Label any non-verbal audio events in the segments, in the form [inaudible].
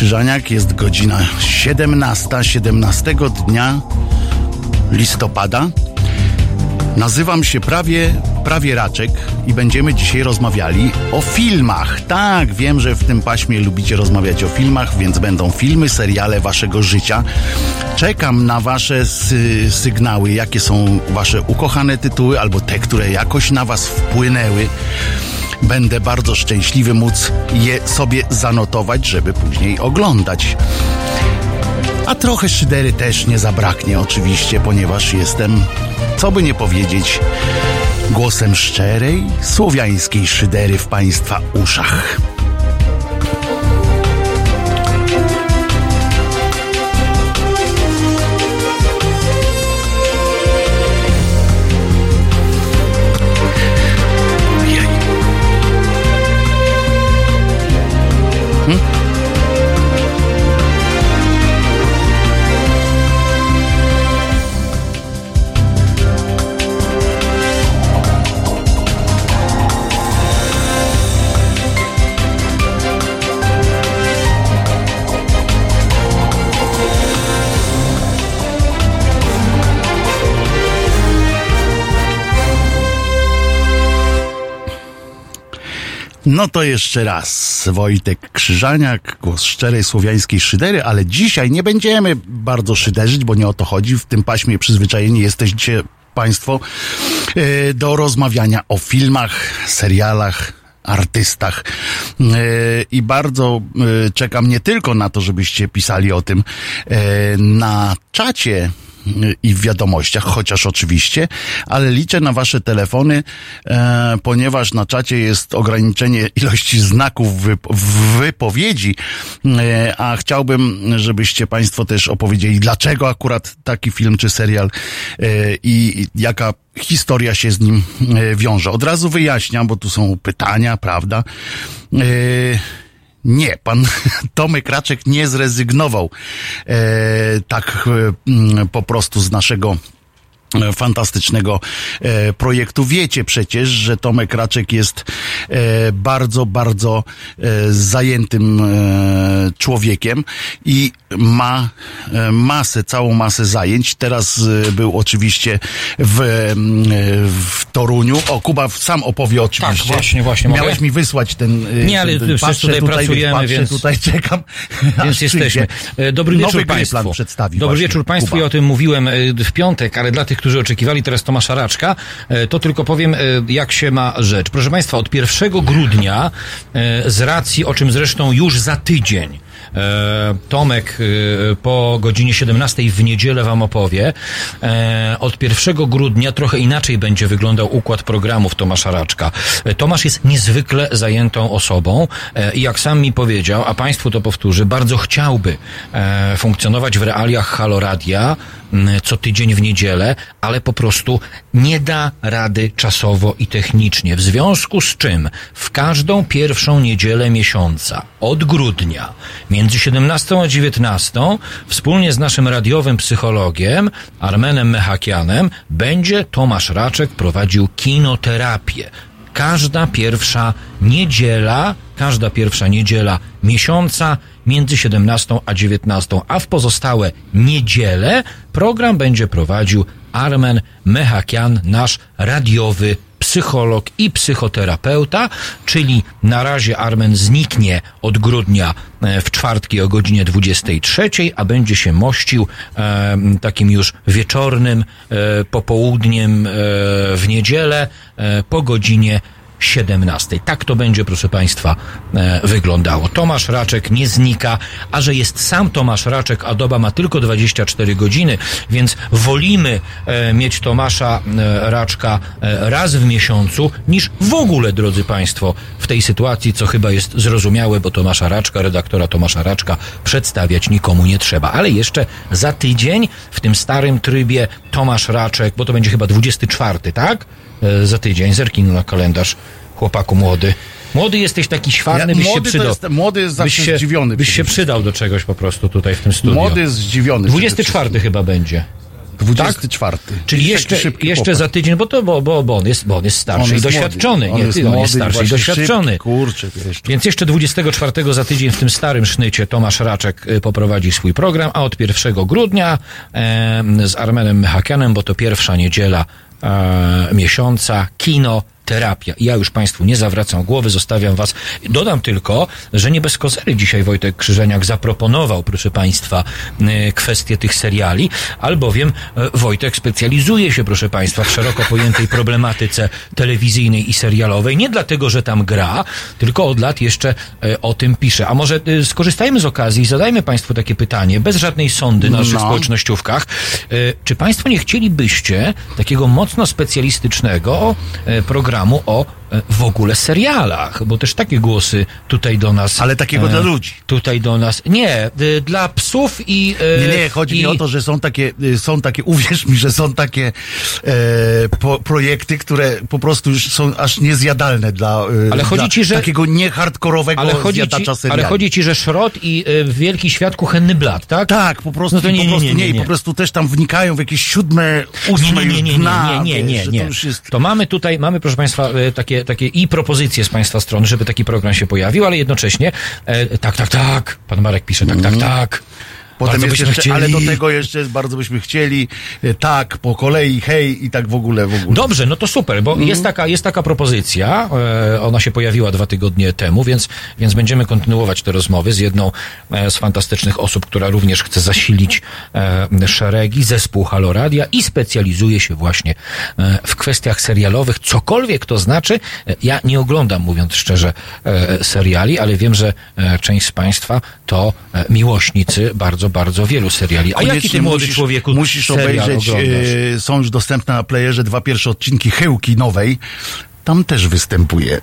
Krzyżaniak, jest godzina 17, 17 dnia listopada. Nazywam się prawie, prawie Raczek i będziemy dzisiaj rozmawiali o filmach. Tak, wiem, że w tym paśmie lubicie rozmawiać o filmach, więc będą filmy, seriale waszego życia. Czekam na wasze sy sygnały, jakie są wasze ukochane tytuły albo te, które jakoś na was wpłynęły. Będę bardzo szczęśliwy móc je sobie zanotować, żeby później oglądać. A trochę szydery też nie zabraknie, oczywiście, ponieważ jestem, co by nie powiedzieć, głosem szczerej, słowiańskiej szydery w Państwa uszach. No to jeszcze raz Wojtek Krzyżaniak, głos szczerej słowiańskiej szydery, ale dzisiaj nie będziemy bardzo szyderzyć, bo nie o to chodzi. W tym paśmie przyzwyczajeni jesteście Państwo e, do rozmawiania o filmach, serialach, artystach. E, I bardzo e, czekam nie tylko na to, żebyście pisali o tym na czacie i w wiadomościach, chociaż oczywiście, ale liczę na wasze telefony, e, ponieważ na czacie jest ograniczenie ilości znaków w wypowiedzi, e, a chciałbym, żebyście państwo też opowiedzieli, dlaczego akurat taki film czy serial e, i jaka historia się z nim e, wiąże. Od razu wyjaśniam, bo tu są pytania, prawda? E, nie, pan [laughs] Tomek Raczek nie zrezygnował e, tak e, po prostu z naszego fantastycznego e, projektu. Wiecie przecież, że Tomek Raczek jest e, bardzo, bardzo e, zajętym e, człowiekiem i ma e, masę, całą masę zajęć. Teraz był oczywiście w, w Toruniu. O, Kuba sam opowie oczywiście. Tak, właśnie, właśnie. Miałeś mogę? mi wysłać ten... Nie, ale ten, patrzę tutaj, tutaj pracujemy, patrzę, więc... tutaj czekam. [laughs] Więc jesteśmy. Dobry wieczór Państwu. Dobry wieczór Państwu. Ja o tym mówiłem w piątek, ale dla tych, którzy oczekiwali teraz Tomasza Raczka, e, to tylko powiem, e, jak się ma rzecz. Proszę Państwa, od 1 grudnia, e, z racji, o czym zresztą już za tydzień, Tomek e, po godzinie 17 w niedzielę wam opowie. E, od 1 grudnia trochę inaczej będzie wyglądał układ programów Tomasza Raczka. Tomasz jest niezwykle zajętą osobą i jak sam mi powiedział, a Państwu to powtórzy, bardzo chciałby funkcjonować w realiach Haloradia co tydzień w niedzielę, ale po prostu nie da rady czasowo i technicznie. W związku z czym w każdą pierwszą niedzielę miesiąca od grudnia między 17 a 19 wspólnie z naszym radiowym psychologiem Armenem Mechakianem będzie Tomasz Raczek prowadził kinoterapię. Każda pierwsza niedziela, każda pierwsza niedziela miesiąca między 17 a 19, a w pozostałe niedziele program będzie prowadził Armen Mechakian, nasz radiowy psycholog i psychoterapeuta, czyli na razie Armen zniknie od grudnia e, w czwartki o godzinie 23, a będzie się mościł e, takim już wieczornym e, popołudniem e, w niedzielę e, po godzinie 17. Tak to będzie, proszę Państwa, e, wyglądało. Tomasz Raczek nie znika, a że jest sam Tomasz Raczek, a doba ma tylko 24 godziny, więc wolimy e, mieć Tomasza e, Raczka raz w miesiącu, niż w ogóle, drodzy Państwo, w tej sytuacji, co chyba jest zrozumiałe, bo Tomasza Raczka, redaktora Tomasza Raczka, przedstawiać nikomu nie trzeba. Ale jeszcze za tydzień, w tym starym trybie, Tomasz Raczek, bo to będzie chyba 24, tak? E, za tydzień. Zerknij na kalendarz, chłopaku młody. Młody jesteś taki świarny, ja, byś się przydał. Jest, młody jest zawsze byś się, zdziwiony. Byś się przydał do czegoś po prostu tutaj w tym studiu. Młody jest zdziwiony. 24 chyba będzie. 24. Tak? Czyli jeszcze, jeszcze za tydzień, bo to bo, bo, bo, on, jest, bo on jest starszy on jest i doświadczony. Młody. On, nie, jest, on jest starszy i doświadczony. Szybki, kurczę, Więc jeszcze 24 za tydzień w tym starym sznycie Tomasz Raczek y, poprowadzi swój program, a od 1 grudnia e, z Armenem Mechakianem, bo to pierwsza niedziela miesiąca, kino terapia. I ja już Państwu nie zawracam głowy, zostawiam Was. Dodam tylko, że nie bez kozery dzisiaj Wojtek Krzyżeniak zaproponował, proszę Państwa, e, kwestię tych seriali, albowiem e, Wojtek specjalizuje się, proszę Państwa, w szeroko pojętej problematyce telewizyjnej i serialowej. Nie dlatego, że tam gra, tylko od lat jeszcze e, o tym pisze. A może skorzystajmy z okazji i zadajmy Państwu takie pytanie, bez żadnej sądy na naszych no. społecznościówkach. Czy Państwo nie chcielibyście takiego mocno specjalistycznego programu, programu o w ogóle serialach, bo też takie głosy tutaj do nas. Ale takiego e, dla ludzi. Tutaj do nas. Nie, y, dla psów i. E, nie, nie, chodzi i... mi o to, że są takie, y, są takie, uwierz mi, że są takie e, po, projekty, które po prostu już są aż niezjadalne dla, y, ale chodzi ci, że, takiego niehardkorowego ale chodzi ci, Ale chodzi ci, że Szrot i Wielki Świat Kuchenny Blat, tak? Tak, po prostu, no to nie, po prostu nie, nie, nie, nie, po prostu też tam wnikają w jakieś siódme, ósme nie, nie, nie, nie, nie, nie, nie, nie. To, jest... to mamy tutaj, mamy proszę Państwa takie takie, i propozycje z Państwa strony, żeby taki program się pojawił, ale jednocześnie e, tak, tak, tak, pan Marek pisze, tak, tak, mhm. tak. Potem jest jeszcze, chcieli... ale do tego jeszcze bardzo byśmy chcieli, e, tak, po kolei, hej i tak w ogóle, w ogóle. Dobrze, no to super, bo mm. jest, taka, jest taka propozycja, e, ona się pojawiła dwa tygodnie temu, więc, więc będziemy kontynuować te rozmowy z jedną e, z fantastycznych osób, która również chce zasilić e, szeregi, zespół Haloradia i specjalizuje się właśnie e, w kwestiach serialowych, cokolwiek to znaczy. E, ja nie oglądam, mówiąc szczerze, seriali, ale wiem, że część z Państwa to miłośnicy bardzo bardzo wielu seriali. A jaki ty młody musisz, człowieku Musisz obejrzeć, e, są już dostępne na playerze dwa pierwsze odcinki Chyłki nowej. Tam też występuje.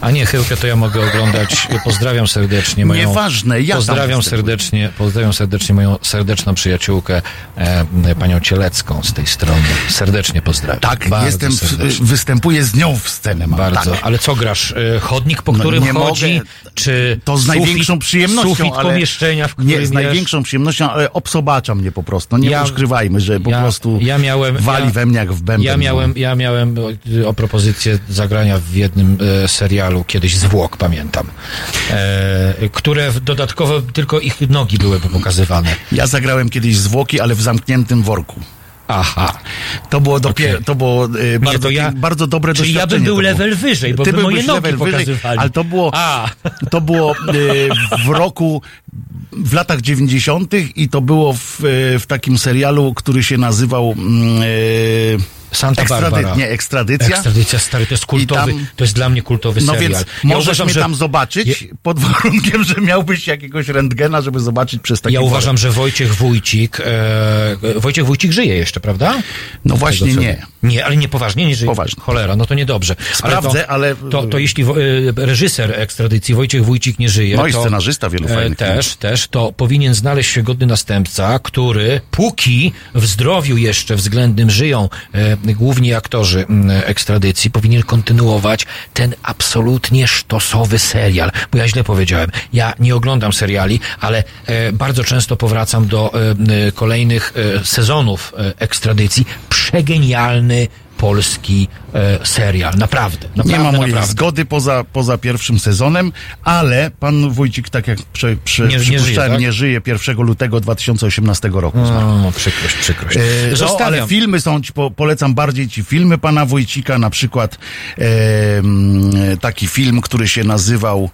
A nie, Chyłkę to ja mogę oglądać. Pozdrawiam serdecznie moją... Nieważne, ja Pozdrawiam serdecznie, pozdrawiam serdecznie moją serdeczną przyjaciółkę, e, panią Cielecką z tej strony. Serdecznie pozdrawiam. Tak, Bardzo jestem, serdecznie. występuję z nią w scenę. Mam, Bardzo. Tak. Ale co grasz? E, chodnik, po no, którym no, chodzi? Mogę. Czy to z największą przyjemnością. Sufit ale pomieszczenia, w którym Nie, z największą przyjemnością, ale obsobacza mnie po prostu. Nie ja, ukrywajmy, że po ja, prostu ja miałem, wali we mnie jak w bęben. Ja miałem, ja miałem o, o propozycję zagrania w jednym e, serialu kiedyś zwłok, pamiętam. E, które dodatkowo tylko ich nogi były pokazywane. Ja zagrałem kiedyś zwłoki, ale w zamkniętym worku. Aha. To było dopiero, okay. to było y, bardzo, to ja, bardzo dobre czyli doświadczenie. ja bym był level wyżej, bo Ty by moje nogi level pokazywali. Wyżej, ale to było, A. to było y, w roku, w latach dziewięćdziesiątych i to było w, y, w takim serialu, który się nazywał y, Santa Ekstrady Barbara. Nie, ekstradycja. Ekstradycja, stary, to jest kultowy, tam, to jest dla mnie kultowy no serial. No więc ja możesz uważam, mnie że... tam zobaczyć, je... pod [laughs] warunkiem, że miałbyś jakiegoś rentgena, żeby zobaczyć przez taki Ja uważam, że Wojciech Wójcik, e, Wojciech Wójcik żyje jeszcze, prawda? No właśnie tego, nie. Nie, ale nie poważnie, nie żyje. Poważnie. Cholera, no to niedobrze. Sprawdzę, ale... To, ale... to, to jeśli e, reżyser ekstradycji Wojciech Wójcik nie żyje... No i to, scenarzysta wielu e, fajnych Też, filmów. też, to powinien znaleźć się godny następca, który póki w zdrowiu jeszcze względnym żyją e, główni aktorzy, mm, ekstradycji powinien kontynuować ten absolutnie sztosowy serial. Bo ja źle powiedziałem. Ja nie oglądam seriali, ale e, bardzo często powracam do e, kolejnych e, sezonów e, ekstradycji. Przegenialny polski e, serial. Naprawdę, naprawdę. Nie ma mojej naprawdę. zgody poza, poza pierwszym sezonem, ale pan Wójcik, tak jak prze, prze, nie, nie, żyje, tak? nie żyje 1 lutego 2018 roku. O, przykrość, przykrość. E, no, ale filmy są, ci po, polecam bardziej ci filmy pana Wójcika, na przykład e, taki film, który się nazywał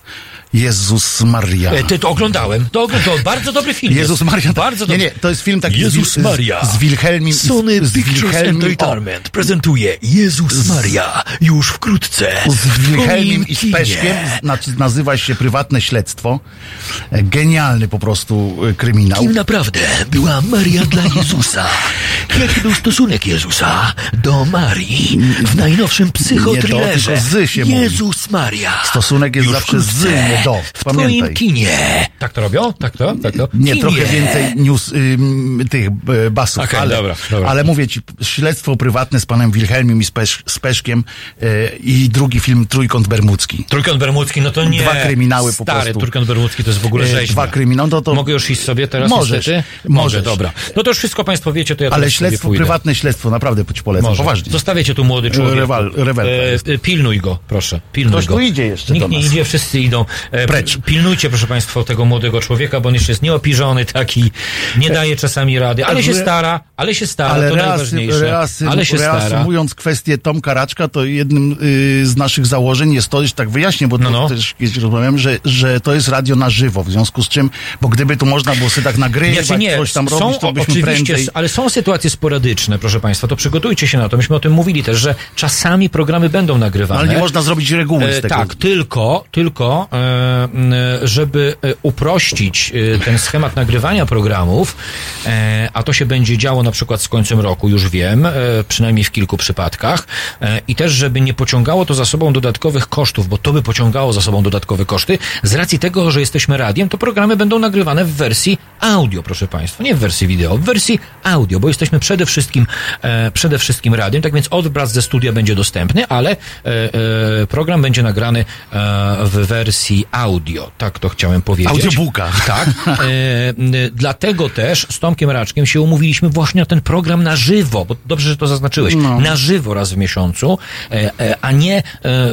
Jezus Maria. E, ty to oglądałem. To, to bardzo dobry film. Jezus. Maria. Bardzo dobry. Nie, nie, to jest film taki Jezus z, Maria. Z, z Wilhelmim. Sony z Pictures Wilhelmim, Entertainment o. prezentuje Jezus Maria już wkrótce. Z Wilhelmim i z Peszkiem. Nazywa się Prywatne Śledztwo. E, genialny po prostu e, kryminał. Kim naprawdę była Maria dla Jezusa? [laughs] Jaki był stosunek Jezusa do Marii w najnowszym psychothrillerze? Jezus Jezus Maria. Stosunek jest zawsze z, nie do. W Pamiętaj. twoim kinie. Tak to robią? Tak to? Tak to? Nie, kinie. trochę więcej news, tych y, basów. Okay, ale, dobra, dobra. ale mówię ci, śledztwo prywatne z panem Wilhelmem i z, Pesz, z Peszkiem y, i drugi film Trójkąt Bermudzki. Trójkąt Bermudzki, no to nie. Dwa kryminały po Stary, prostu. Trójkąt Bermudzki to jest w ogóle e, rzeź. Dwa kryminały, no to... Mogę już iść sobie teraz możesz, niestety? Możesz. dobra. No to już wszystko państwo wiecie, to ja Ale śledztwo, prywatne śledztwo, naprawdę ci polecam, Może. poważnie. Zostawiacie tu młody człowiek. Rewal, e, pilnuj go, proszę. Pilnuj Ktoś go. tu idzie jeszcze Nikt nie idzie, wszyscy idą. E, Precz. Pilnujcie, proszę państwa, tego młodego człowieka, bo on jeszcze jest nieopiżony taki, nie daje czasami rady, ale się stara, ale się stara, ale to reasy, najważniejsze. Reasy, ale się reasumując stara. kwestię Tomka Raczka, to jednym y, z naszych założeń jest to, że tak wyjaśnię, bo no, no. też kiedyś rozmawiałem, że, że to jest radio na żywo, w związku z czym, bo gdyby tu można było sobie tak nagrywać, znaczy nie, coś tam są, robić, to byśmy oczywiście, prędzej... ale są sytuacje sporadyczne, proszę państwa, to przygotujcie się na to. Myśmy o tym mówili też, że czasami programy będą nagrywane. No, ale nie można zrobić reguły z e, tego. tak, tylko, tylko, e, żeby e, uprościć ten schemat nagrywania programów, a to się będzie działo na przykład z końcem roku, już wiem, przynajmniej w kilku przypadkach, i też, żeby nie pociągało to za sobą dodatkowych kosztów, bo to by pociągało za sobą dodatkowe koszty, z racji tego, że jesteśmy radiem, to programy będą nagrywane w wersji audio, proszę Państwa, nie w wersji wideo, w wersji audio, bo jesteśmy przede wszystkim, e, przede wszystkim radiem, tak więc odbraz ze studia będzie dostępny, ale e, e, program będzie nagrany e, w wersji audio, tak to chciałem powiedzieć. Audiobooka. [laughs] Tak. E, dlatego też z Tomkiem Raczkiem się umówiliśmy właśnie na ten program na żywo, bo dobrze, że to zaznaczyłeś, no. na żywo raz w miesiącu, e, a nie,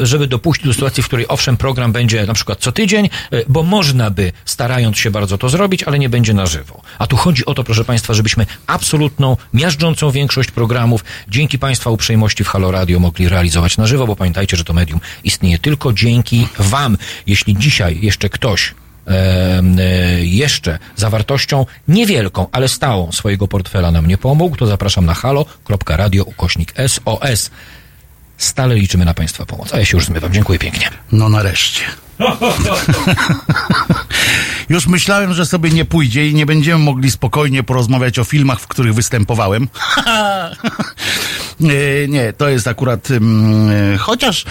żeby dopuścić do sytuacji, w której owszem, program będzie na przykład co tydzień, bo można by, starając się bardzo to zrobić, ale nie będzie na żywo. A tu chodzi o to, proszę Państwa, żebyśmy absolutną, miażdżącą większość programów dzięki Państwa uprzejmości w Halo Radio mogli realizować na żywo, bo pamiętajcie, że to medium istnieje tylko dzięki Wam. Jeśli dzisiaj jeszcze ktoś e, jeszcze zawartością niewielką, ale stałą swojego portfela nam nie pomógł, to zapraszam na halo.radio ukośnik SOS. Stale liczymy na Państwa pomoc. A ja się już zmywam. Dziękuję pięknie. No nareszcie. [laughs] Już myślałem, że sobie nie pójdzie i nie będziemy mogli spokojnie porozmawiać o filmach, w których występowałem. [laughs] nie, to jest akurat. Mm, chociaż e,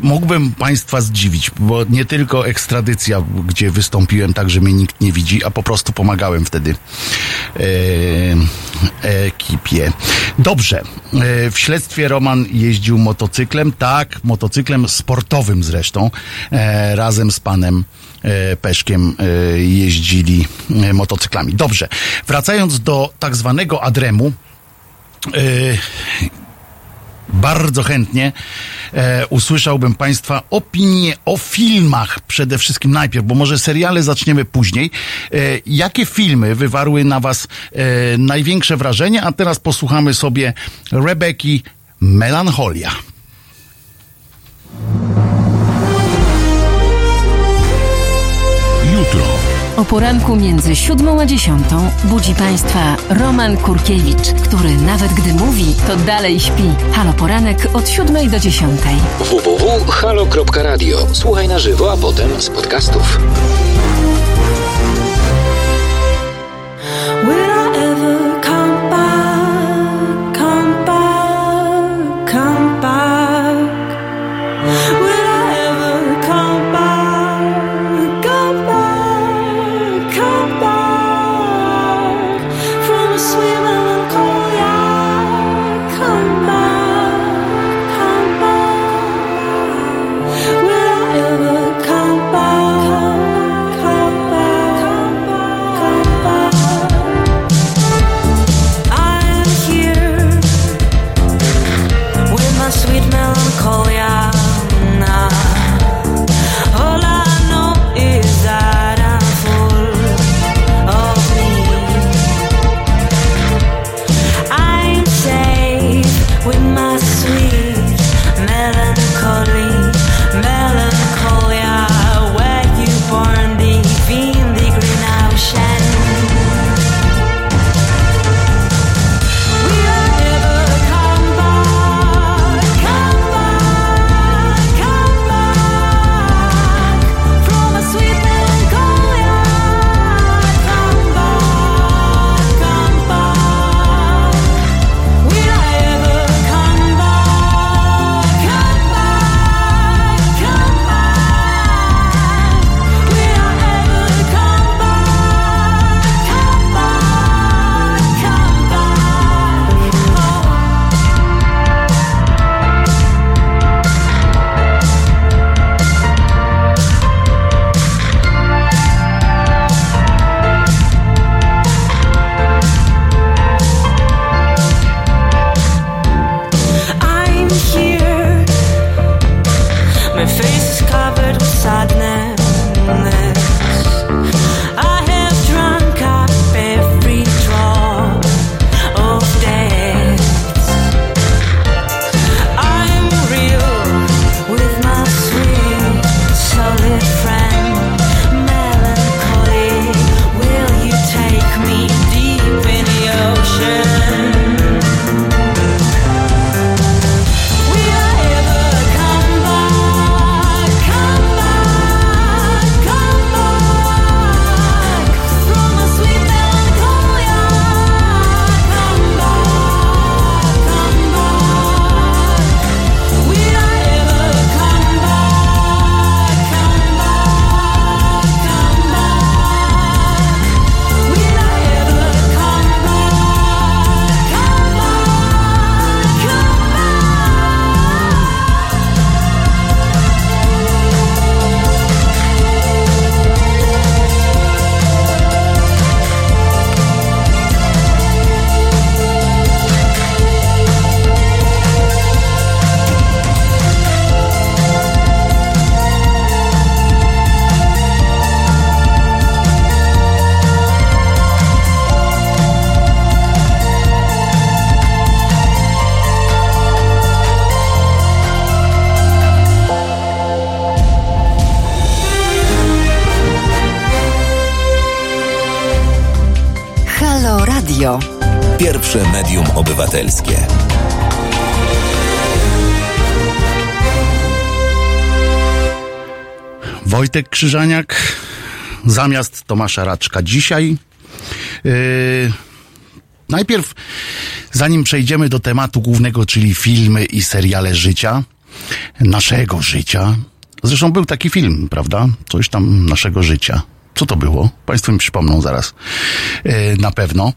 mógłbym Państwa zdziwić, bo nie tylko ekstradycja, gdzie wystąpiłem tak, że mnie nikt nie widzi, a po prostu pomagałem wtedy e, ekipie. Dobrze. E, w śledztwie Roman jeździł motocyklem, tak, motocyklem sportowym zresztą. E, razem z panem e, Peszkiem e, jeździli e, motocyklami. Dobrze, wracając do tak zwanego Adremu, bardzo chętnie e, usłyszałbym Państwa opinie o filmach przede wszystkim najpierw, bo może seriale zaczniemy później. E, jakie filmy wywarły na Was e, największe wrażenie? A teraz posłuchamy sobie Rebeki Melancholia. O poranku między siódmą a dziesiątą budzi Państwa Roman Kurkiewicz, który nawet gdy mówi, to dalej śpi. Halo Poranek od siódmej do dziesiątej. www.halo.radio. Słuchaj na żywo, a potem z podcastów. Pierwsze obywatelskie. Wojtek Krzyżaniak zamiast Tomasza Raczka dzisiaj. Yy, najpierw, zanim przejdziemy do tematu głównego, czyli filmy i seriale życia, naszego życia. Zresztą był taki film, prawda? Coś tam naszego życia. Co to było? Państwo mi przypomną zaraz. E, na pewno.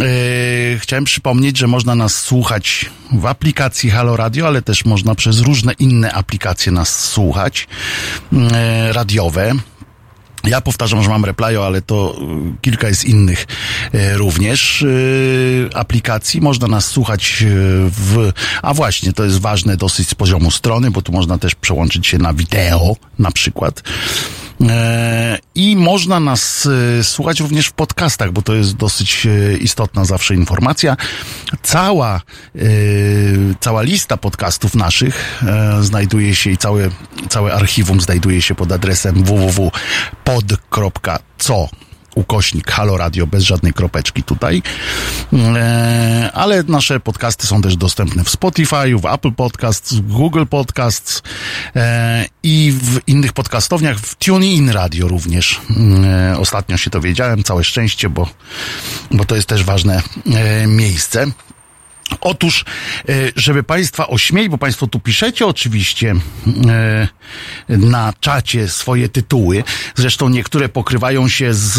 E, chciałem przypomnieć, że można nas słuchać w aplikacji Halo Radio, ale też można przez różne inne aplikacje nas słuchać. E, radiowe. Ja powtarzam, że mam Replyo, ale to kilka jest innych również aplikacji. Można nas słuchać w... A właśnie, to jest ważne dosyć z poziomu strony, bo tu można też przełączyć się na wideo na przykład. E, I można nas e, słuchać również w podcastach, bo to jest dosyć e, istotna zawsze informacja. Cała, cała lista podcastów naszych znajduje się i całe, całe archiwum znajduje się pod adresem www.pod.co ukośnik Halo Radio bez żadnej kropeczki tutaj. E, ale nasze podcasty są też dostępne w Spotify, w Apple Podcasts, w Google Podcasts e, i w innych podcastowniach, w TuneIn Radio również. E, ostatnio się to wiedziałem, całe szczęście, bo, bo to jest też ważne miejsce. Otóż, e, żeby Państwa ośmieć, bo Państwo tu piszecie oczywiście e, na czacie swoje tytuły, zresztą niektóre pokrywają się z,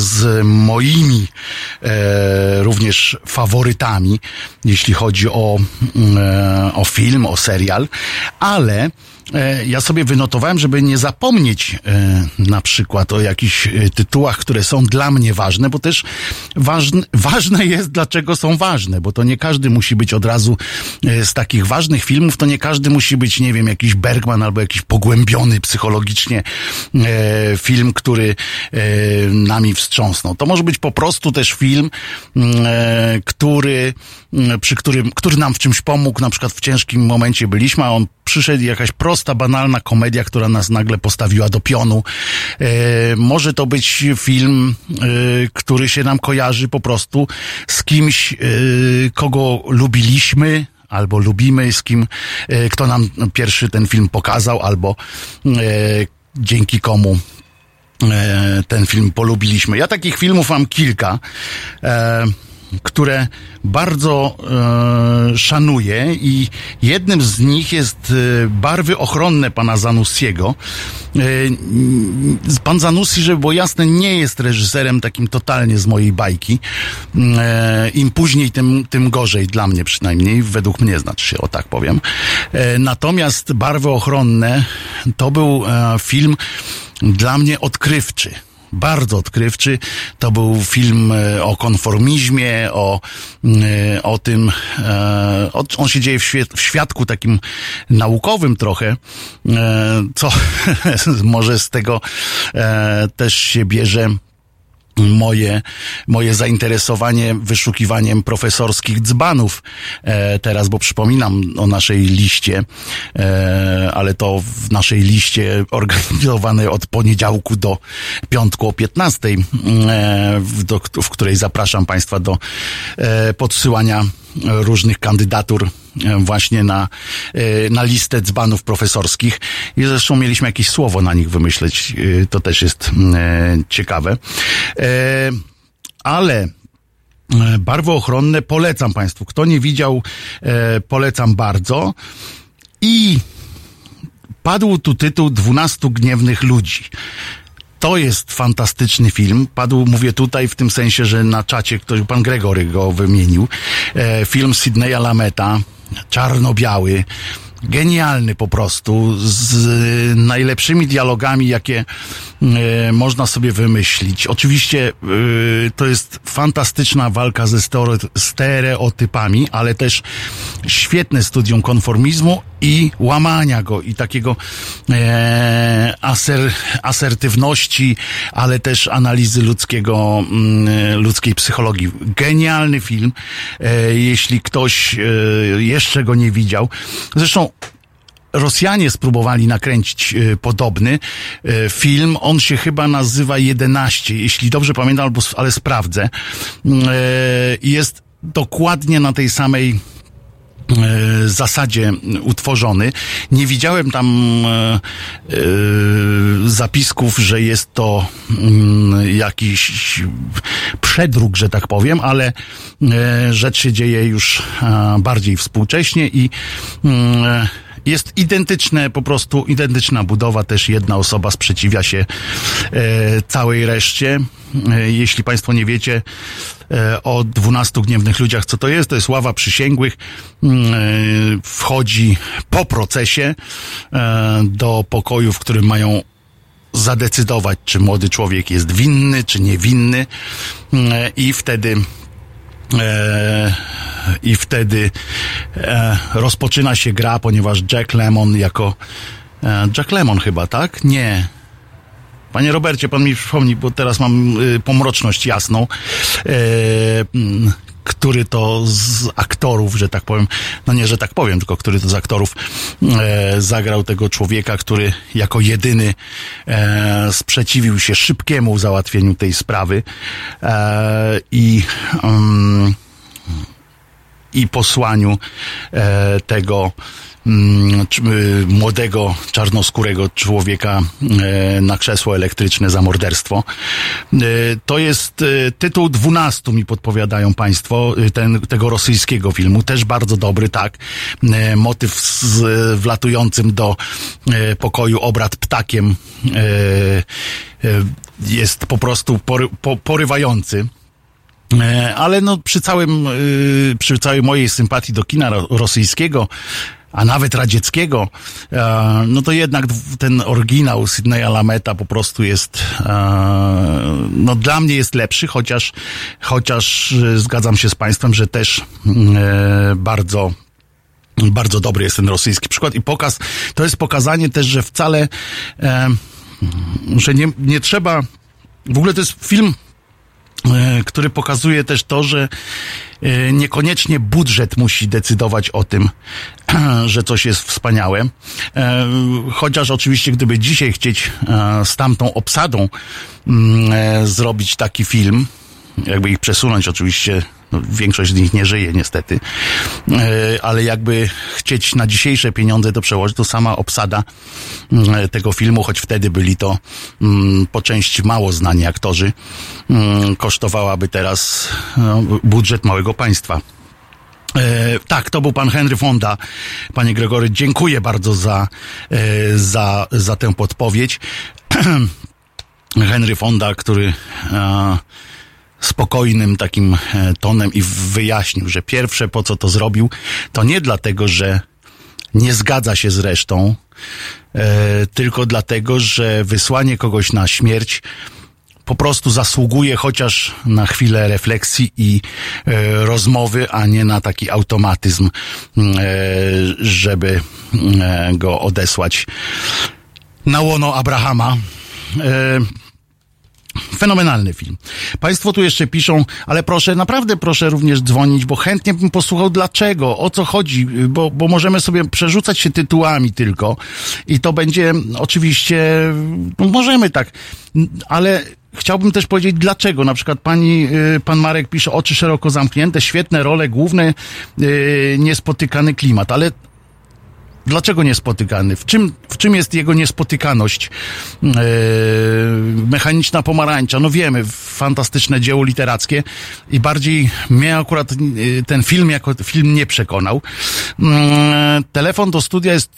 z moimi e, również faworytami, jeśli chodzi o, o film, o serial, ale ja sobie wynotowałem, żeby nie zapomnieć e, na przykład o jakichś e, tytułach, które są dla mnie ważne, bo też ważne, ważne jest, dlaczego są ważne, bo to nie każdy musi być od razu z takich ważnych filmów, to nie każdy musi być, nie wiem, jakiś Bergman albo jakiś pogłębiony psychologicznie film, który nami wstrząsnął. To może być po prostu też film, który, przy którym, który nam w czymś pomógł, na przykład w ciężkim momencie byliśmy, a on przyszedł jakaś prosta, banalna komedia, która nas nagle postawiła do pionu. E, może to być film, e, który się nam kojarzy po prostu z kimś, e, kogo lubiliśmy, albo lubimy, z kim, e, kto nam pierwszy ten film pokazał, albo e, dzięki komu e, ten film polubiliśmy. Ja takich filmów mam kilka które bardzo e, szanuję i jednym z nich jest e, barwy ochronne pana Zanussiego. E, pan Zanussi, żeby było jasne, nie jest reżyserem takim totalnie z mojej bajki. E, Im później, tym, tym gorzej dla mnie przynajmniej, według mnie znaczy się, o tak powiem. E, natomiast barwy ochronne to był e, film dla mnie odkrywczy bardzo odkrywczy. To był film e, o konformizmie, o, e, o tym, e, on się dzieje w, świat, w świadku takim naukowym trochę, co [laughs] może z tego też się bierze moje, moje zainteresowanie wyszukiwaniem profesorskich dzbanów. E, teraz, bo przypominam o naszej liście, e, ale to w naszej liście organizowanej od poniedziałku do piątku o 15, e, w, do, w której zapraszam Państwa do e, podsyłania różnych kandydatur właśnie na, e, na listę dzbanów profesorskich i zresztą mieliśmy jakieś słowo na nich wymyśleć. E, to też jest ciekawe. Ale barwy ochronne polecam Państwu. Kto nie widział, polecam bardzo. I padł tu tytuł 12 gniewnych ludzi. To jest fantastyczny film. Padł, mówię tutaj w tym sensie, że na czacie ktoś, pan Gregory go wymienił. E, film Sydneya Lameta, czarno-biały genialny po prostu, z najlepszymi dialogami, jakie e, można sobie wymyślić. Oczywiście e, to jest fantastyczna walka ze stereotypami, ale też świetne studium konformizmu i łamania go i takiego e, aser, asertywności, ale też analizy ludzkiego, mm, ludzkiej psychologii. Genialny film, jeśli ktoś jeszcze go nie widział. Zresztą Rosjanie spróbowali nakręcić e, podobny e, film. On się chyba nazywa 11, jeśli dobrze pamiętam, albo, ale sprawdzę. Mm, e, jest dokładnie na tej samej zasadzie utworzony. Nie widziałem tam zapisków, że jest to mm, jakiś przedruk, że tak powiem, ale rzecz się dzieje już bardziej współcześnie i mm, jest identyczne, po prostu identyczna budowa, też jedna osoba sprzeciwia się całej reszcie. jeśli Państwo nie wiecie, E, o dwunastu gniewnych ludziach, co to jest. To jest ława przysięgłych. Mm, e, wchodzi po procesie e, do pokoju, w którym mają zadecydować, czy młody człowiek jest winny, czy niewinny. Mm, I wtedy i wtedy rozpoczyna się gra, ponieważ Jack Lemon jako Jack Lemon chyba, tak? Nie. Panie Robercie, pan mi przypomni, bo teraz mam y, pomroczność jasną, e, który to z aktorów, że tak powiem, no nie, że tak powiem, tylko który to z aktorów e, zagrał tego człowieka, który jako jedyny e, sprzeciwił się szybkiemu załatwieniu tej sprawy e, i um, i posłaniu e, tego młodego, czarnoskórego człowieka e, na krzesło elektryczne za morderstwo. E, to jest e, tytuł 12 mi podpowiadają Państwo, ten, tego rosyjskiego filmu. Też bardzo dobry, tak. Motyw z wlatującym do pokoju obrad ptakiem jest po prostu pory, po, porywający. Ale no, przy całym, przy całej mojej sympatii do kina rosyjskiego, a nawet radzieckiego, e, no to jednak ten oryginał Sydneya Lameta po prostu jest, e, no dla mnie jest lepszy, chociaż, chociaż e, zgadzam się z Państwem, że też bardzo bardzo dobry jest ten rosyjski przykład. I pokaz, to jest pokazanie też, że wcale, że nie, nie trzeba, w ogóle to jest film, który pokazuje też to, że E, niekoniecznie budżet musi decydować o tym, [clears throat] że coś jest wspaniałe. E, chociaż oczywiście, gdyby dzisiaj chcieć e, z tamtą obsadą mm, zrobić taki film, jakby ich przesunąć oczywiście no, większość z nich nie żyje niestety, e, ale jakby chcieć na dzisiejsze pieniądze to przełożyć, to sama obsada mm, tego filmu, choć wtedy byli to mm, po części mało znani aktorzy, mm, kosztowałaby teraz no, budżet małego państwa. E, tak, to był pan Henry Fonda. Panie Gregory, dziękuję bardzo za, e, za, za tę podpowiedź. [clears throat] Henry Fonda, który e, spokojnym takim e, tonem i wyjaśnił, że pierwsze po co to zrobił, to nie dlatego, że nie zgadza się z resztą, e, tylko dlatego, że wysłanie kogoś na śmierć po prostu zasługuje chociaż na chwilę refleksji i e, rozmowy, a nie na taki automatyzm, e, żeby e, go odesłać na łono Abrahama. Fenomenalny film. Państwo tu jeszcze piszą, ale proszę, naprawdę proszę również dzwonić, bo chętnie bym posłuchał dlaczego, o co chodzi, bo, bo możemy sobie przerzucać się tytułami tylko i to będzie oczywiście, no możemy tak, ale chciałbym też powiedzieć dlaczego. Na przykład pani, y, pan Marek pisze oczy szeroko zamknięte, świetne role główne, y, niespotykany klimat, ale Dlaczego niespotykany? W czym, w czym jest jego niespotykaność? Yy, mechaniczna pomarańcza, no wiemy, fantastyczne dzieło literackie i bardziej mnie akurat yy, ten film jako film nie przekonał. Yy, telefon do studia jest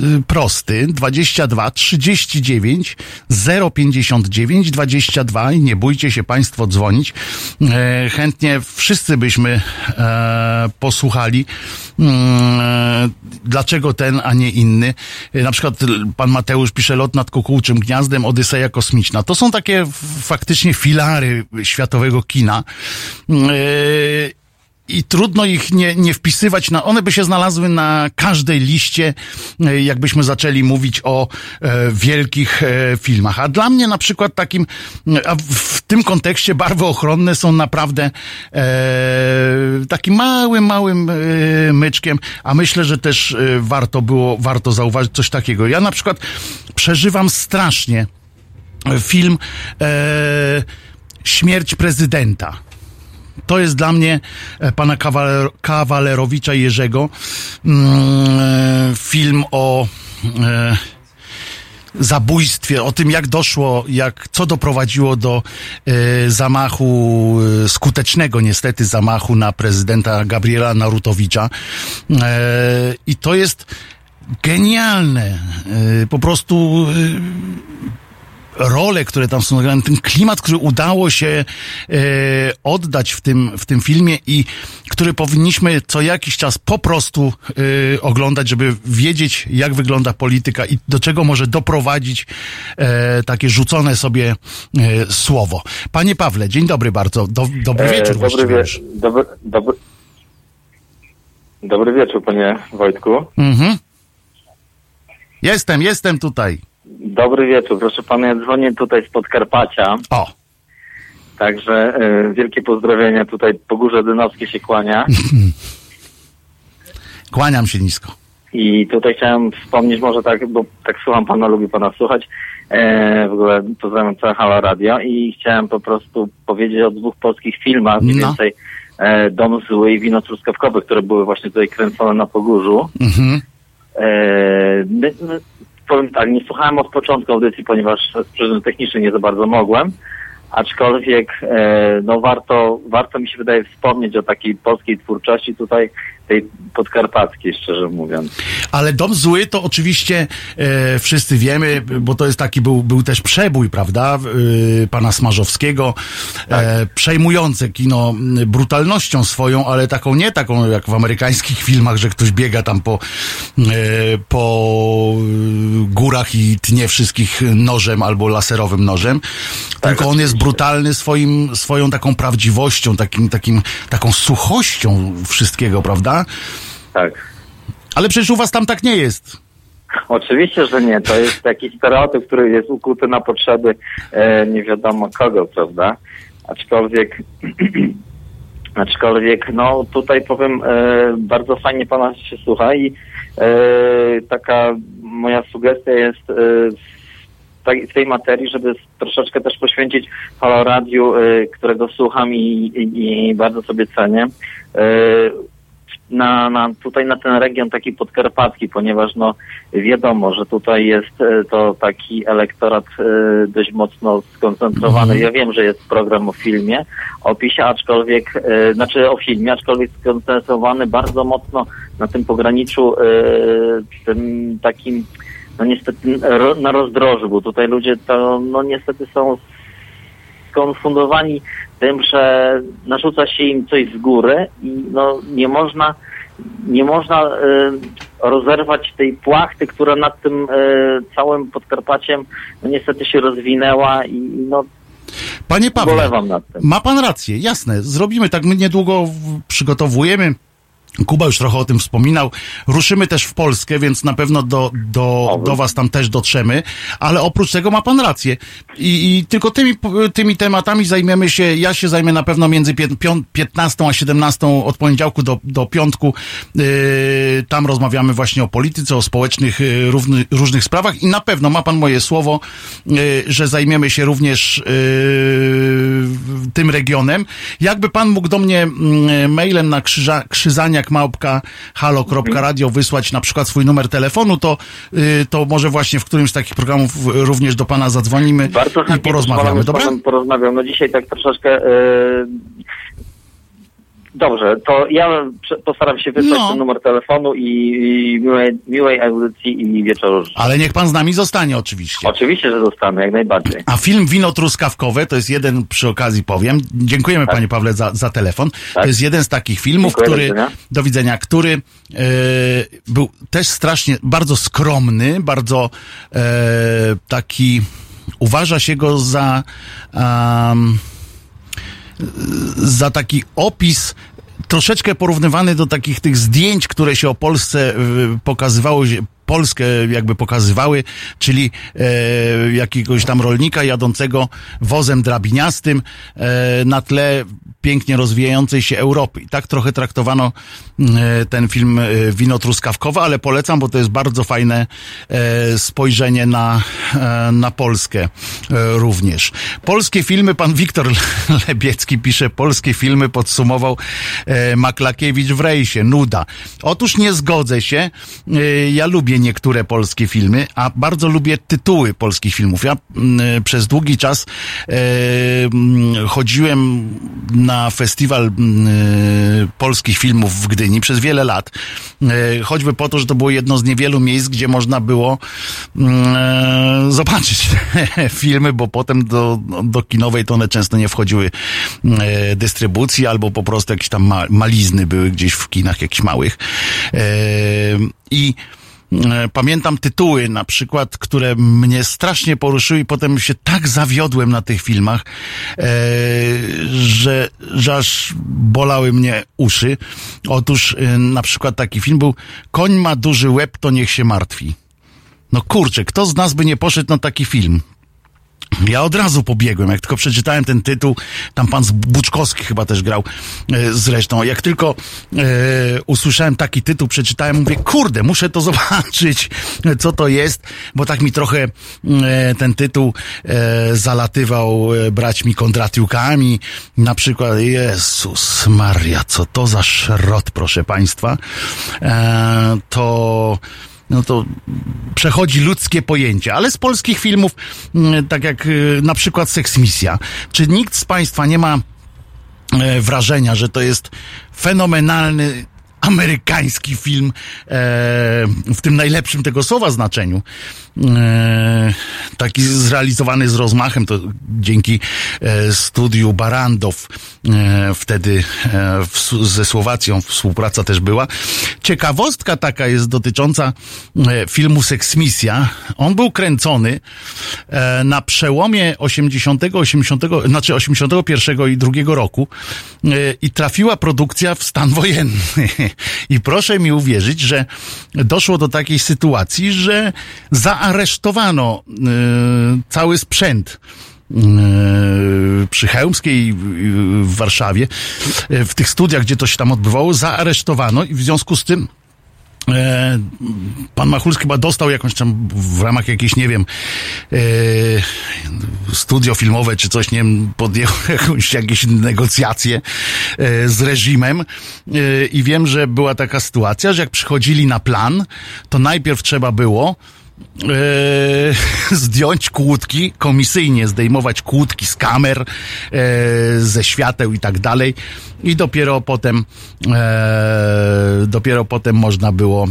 yy, prosty, 22 39 059 22 i nie bójcie się Państwo dzwonić. Chętnie wszyscy byśmy e, posłuchali, yy, dlaczego ten ten, a nie inny. Y, na przykład pan Mateusz pisze lot nad kukułczym gniazdem, Odyseja kosmiczna. To są takie faktycznie filary światowego kina. Yy, i trudno ich nie, nie wpisywać na, one by się znalazły na każdej liście, e, jakbyśmy zaczęli mówić o e, wielkich e, filmach. A dla mnie na przykład takim, a w tym kontekście barwy ochronne są naprawdę e, takim małym, małym e, myczkiem, a myślę, że też e, warto było, warto zauważyć coś takiego. Ja na przykład przeżywam strasznie film e, Śmierć prezydenta to jest dla mnie e, pana Kawaler, Kawalerowicza Jerzego mm, film o e, zabójstwie, o tym jak doszło, jak, co doprowadziło do e, zamachu, e, skutecznego niestety zamachu na prezydenta Gabriela Narutowicza. E, I to jest genialne. E, po prostu role, które tam są nagrane, ten klimat, który udało się e, oddać w tym, w tym filmie i który powinniśmy co jakiś czas po prostu e, oglądać, żeby wiedzieć, jak wygląda polityka i do czego może doprowadzić e, takie rzucone sobie e, słowo. Panie Pawle, dzień dobry bardzo. Do, dobry e, wieczór. Dobry, wie, dobry, dobry, dobry wieczór, panie Wojtku. Mhm. Jestem, jestem tutaj. Dobry wieczór, proszę pana, ja dzwonię tutaj z Podkarpacia. O. Także y, wielkie pozdrowienia tutaj po Górze Dynowskiej się kłania. [laughs] Kłaniam się nisko. I tutaj chciałem wspomnieć może tak, bo tak słucham pana, lubię pana słuchać. E, w ogóle pozdrawiam całe Halo Radio i chciałem po prostu powiedzieć o dwóch polskich filmach, mniej no. więcej e, Dom Zły i Wino Truskawkowe, które były właśnie tutaj kręcone na Pogórzu. Mhm. E, powiem tak, nie słuchałem od początku audycji, ponieważ z przyczyn technicznych nie za bardzo mogłem, aczkolwiek e, no warto, warto mi się wydaje wspomnieć o takiej polskiej twórczości tutaj tej podkarpackiej, szczerze mówiąc. Ale Dom Zły to oczywiście e, wszyscy wiemy, bo to jest taki był, był też przebój, prawda, e, pana Smarzowskiego, e, tak. e, przejmujące kino brutalnością swoją, ale taką nie taką jak w amerykańskich [laughs] filmach, że ktoś biega tam po, e, po górach i tnie wszystkich nożem albo laserowym nożem, tak, tylko on jest brutalny swoim, swoją taką prawdziwością, takim, takim, taką suchością wszystkiego, prawda? Tak. Ale przecież u was tam tak nie jest. Oczywiście, że nie. To jest taki stereotyp, który jest ukuty na potrzeby e, nie wiadomo kogo, prawda? Aczkolwiek, [clears throat] aczkolwiek, no tutaj powiem, e, bardzo fajnie pana się słucha i e, taka moja sugestia jest e, w tej materii, żeby troszeczkę też poświęcić Halo Radiu, e, którego słucham i, i, i bardzo sobie cenię e, na, na, tutaj na ten region taki podkarpacki, ponieważ no wiadomo, że tutaj jest e, to taki elektorat e, dość mocno skoncentrowany. Mhm. Ja wiem, że jest program o filmie, o opisie, aczkolwiek, e, znaczy o filmie, aczkolwiek skoncentrowany bardzo mocno na tym pograniczu tym takim no niestety na rozdrożu, bo tutaj ludzie to no niestety są skonfundowani tym, że narzuca się im coś z góry i no, nie można nie można y, rozerwać tej płachty, która nad tym y, całym Podkarpaciem no, niestety się rozwinęła i no Panie Pawle, ma pan rację, jasne. Zrobimy tak, my niedługo przygotowujemy Kuba już trochę o tym wspominał. Ruszymy też w Polskę, więc na pewno do, do, do was tam też dotrzemy, ale oprócz tego ma pan rację. I, i tylko tymi, tymi tematami zajmiemy się, ja się zajmę na pewno między 15 a 17 od poniedziałku do, do piątku. Yy, tam rozmawiamy właśnie o polityce, o społecznych yy, równy, różnych sprawach i na pewno ma pan moje słowo, yy, że zajmiemy się również yy, tym regionem. Jakby pan mógł do mnie yy, mailem na krzyża, krzyzania małpka halo.radio wysłać na przykład swój numer telefonu, to, y, to może właśnie w którymś z takich programów również do pana zadzwonimy Bardzo i porozmawiamy, dobra? Porozmawiam. No dzisiaj tak troszeczkę yy, Dobrze, to ja postaram się wysłać no. ten numer telefonu i, i miłej, miłej audycji i wieczoru. Ale niech pan z nami zostanie oczywiście. Oczywiście, że zostanę, jak najbardziej. A film Wino Truskawkowe to jest jeden, przy okazji powiem, dziękujemy tak. panie Pawle za, za telefon, tak. to jest jeden z takich filmów, Dziękuję, który, do widzenia, do widzenia który e, był też strasznie, bardzo skromny, bardzo e, taki, uważa się go za... Um, za taki opis troszeczkę porównywany do takich tych zdjęć, które się o Polsce y, pokazywało, Polskę jakby pokazywały, czyli e, jakiegoś tam rolnika jadącego wozem drabiniastym e, na tle pięknie rozwijającej się Europy. I tak trochę traktowano e, ten film e, Wino Truskawkowe, ale polecam, bo to jest bardzo fajne e, spojrzenie na, na Polskę również. Polskie filmy, pan Wiktor [laughs] Lebiecki pisze, polskie filmy podsumował Maklakiewicz w rejsie, nuda. Otóż nie zgodzę się, ja lubię niektóre polskie filmy, a bardzo lubię tytuły polskich filmów. Ja mm, przez długi czas mm, chodziłem na festiwal mm, e, polskich filmów w Gdyni przez wiele lat. E, choćby po to, że to było jedno z niewielu miejsc, gdzie można było e, zobaczyć [laughs] filmy, bo potem do, do kinowej to one często nie wchodziły e, dystrybucji, albo po prostu jakieś tam ma, malizny były gdzieś w kinach jakichś małych. I pamiętam tytuły na przykład, które mnie strasznie poruszyły i potem się tak zawiodłem na tych filmach, e, że, że aż bolały mnie uszy. Otóż e, na przykład taki film był Koń ma duży łeb, to niech się martwi. No kurczę, kto z nas by nie poszedł na taki film? Ja od razu pobiegłem, jak tylko przeczytałem ten tytuł, tam pan Buczkowski chyba też grał e, zresztą, jak tylko e, usłyszałem taki tytuł, przeczytałem, mówię, kurde, muszę to [laughs] zobaczyć, co to jest, bo tak mi trochę e, ten tytuł e, zalatywał e, braćmi Kondratiukami, na przykład, Jezus Maria, co to za szrot, proszę państwa, e, to no to przechodzi ludzkie pojęcie. Ale z polskich filmów, mm, tak jak y, na przykład Seksmisja, czy nikt z Państwa nie ma e, wrażenia, że to jest fenomenalny amerykański film e, w tym najlepszym tego słowa znaczeniu. E, taki zrealizowany z rozmachem, to dzięki e, studiu Barandow e, wtedy ze Słowacją współpraca też była. Ciekawostka taka jest dotycząca filmu Seksmisja. On był kręcony na przełomie 80, 80, znaczy 81 i 2 roku i trafiła produkcja w stan wojenny. [laughs] I proszę mi uwierzyć, że doszło do takiej sytuacji, że zaaresztowano y, cały sprzęt y, przy Chełmskiej w Warszawie, w tych studiach, gdzie to się tam odbywało, zaaresztowano i w związku z tym pan Machulski chyba dostał jakąś tam w ramach jakiejś, nie wiem, studio filmowe czy coś, nie wiem, podjął [laughs] jakąś, jakieś negocjacje z reżimem i wiem, że była taka sytuacja, że jak przychodzili na plan, to najpierw trzeba było e, [laughs] zdjąć kłódki, komisyjnie zdejmować kłódki z kamer, e, ze świateł i tak dalej i dopiero potem e, dopiero potem można było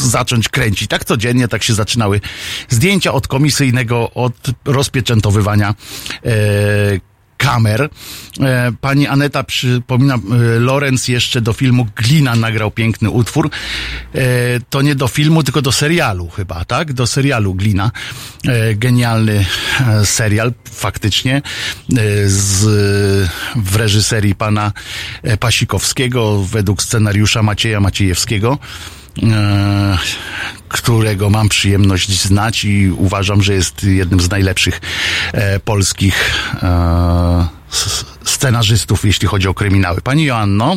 zacząć kręcić. Tak codziennie, tak się zaczynały zdjęcia od komisyjnego, od rozpieczętowywania kamer. E, pani Aneta przypomina, e, Lorenz jeszcze do filmu Glina nagrał piękny utwór. E, to nie do filmu, tylko do serialu chyba, tak? Do serialu Glina. Genialny serial, faktycznie, z, w reżyserii pana Pasikowskiego, według scenariusza Macieja Maciejewskiego którego mam przyjemność znać i uważam, że jest jednym z najlepszych e, polskich e, scenarzystów, jeśli chodzi o kryminały. Pani Joanno?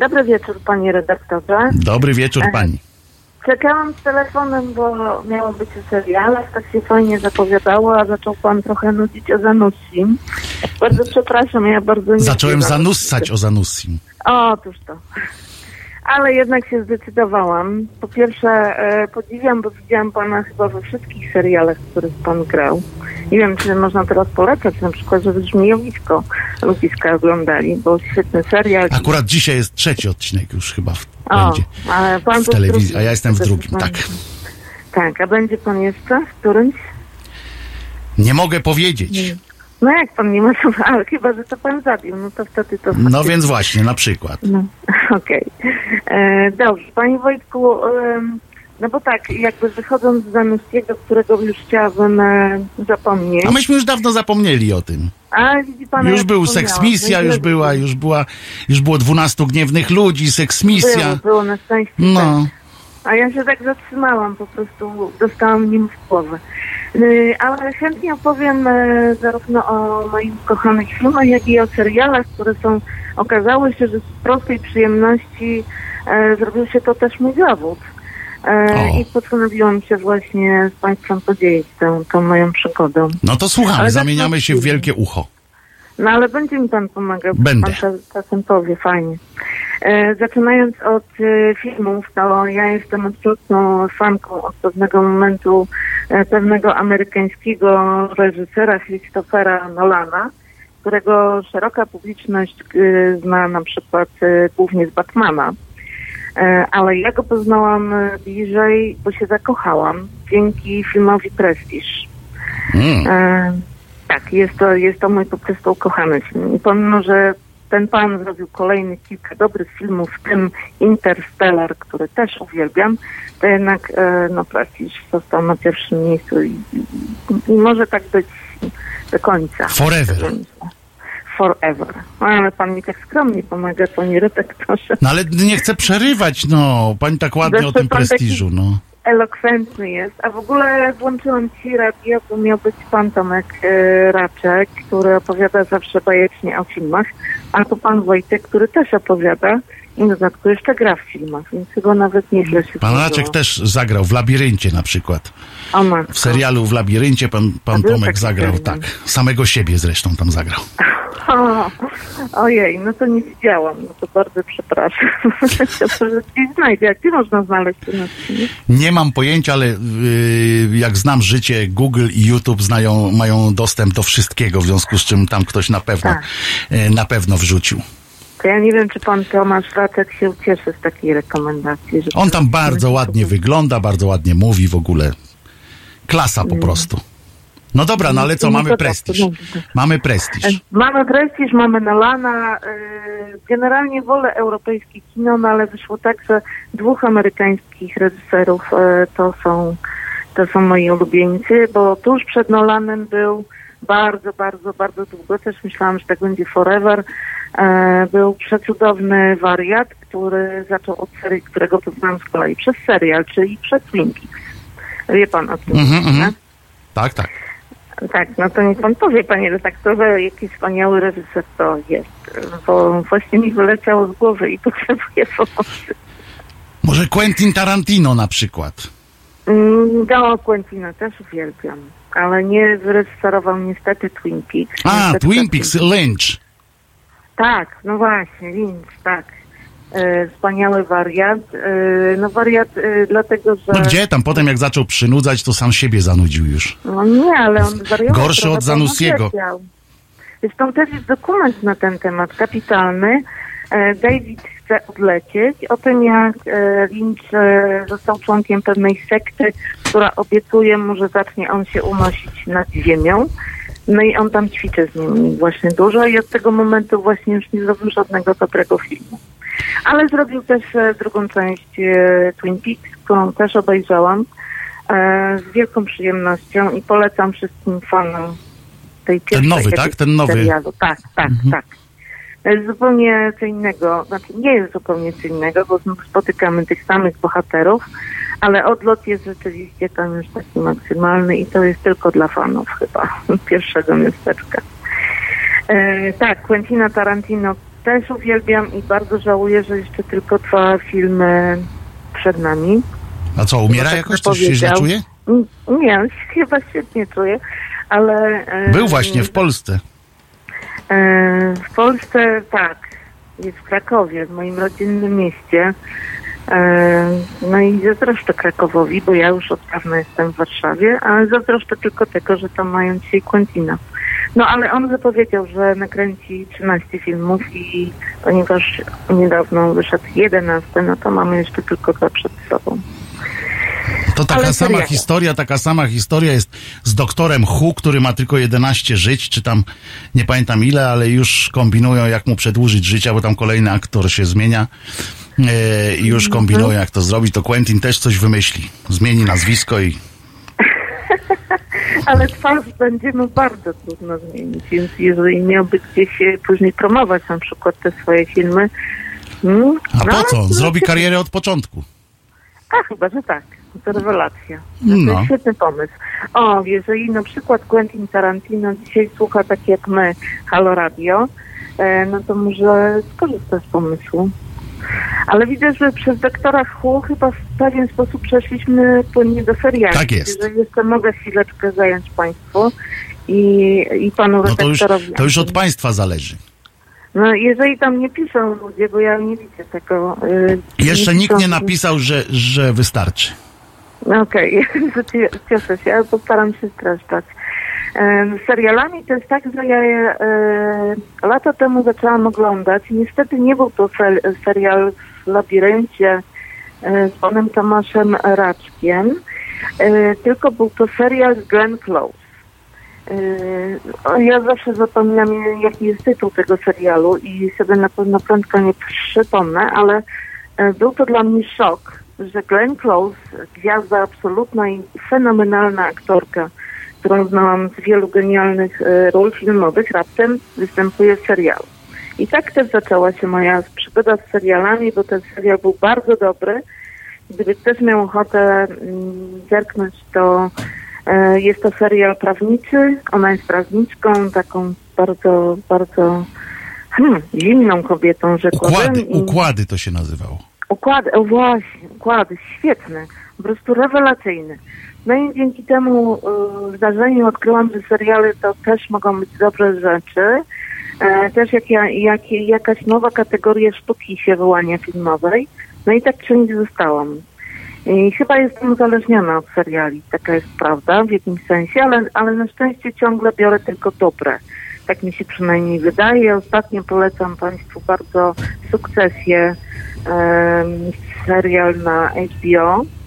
Dobry wieczór, panie redaktorze. Dobry wieczór, e, pani. Czekałam z telefonem, bo miało być o serialach, tak się fajnie zapowiadało, a zaczął pan trochę nudzić o Zanussim. Bardzo przepraszam, ja bardzo nie Zacząłem zanussać o Zanussim. O, otóż to ale jednak się zdecydowałam. Po pierwsze e, podziwiam, bo widziałam pana chyba we wszystkich serialach, w których pan grał. Nie wiem, czy można teraz polecać, na przykład, żeby Żmijowisko ludziska oglądali, bo świetny serial. Akurat dzisiaj jest trzeci odcinek już chyba w, o, będzie ale pan w telewizji, a ja jestem w drugim, tak. Tak, a będzie pan jeszcze w którymś? Nie mogę powiedzieć. Nie. No jak pan nie ma [laughs] ale chyba, że to pan zabił, no to wtedy to... No więc właśnie, na przykład. No, [laughs] okej. Okay. E, dobrze, panie Wojtku, e, no bo tak, jakby wychodząc z Zanuskiego, którego już chciałabym e, zapomnieć... A myśmy już dawno zapomnieli o tym. A widzi pan, Już był seksmisja, już była, już była, już było dwunastu gniewnych ludzi, seksmisja. Było, było na szczęście. No. A ja się tak zatrzymałam, po prostu dostałam nim w głowę. Y, ale chętnie opowiem e, zarówno o moich kochanych filmach, jak i o serialach, które są, okazało się, że z prostej przyjemności e, zrobił się to też mój zawód. E, I postanowiłam się właśnie z Państwem podzielić tą, tą moją przygodą. No to słuchamy, ale zamieniamy się w wielkie ucho. No ale będzie mi Pan pomagał. Będę. Pan czasem powie, fajnie. E, zaczynając od e, filmów, to ja jestem absolutną fanką od pewnego momentu e, pewnego amerykańskiego reżysera Christophera Nolana, którego szeroka publiczność zna na przykład głównie z Batmana. Ale ja go poznałam bliżej, bo się zakochałam dzięki filmowi Prestige. Mm. Tak, jest to, jest to mój po prostu ukochany film. I pomimo, że ten pan zrobił kolejny kilka dobrych filmów, w tym Interstellar, który też uwielbiam, to jednak e, no Prestige został na pierwszym miejscu i, i, i może tak być do końca. Forever. Forever. No, ale pan mi tak skromnie pomaga, panie redaktorze. No ale nie chcę przerywać, no. Pani tak ładnie Zresztą o tym prestiżu, no elokwentny jest. A w ogóle włączyłam ci radio, bo miał być pan Tomek e, Raczek, który opowiada zawsze bajecznie o filmach, a to pan Wojtek, który też opowiada i na dodatku jeszcze gra w filmach, więc chyba nawet nieźle się Pan Raczek też zagrał w Labiryncie na przykład. O W serialu w Labiryncie pan, pan Tomek zagrał, tak. Samego siebie zresztą tam zagrał. O, [laughs] ojej, no to nie widziałam, no to bardzo przepraszam. [laughs] Dobrze, gdzieś znajdzie, gdzie można znaleźć ten odcinek? Nie mam pojęcia, ale yy, jak znam życie, Google i YouTube znają, mają dostęp do wszystkiego, w związku z czym tam ktoś na pewno, tak. yy, na pewno wrzucił. To ja nie wiem, czy pan Tomasz Racek się ucieszy z takiej rekomendacji. On tam bardzo ładnie wygląda, bardzo ładnie mówi w ogóle. Klasa po mm. prostu. No dobra, no ale co, mamy prestiż. Mamy prestiż. E, mamy prestiż, mamy Nalana. E, generalnie wolę europejskie kino, no ale wyszło tak, że dwóch amerykańskich reżyserów e, to są, to są moi ulubieńcy, bo tuż przed Nolanem był bardzo, bardzo, bardzo długo, też myślałam, że tak będzie forever, był przecudowny wariat, który zaczął od serii, którego poznałam z kolei przez serial, czyli przez Twin Peaks. Wie pan o tym, mm -hmm, Tak, tak. Tak, no to niech pan powie, panie redaktorze, jaki wspaniały reżyser to jest, bo właśnie mi wyleciało z głowy i [laughs] potrzebuję pomocy. Może Quentin Tarantino na przykład? Mm, no, Quentina też uwielbiam, ale nie wyreżyserował niestety Twin Peaks. A, Twin Peaks, Lynch. Tak, no właśnie, Lynch, tak. E, wspaniały wariat. E, no wariat e, dlatego, że... No gdzie tam? Potem jak zaczął przynudzać, to sam siebie zanudził już. No nie, ale on wariował. Gorszy od Zanussiego. Zresztą też jest dokument na ten temat, kapitalny. David chce odlecieć. O tym, jak Lynch został członkiem pewnej sekty, która obiecuje mu, że zacznie on się unosić nad ziemią. No i on tam ćwiczy z nimi właśnie dużo i od tego momentu właśnie już nie zrobił żadnego dobrego filmu. Ale zrobił też e, drugą część e, Twin Peaks, którą też obejrzałam e, z wielką przyjemnością i polecam wszystkim fanom tej pierwszej Ten nowy, tak? Ten nowy. Serialu. Tak, tak, mhm. tak. zupełnie co innego, znaczy nie jest zupełnie co innego, bo spotykamy tych samych bohaterów, ale odlot jest rzeczywiście tam już taki maksymalny i to jest tylko dla fanów chyba [laughs] pierwszego miasteczka. E, tak, Quentina Tarantino też uwielbiam i bardzo żałuję, że jeszcze tylko dwa filmy przed nami. A co, umiera tak jakoś? Coś się źle czuje? Nie, [laughs] chyba świetnie czuję, ale... E, Był właśnie w Polsce. E, w Polsce, tak. Jest w Krakowie, w moim rodzinnym mieście. E, no i zazdroszczę Krakowowi, bo ja już od dawna jestem w Warszawie, ale zazdroszczę tylko tego, że tam mają dzisiaj Quentina. No ale on zapowiedział, że nakręci 13 filmów i ponieważ niedawno wyszedł 11, no to mamy jeszcze tylko dwa przed sobą. To taka Ale sama historia, taka sama historia jest z doktorem Hu, który ma tylko 11 żyć, czy tam nie pamiętam ile, ale już kombinują, jak mu przedłużyć życia, bo tam kolejny aktor się zmienia e, i już mhm. kombinują, jak to zrobić. To Quentin też coś wymyśli. Zmieni nazwisko i [laughs] ale twarz będzie no bardzo trudno zmienić, więc jeżeli miałby gdzieś później promować na przykład te swoje filmy. Hmm, A no, po co? Zrobi karierę od początku. A chyba, że tak. To rewelacja. No. To jest świetny pomysł. O, jeżeli na przykład Quentin Tarantino dzisiaj słucha tak jak my Halo Radio, e, no to może skorzysta z pomysłu. Ale widzę, że przez doktora Hu chyba w pewien sposób przeszliśmy płynnie do seriali. Tak jest. Jeżeli jeszcze mogę chwileczkę zająć Państwu i, i Panu no to już, to już od Państwa zależy. No, jeżeli tam nie piszą ludzie, bo ja nie widzę tego. Yy, Jeszcze nie nikt nie napisał, że, że wystarczy. Okej, [laughs] okay. cieszę się, ale postaram się streszczać. Z serialami to jest tak, że ja je e, lata temu zaczęłam oglądać. Niestety nie był to serial w labiryncie e, z panem Tomaszem Raczkiem, e, tylko był to serial Glenn Close. Ja zawsze zapominam, jaki jest tytuł tego serialu i sobie na pewno prędko nie przypomnę, ale był to dla mnie szok, że Glenn Close, gwiazda absolutna i fenomenalna aktorka, którą znałam z wielu genialnych e, ról filmowych, raptem występuje w serialu. I tak też zaczęła się moja przygoda z serialami, bo ten serial był bardzo dobry. Gdyby ktoś miał ochotę mm, zerknąć, to e, jest to serial prawniczy. Ona jest prawniczką, taką bardzo, bardzo hmm, zimną kobietą, że układy, układy to się nazywało. Układy, o właśnie, układy, świetne, po prostu rewelacyjne. No i dzięki temu y, zdarzeniu odkryłam, że seriale to też mogą być dobre rzeczy. E, też jak, jak, jakaś nowa kategoria sztuki się wyłania filmowej. No i tak czymś zostałam. I chyba jestem uzależniona od seriali, taka jest prawda w jakimś sensie, ale, ale na szczęście ciągle biorę tylko dobre. Tak mi się przynajmniej wydaje. Ostatnio polecam Państwu bardzo sukcesję serial na HBO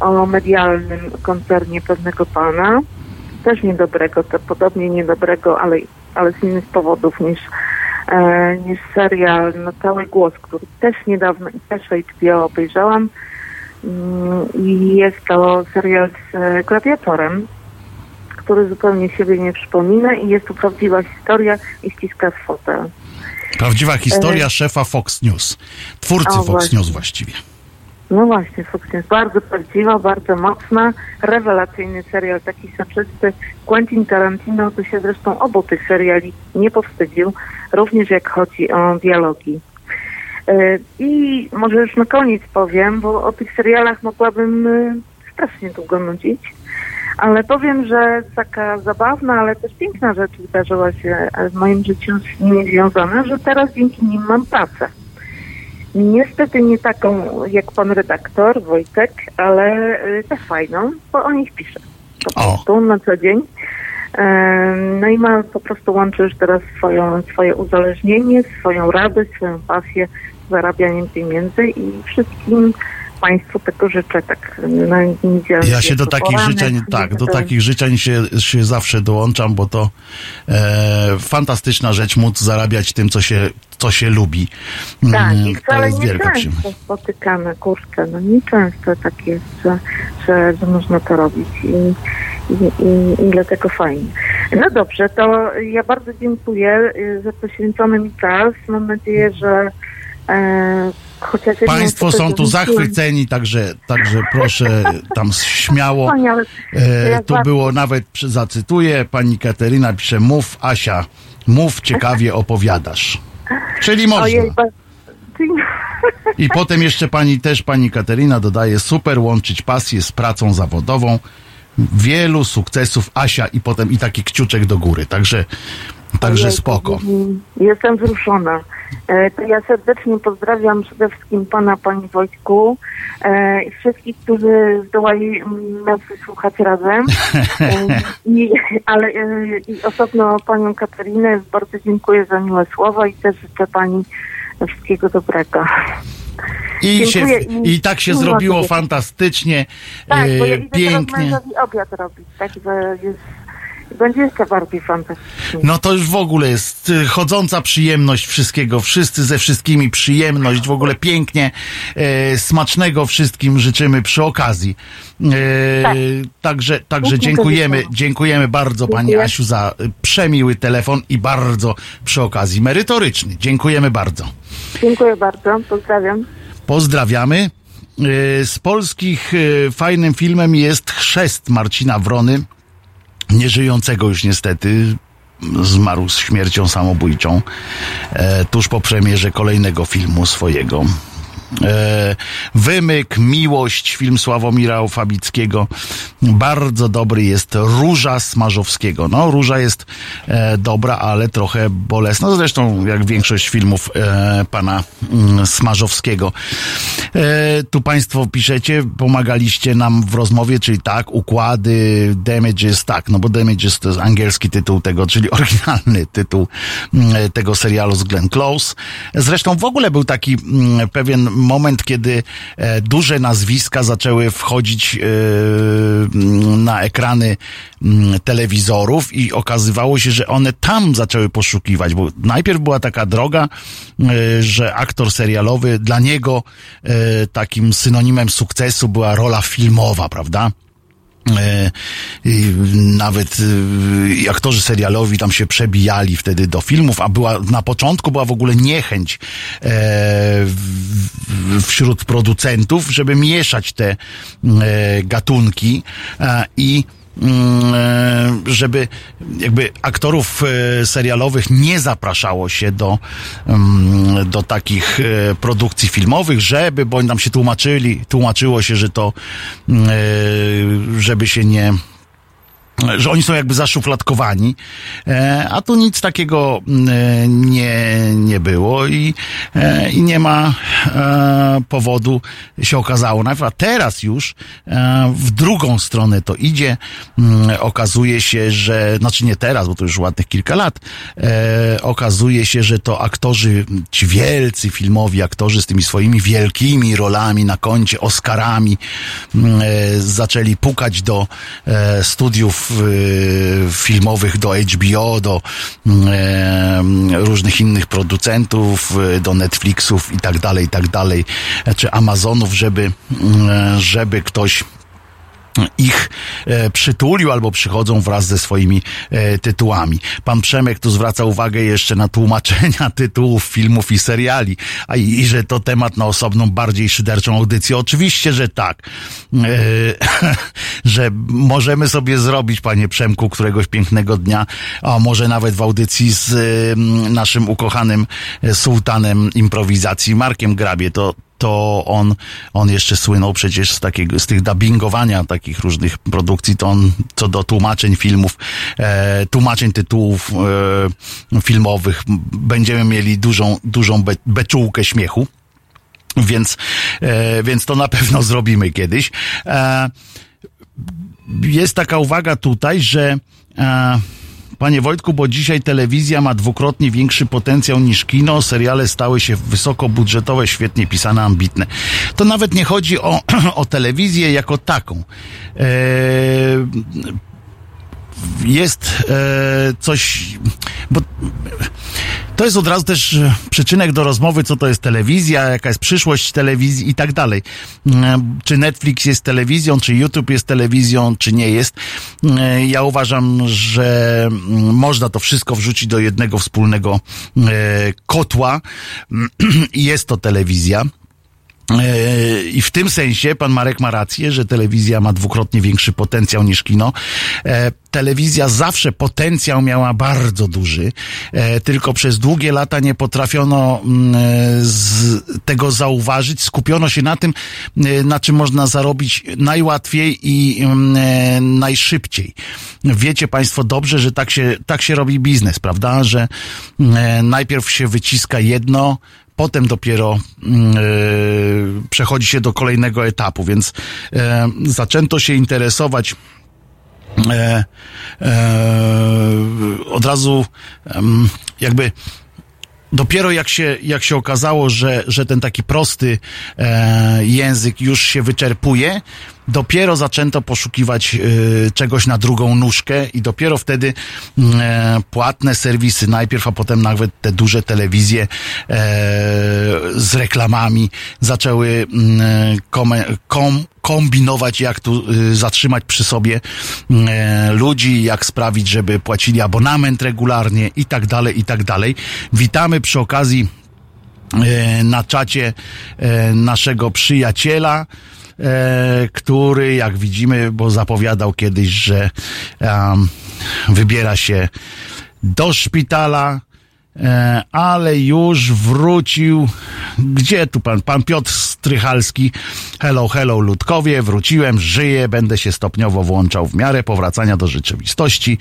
o medialnym koncernie pewnego pana. Też niedobrego, to podobnie niedobrego, ale, ale z innych powodów niż, e, niż serial No Cały Głos, który też niedawno i też HBO obejrzałam. Mm, I jest to serial z e, gladiatorem, który zupełnie siebie nie przypomina i jest to prawdziwa historia i ściska w fotel. Prawdziwa historia e... szefa Fox News. Twórcy o, Fox właśnie. News właściwie. No właśnie, jest bardzo prawdziwa, bardzo mocna, rewelacyjny serial, taki soczysty. Quentin Tarantino to się zresztą obu tych seriali nie powstydził, również jak chodzi o dialogi. E, I może już na koniec powiem, bo o tych serialach mogłabym e, strasznie długo nudzić, ale powiem, że taka zabawna, ale też piękna rzecz wydarzyła się w moim życiu z nimi związana, że teraz dzięki nim mam pracę. Niestety nie taką jak pan redaktor Wojtek, ale y, też fajną, bo o nich piszę. Po prostu na co dzień. No i ma po prostu łączy już teraz swoją, swoje uzależnienie, swoją radość, swoją pasję z zarabianiem pieniędzy i wszystkim Państwu tego życzę tak na niedzielę. Ja się do takich życzeń, tak, do takich życzeń się, się zawsze dołączam, bo to e, fantastyczna rzecz móc zarabiać tym, co się, co się lubi. Tak, mm, i wcale nie często spotykamy, kurczę, no nie często tak jest, że, że, że można to robić i, i, i, i dlatego fajnie. No dobrze, to ja bardzo dziękuję y, za poświęcony mi czas. Mam nadzieję, że e, Państwo są tu zachwyceni, także, także proszę tam śmiało. E, tu było nawet, zacytuję, pani Kateryna pisze, mów Asia, mów ciekawie opowiadasz. Czyli można. I potem jeszcze pani, też pani Katerina dodaje, super łączyć pasję z pracą zawodową. Wielu sukcesów Asia i potem i taki kciuczek do góry. Także, także spoko. Jestem wzruszona. E, to ja serdecznie pozdrawiam przede wszystkim pana, pani Wojtku e, i wszystkich, którzy zdołali nas wysłuchać razem. E, [laughs] I, ale i osobno panią Katarinę bardzo dziękuję za miłe słowa i też życzę pani wszystkiego dobrego. I, się, i, tak się zrobiło fantastycznie, tak, bo ja pięknie. obiad robić, także jest będzie jeszcze bardziej fantastycznie. No to już w ogóle jest y, chodząca przyjemność wszystkiego, wszyscy ze wszystkimi przyjemność, w ogóle pięknie, e, smacznego wszystkim życzymy przy okazji. E, tak. Także, także dziękujemy, dziękujemy bardzo Dziękuję. Pani Asiu za przemiły telefon i bardzo przy okazji merytoryczny. Dziękujemy bardzo. Dziękuję bardzo, pozdrawiam. Pozdrawiamy. E, z polskich e, fajnym filmem jest Chrzest Marcina Wrony nieżyjącego już niestety, zmarł z śmiercią samobójczą e, tuż po premierze kolejnego filmu swojego. E, Wymyk, Miłość, film Sławomira Fabickiego. Bardzo dobry jest Róża Smarzowskiego. No, Róża jest e, dobra, ale trochę bolesna. Zresztą jak większość filmów e, pana mm, Smarzowskiego. E, tu państwo piszecie, pomagaliście nam w rozmowie, czyli tak, układy, damages, tak, no bo damages to jest angielski tytuł tego, czyli oryginalny tytuł mm, tego serialu z Glenn Close. Zresztą w ogóle był taki mm, pewien moment, kiedy e, duże nazwiska zaczęły wchodzić e, na ekrany telewizorów i okazywało się, że one tam zaczęły poszukiwać, bo najpierw była taka droga, e, że aktor serialowy dla niego takim synonimem sukcesu była rola filmowa, prawda? E, nawet e, aktorzy serialowi tam się przebijali wtedy do filmów, a była na początku była w ogóle niechęć e, wśród producentów, żeby mieszać te gatunki i żeby jakby aktorów e, serialowych nie zapraszało się do, mm, do takich e, produkcji filmowych, żeby, bo nam się tłumaczyli, tłumaczyło się, że to, mm, żeby się nie że oni są jakby zaszufladkowani, e, a tu nic takiego e, nie, nie było i, e, i nie ma powodu, się okazało. A teraz już w drugą stronę to idzie. Mm, okazuje się, że, znaczy nie teraz, bo to już ładnych kilka lat, okazuje się, że to aktorzy, ci wielcy filmowi aktorzy z tymi swoimi wielkimi rolami na koncie, Oscarami, mm, zaczęli pukać do studiów Y, filmowych do HBO, do y, różnych innych producentów, y, do Netflixów i tak dalej, i tak dalej, czy Amazonów, żeby, żeby ktoś ich e, przytulił albo przychodzą wraz ze swoimi e, tytułami. Pan Przemek tu zwraca uwagę jeszcze na tłumaczenia [laughs] tytułów filmów i seriali, a i, i że to temat na osobną, bardziej szyderczą audycję. Oczywiście, że tak. E, [laughs] że możemy sobie zrobić, panie Przemku, któregoś pięknego dnia, a może nawet w audycji z naszym ukochanym sułtanem improwizacji Markiem Grabie. To, to on, on jeszcze słynął przecież z takiego, z tych dubbingowania takich różnych produkcji, to on co do tłumaczeń filmów, e, tłumaczeń tytułów e, filmowych, będziemy mieli dużą, dużą be, beczułkę śmiechu. Więc, e, więc to na pewno zrobimy kiedyś. E, jest taka uwaga tutaj, że e, Panie Wojtku, bo dzisiaj telewizja ma dwukrotnie większy potencjał niż kino, seriale stały się wysokobudżetowe, świetnie pisane, ambitne. To nawet nie chodzi o, [clears throat] o telewizję jako taką. Eee, jest e, coś, bo to jest od razu też przyczynek do rozmowy, co to jest telewizja, jaka jest przyszłość telewizji i tak dalej. E, czy Netflix jest telewizją, czy YouTube jest telewizją, czy nie jest. E, ja uważam, że mm, można to wszystko wrzucić do jednego wspólnego kotła [clears throat] i jest to telewizja. E, I w tym sensie pan Marek ma rację, że telewizja ma dwukrotnie większy potencjał niż kino. E, telewizja zawsze potencjał miała bardzo duży, e, tylko przez długie lata nie potrafiono mm, tego zauważyć. Skupiono się na tym, na czym można zarobić najłatwiej i mm, najszybciej. Wiecie Państwo dobrze, że tak się, tak się robi biznes, prawda? Że najpierw się wyciska jedno, potem dopiero yy, przechodzi się do kolejnego etapu, więc yy, zaczęto się interesować e, od razu jakby dopiero jak się, jak się okazało, że, że ten taki prosty e, język już się wyczerpuje, dopiero zaczęto poszukiwać e, czegoś na drugą nóżkę i dopiero wtedy e, płatne serwisy najpierw, a potem nawet te duże telewizje e, z reklamami zaczęły mm, kom, kom, kombinować, jak tu y, zatrzymać przy sobie y, ludzi, jak sprawić, żeby płacili abonament regularnie i tak dalej, i tak dalej. Witamy przy okazji y, na czacie naszego przyjaciela, który, jak widzimy, bo zapowiadał kiedyś, że um, wybiera się do szpitala, E, ale już wrócił. Gdzie tu pan? Pan Piotr Strychalski. Hello, hello, ludkowie. Wróciłem, żyję, będę się stopniowo włączał w miarę powracania do rzeczywistości.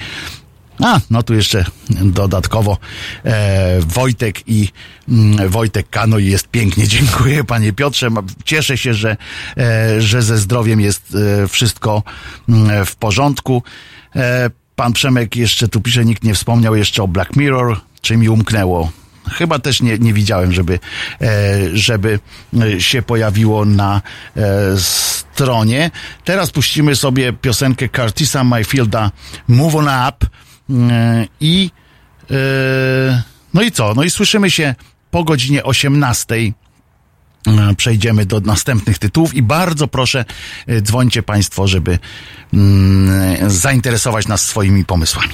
A, no tu jeszcze dodatkowo e, Wojtek i mm, Wojtek Kano jest pięknie. [laughs] Dziękuję panie Piotrze. Cieszę się, że, e, że ze zdrowiem jest e, wszystko mm, w porządku. E, pan Przemek jeszcze tu pisze, nikt nie wspomniał jeszcze o Black Mirror czy mi umknęło. Chyba też nie, nie widziałem, żeby, e, żeby e, się pojawiło na stronie. Teraz puścimy sobie piosenkę Curtisa Mayfielda Move On Up i no i co? No i słyszymy się po godzinie 18 przejdziemy do następnych tytułów i bardzo proszę, dzwońcie Państwo, żeby mm, zainteresować nas swoimi pomysłami.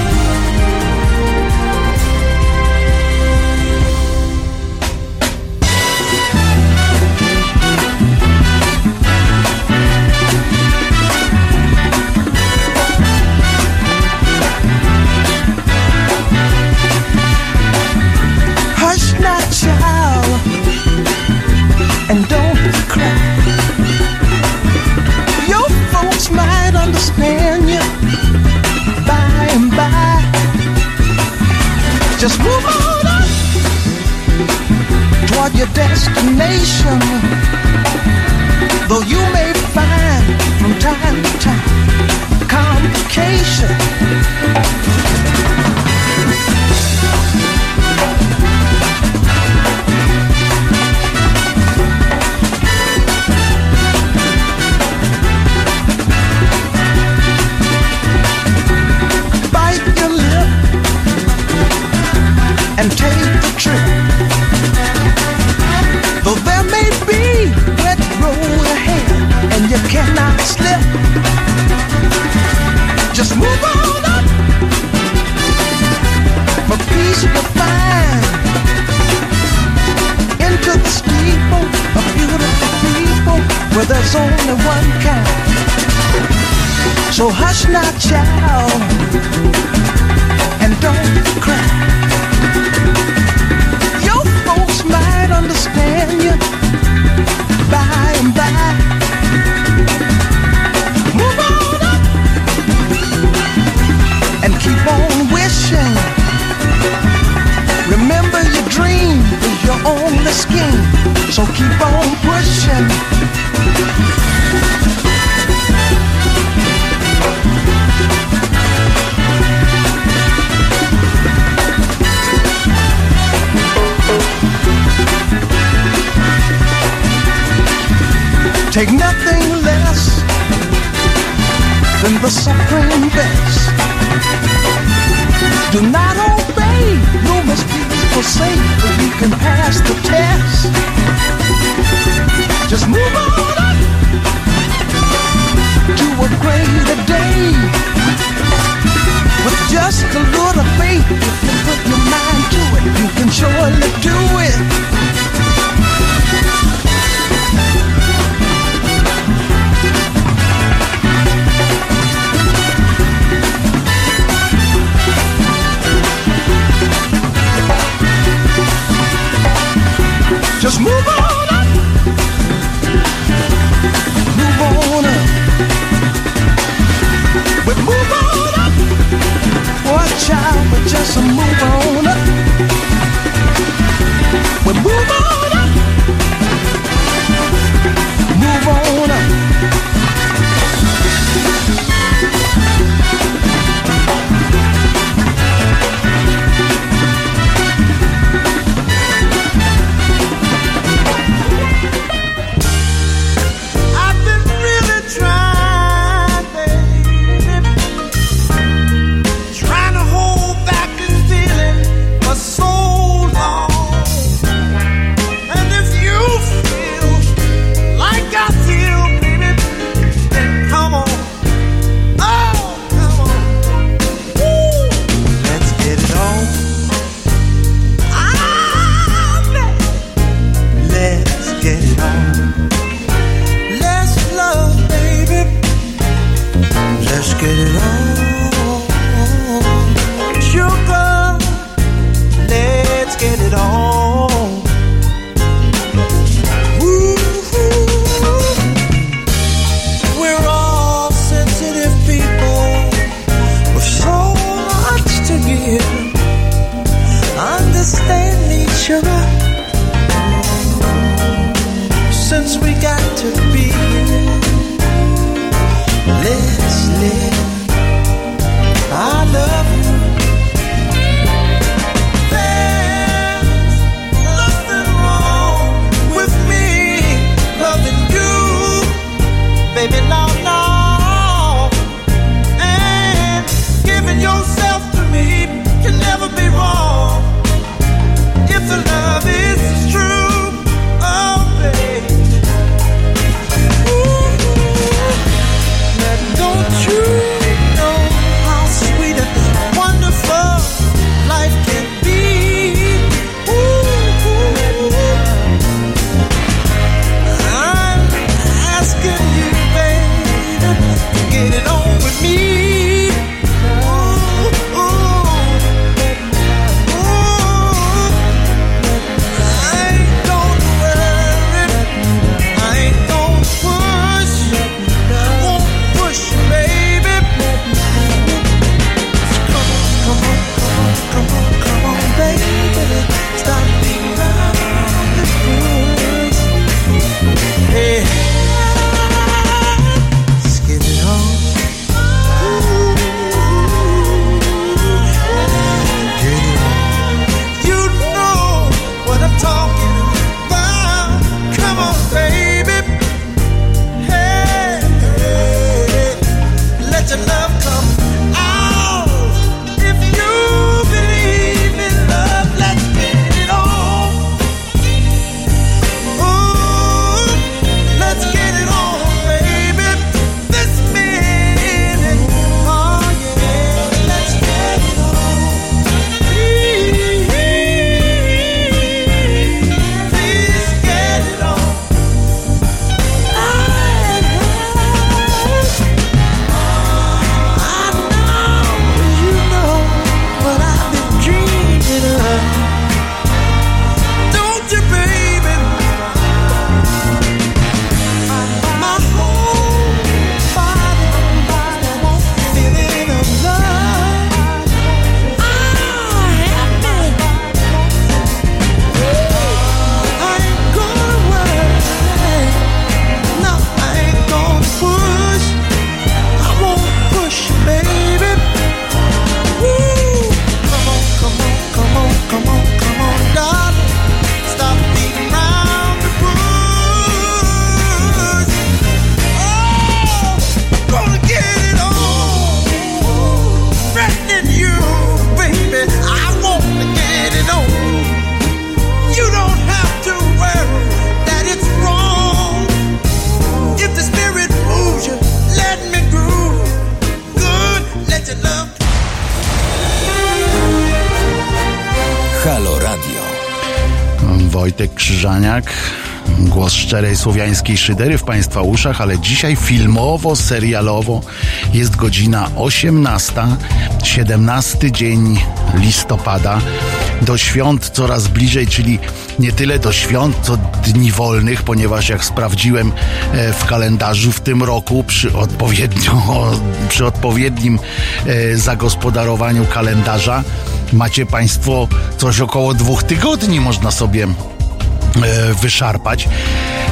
Destination. Though you may find from time to time complications. Not, child, suffering best. Do not obey, no people say, but you can pass the test. Just move on up to a greater day. With just a little faith, if you put your mind to it, you can surely do it. Just move on up. Move on up. But move on up. Watch out, but just move on up. But move on Głos szczerej słowiańskiej szydery w Państwa uszach, ale dzisiaj filmowo, serialowo jest godzina 18, 17 dzień listopada. Do świąt coraz bliżej, czyli nie tyle do świąt, co dni wolnych, ponieważ jak sprawdziłem e, w kalendarzu w tym roku przy, [laughs] przy odpowiednim e, zagospodarowaniu kalendarza macie Państwo coś około dwóch tygodni można sobie wyszarpać.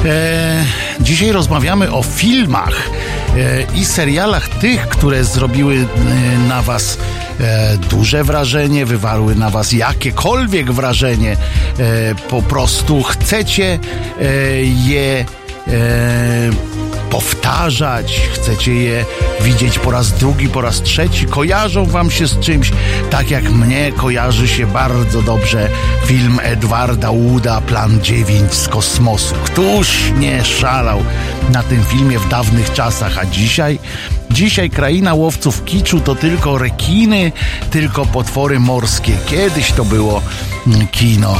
E, dzisiaj rozmawiamy o filmach e, i serialach tych, które zrobiły e, na Was e, duże wrażenie, wywarły na Was jakiekolwiek wrażenie. E, po prostu chcecie je powtarzać, chcecie je widzieć po raz drugi, po raz trzeci, kojarzą wam się z czymś, tak jak mnie kojarzy się bardzo dobrze film Edwarda Wooda Plan 9 z kosmosu. Któż nie szalał na tym filmie w dawnych czasach, a dzisiaj Dzisiaj kraina łowców kiczu to tylko rekiny, tylko potwory morskie. Kiedyś to było kino.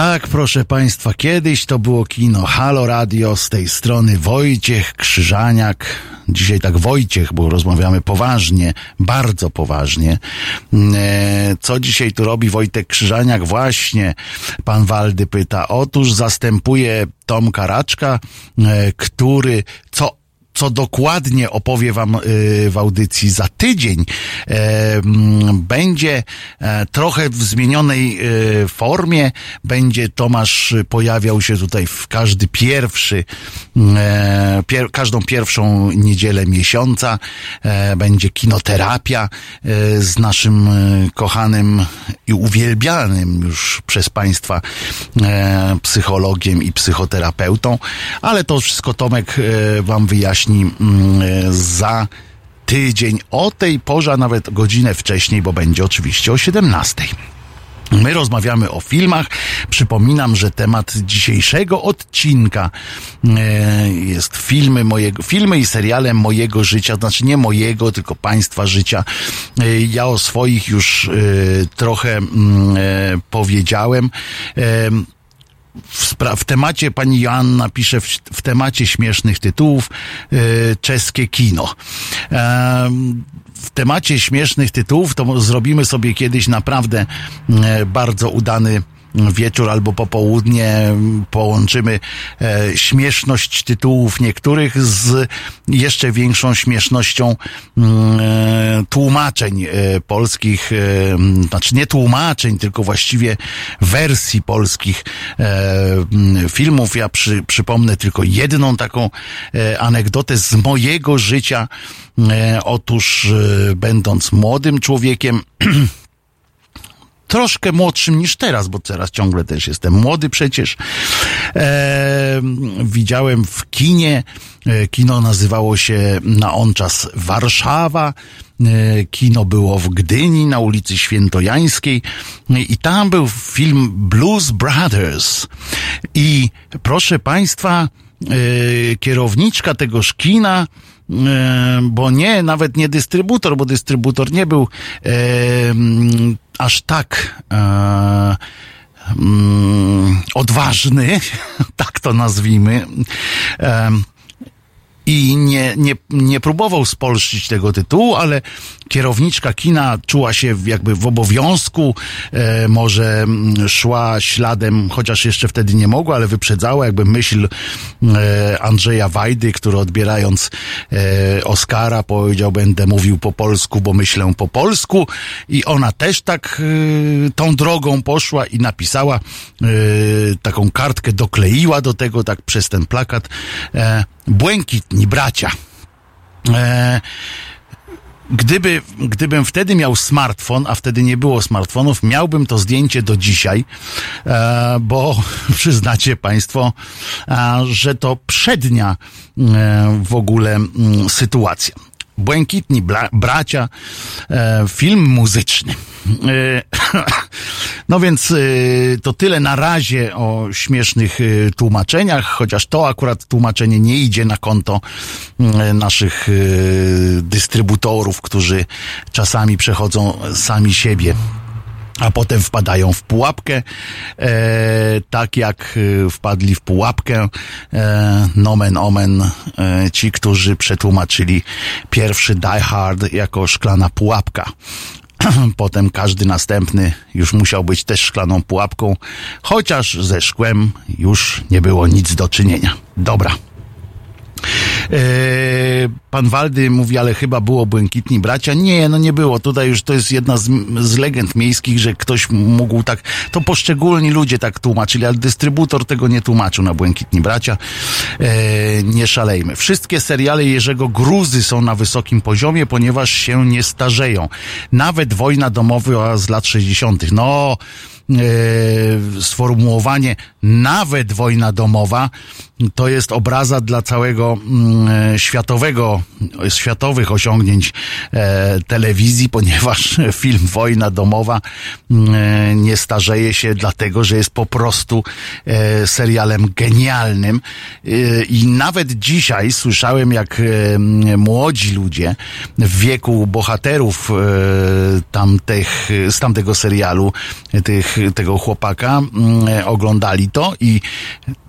Tak, proszę Państwa, kiedyś to było kino Halo Radio, z tej strony Wojciech Krzyżaniak. Dzisiaj tak Wojciech, bo rozmawiamy poważnie, bardzo poważnie. Mm, e, co dzisiaj tu robi Wojtek Krzyżaniak? Właśnie pan Waldy pyta. Otóż zastępuje Tomka Raczka, e, który co co dokładnie opowie Wam y, w audycji za tydzień, e, będzie e, trochę w zmienionej e, formie. Będzie Tomasz pojawiał się tutaj w każdy pierwszy, pier, każdą pierwszą niedzielę miesiąca. Będzie kinoterapia z naszym kochanym i uwielbianym już przez Państwa psychologiem i psychoterapeutą, ale to wszystko Tomek Wam wyjaśni mm, za tydzień o tej porze, a nawet godzinę wcześniej, bo będzie oczywiście o 17. My rozmawiamy o filmach. Przypominam, że temat dzisiejszego odcinka e, jest filmy mojego, filmy i seriale mojego życia, znaczy nie mojego, tylko państwa życia. E, ja o swoich już e, trochę mm, powiedziałem w, w, temacie, pani Joanna pisze, w, w temacie śmiesznych tytułów, yy, czeskie kino. W temacie śmiesznych tytułów to zrobimy sobie kiedyś naprawdę yy, bardzo udany wieczór albo popołudnie połączymy e, śmieszność tytułów niektórych z jeszcze większą śmiesznością mm, e, tłumaczeń e, polskich, e, znaczy nie tłumaczeń, tylko właściwie wersji polskich e, mm, filmów. Ja przy, przypomnę tylko jedną taką e, anegdotę z mojego życia. Otóż będąc młodym człowiekiem [clears throat] troszkę młodszym niż teraz, bo teraz ciągle też jestem młody przecież. E, widziałem w kinie, e, kino nazywało się na on czas Warszawa, e, kino było w Gdyni na ulicy Świętojańskiej. I tam był film Blues Brothers. I proszę Państwa, e, kierowniczka tegoż kina e, bo nie, nawet nie dystrybutor, bo dystrybutor nie był aż tak e, mm, odważny, [laughs] tak to nazwijmy. E, i nie, nie, nie próbował spolszczyć tego tytułu, ale kierowniczka kina czuła się jakby w obowiązku, e, może mm, szła śladem, chociaż jeszcze wtedy nie mogła, ale wyprzedzała jakby myśl e, Andrzeja Wajdy, który odbierając e, Oscara powiedział, będę mówił po polsku, bo myślę po polsku. I ona też tak e, tą drogą poszła i napisała e, taką kartkę, dokleiła do tego tak przez ten plakat. E, błękitni bracia. E, gdyby, gdybym wtedy miał smartfon, a wtedy nie było smartfonów, miałbym to zdjęcie do dzisiaj, e, bo [laughs] przyznacie Państwo, że to przednia e, w ogóle m, sytuacja. Błękitni Bracia, e, film muzyczny. E, no więc e, to tyle na razie o śmiesznych tłumaczeniach, chociaż to akurat tłumaczenie nie idzie na konto naszych dystrybutorów, którzy czasami przechodzą sami siebie a potem wpadają w pułapkę, e, tak jak e, wpadli w pułapkę e, nomen omen e, ci, którzy przetłumaczyli pierwszy Die Hard jako szklana pułapka. [clears throat] Potem każdy następny już musiał być też szklaną pułapką, chociaż ze szkłem już nie było nic do czynienia. Dobra. E, pan Waldy mówi, ale chyba było Błękitni Bracia. Nie, no nie było. Tutaj już to jest jedna z, z legend miejskich, że ktoś mógł tak, to poszczególni ludzie tak tłumaczyli, ale dystrybutor tego nie tłumaczył na Błękitni Bracia. E, nie szalejmy. Wszystkie seriale Jerzego Gruzy są na wysokim poziomie, ponieważ się nie starzeją. Nawet Wojna Domowa z lat 60. No, E, sformułowanie nawet wojna domowa to jest obraza dla całego mm, światowego, światowych osiągnięć e, telewizji, [laughs] ponieważ film Wojna domowa mm, e, nie starzeje się dlatego, że jest po prostu serialem genialnym. I nawet dzisiaj słyszałem jak młodzi ludzie w wieku bohaterów tamtych, z tamtego serialu, tych tego chłopaka, mm, oglądali to i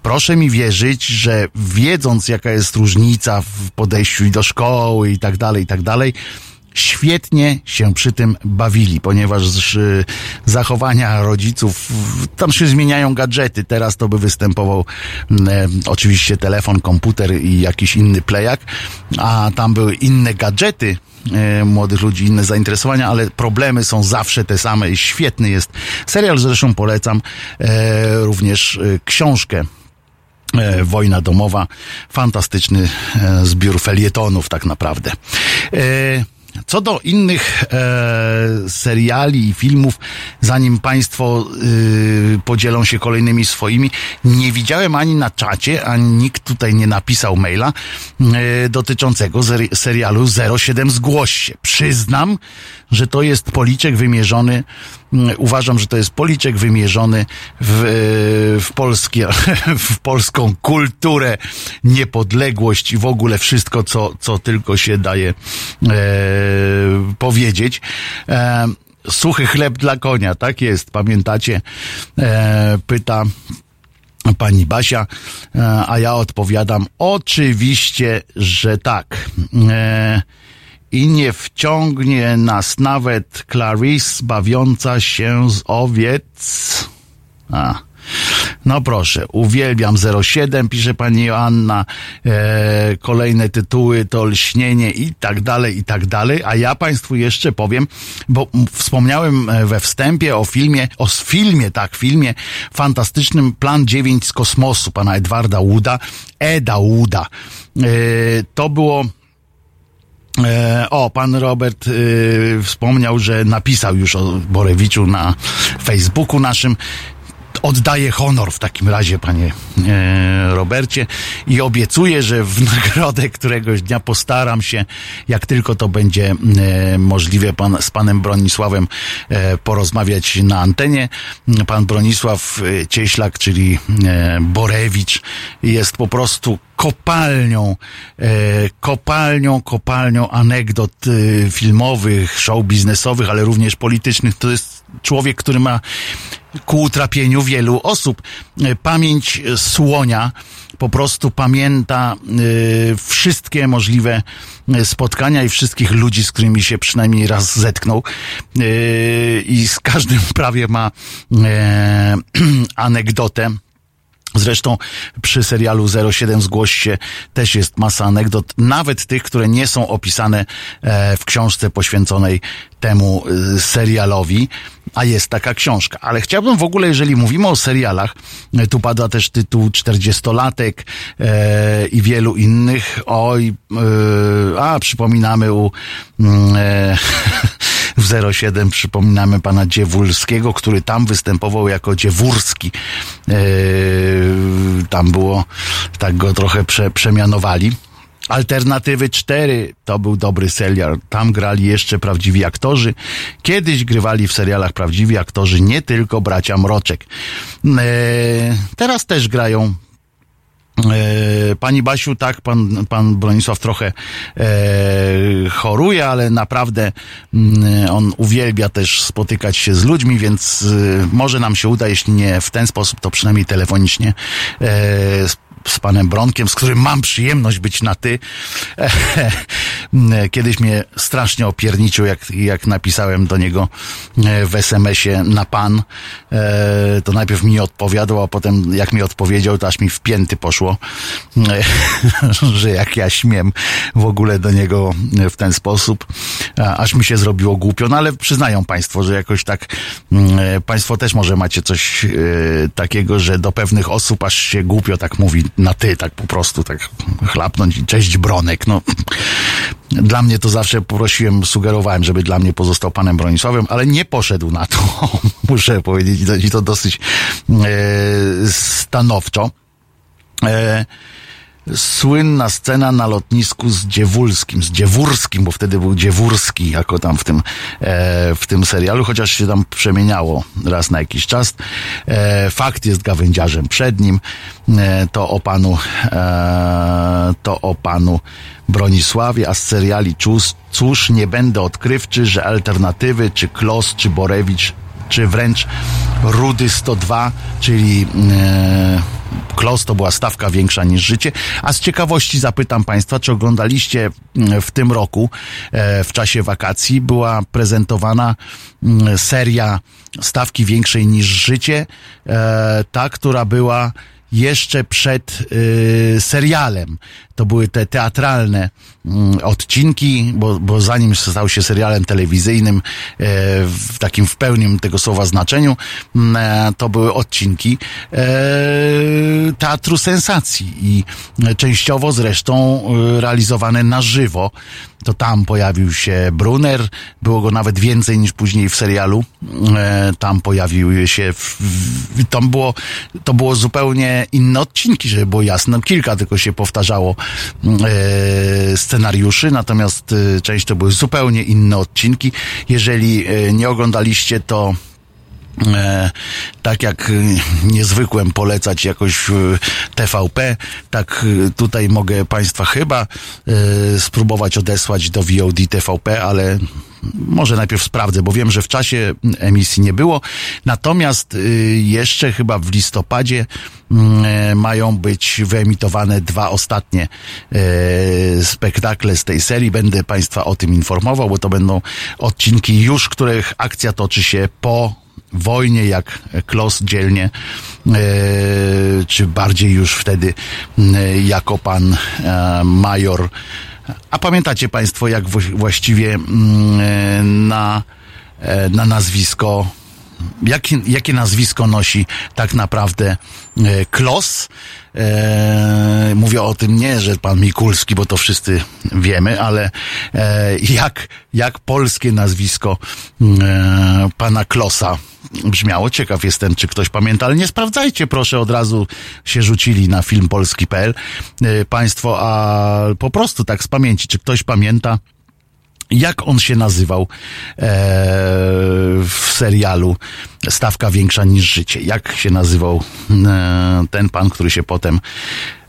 proszę mi wierzyć, że wiedząc jaka jest różnica w podejściu do szkoły i tak dalej, i tak dalej, świetnie się przy tym bawili, ponieważ y, zachowania rodziców, tam się zmieniają gadżety. Teraz to by występował mm, e, oczywiście telefon, komputer i jakiś inny plejak, a tam były inne gadżety, e, młodych ludzi, inne zainteresowania, ale problemy są zawsze te same i świetny jest serial, zresztą polecam e, również e, książkę Wojna domowa, fantastyczny e, zbiór felietonów tak naprawdę. Co do innych e, seriali i filmów, zanim Państwo y, podzielą się kolejnymi swoimi, nie widziałem ani na czacie, ani nikt tutaj nie napisał maila y, dotyczącego serialu 07 Zgłoś się. Przyznam, że to jest policzek wymierzony, uważam, że to jest policzek wymierzony w, w, polskie, [laughs] w polską kulturę, niepodległość i w ogóle wszystko, co, co tylko się daje e, powiedzieć. E, suchy chleb dla konia, tak jest, pamiętacie? E, pyta pani Basia, e, a ja odpowiadam oczywiście, że tak. E, i nie wciągnie nas nawet Clarice bawiąca się z owiec. A. No proszę, uwielbiam 07, pisze pani Joanna, e, kolejne tytuły to lśnienie i tak dalej, i tak dalej, a ja państwu jeszcze powiem, bo wspomniałem e, we wstępie o filmie, o filmie, tak, filmie fantastycznym Plan 9 z kosmosu pana Edwarda Łuda, Eda Łuda. E, to było o, pan Robert y, wspomniał, że napisał już o Borewiczu na Facebooku naszym oddaję honor w takim razie, panie e, Robercie, i obiecuję, że w [laughs] nagrodę któregoś dnia postaram się, jak tylko to będzie e, możliwe, pan, z panem Bronisławem e, porozmawiać na antenie. Pan Bronisław e, Cieślak, czyli e, Borewicz, jest po prostu kopalnią, e, kopalnią, kopalnią anegdot e, filmowych, show biznesowych, ale również politycznych. To jest człowiek, który ma ku utrapieniu wielu osób. E, pamięć słonia po prostu pamięta wszystkie możliwe spotkania i wszystkich ludzi, z którymi się przynajmniej raz zetknął i z każdym prawie ma [clears throat] anegdotę Zresztą przy serialu 07 Zgłoś się też jest masa anegdot, nawet tych, które nie są opisane e, w książce poświęconej temu e, serialowi, a jest taka książka. Ale chciałbym w ogóle, jeżeli mówimy o serialach, e, tu pada też tytuł 40-latek i wielu innych. Oj, a przypominamy u mm, [laughs] w 07 przypominamy pana Dziewulskiego, który tam występował jako Dziewurski. E, tam było, tak go trochę prze, przemianowali. Alternatywy 4 to był dobry serial. Tam grali jeszcze prawdziwi aktorzy. Kiedyś grywali w serialach prawdziwi aktorzy, nie tylko bracia Mroczek. Eee, teraz też grają pani Basiu, tak, pan, pan Bronisław trochę e, choruje, ale naprawdę mm, on uwielbia też spotykać się z ludźmi, więc e, może nam się uda, jeśli nie w ten sposób, to przynajmniej telefonicznie e, z panem Bronkiem, z którym mam przyjemność być na ty. [laughs] Kiedyś mnie strasznie opierniczył, jak, jak napisałem do niego e, w SMS-ie na pan. E, to najpierw mi odpowiadał, a potem jak mi odpowiedział, to aż mi w pięty poszło, e, [laughs] że jak ja śmiem w ogóle do niego w ten sposób, aż mi się zrobiło głupio. No ale przyznają państwo, że jakoś tak mm, państwo też może macie coś takiego, że do pewnych osób aż się głupio tak mówi na ty, tak po prostu, tak chlapnąć i cześć Bronek, no. Dla mnie to zawsze prosiłem, sugerowałem, żeby dla mnie pozostał panem Bronisławem, ale nie poszedł na to, [laughs] muszę powiedzieć, i to dosyć e, stanowczo. E, słynna scena na lotnisku z Dziewulskim, z Dziewurskim, bo wtedy był Dziewurski jako tam w tym, e, w tym serialu, chociaż się tam przemieniało raz na jakiś czas. E, fakt jest gawędziarzem przed nim. E, to o panu, e, to o panu Bronisławie, a z seriali cóż, cóż nie będę odkrywczy, że alternatywy, czy Klos, czy Borewicz, czy wręcz Rudy 102, czyli e, Klos to była stawka większa niż życie. A z ciekawości zapytam Państwa, czy oglądaliście mm, w tym roku, e, w czasie wakacji, była prezentowana mm, seria stawki większej niż życie, e, ta, która była jeszcze przed y, serialem. To były te teatralne y, odcinki, bo, bo zanim stał się serialem telewizyjnym y, w takim w pełnym tego słowa znaczeniu, mm, e, to były odcinki e, teatru sensacji i częściowo zresztą realizowane na żywo to tam pojawił się Brunner, było go nawet więcej niż później w serialu. E, tam pojawiły się, tam było, to było zupełnie inne odcinki, żeby było jasne. Kilka tylko się powtarzało e, scenariuszy, natomiast e, część to były zupełnie inne odcinki. Jeżeli e, nie oglądaliście, to E, tak jak e, niezwykłem polecać jakoś e, TVP, tak tutaj mogę Państwa chyba spróbować odesłać do VOD TVP, ale może najpierw sprawdzę, bo wiem, że w czasie emisji nie było. Natomiast jeszcze chyba w listopadzie mają być wyemitowane dwa ostatnie spektakle z tej serii. Będę Państwa o tym informował, bo to będą odcinki już, których akcja toczy się po wojnie, jak Klos dzielnie, e, czy bardziej już wtedy e, jako pan e, major. A pamiętacie Państwo, jak właściwie mm, na, na nazwisko jakie, jakie nazwisko nosi tak naprawdę Klos. E, mówię o tym nie, że pan Mikulski, bo to wszyscy wiemy, ale e, jak, jak polskie nazwisko e, pana Klosa brzmiało. Ciekaw jestem, czy ktoś pamięta, ale nie sprawdzajcie, proszę, od razu się rzucili na film polski.pl e, państwo, a po prostu tak z pamięci, czy ktoś pamięta, jak on się nazywał e, w serialu Stawka większa niż życie. Jak się nazywał e, ten pan, który się potem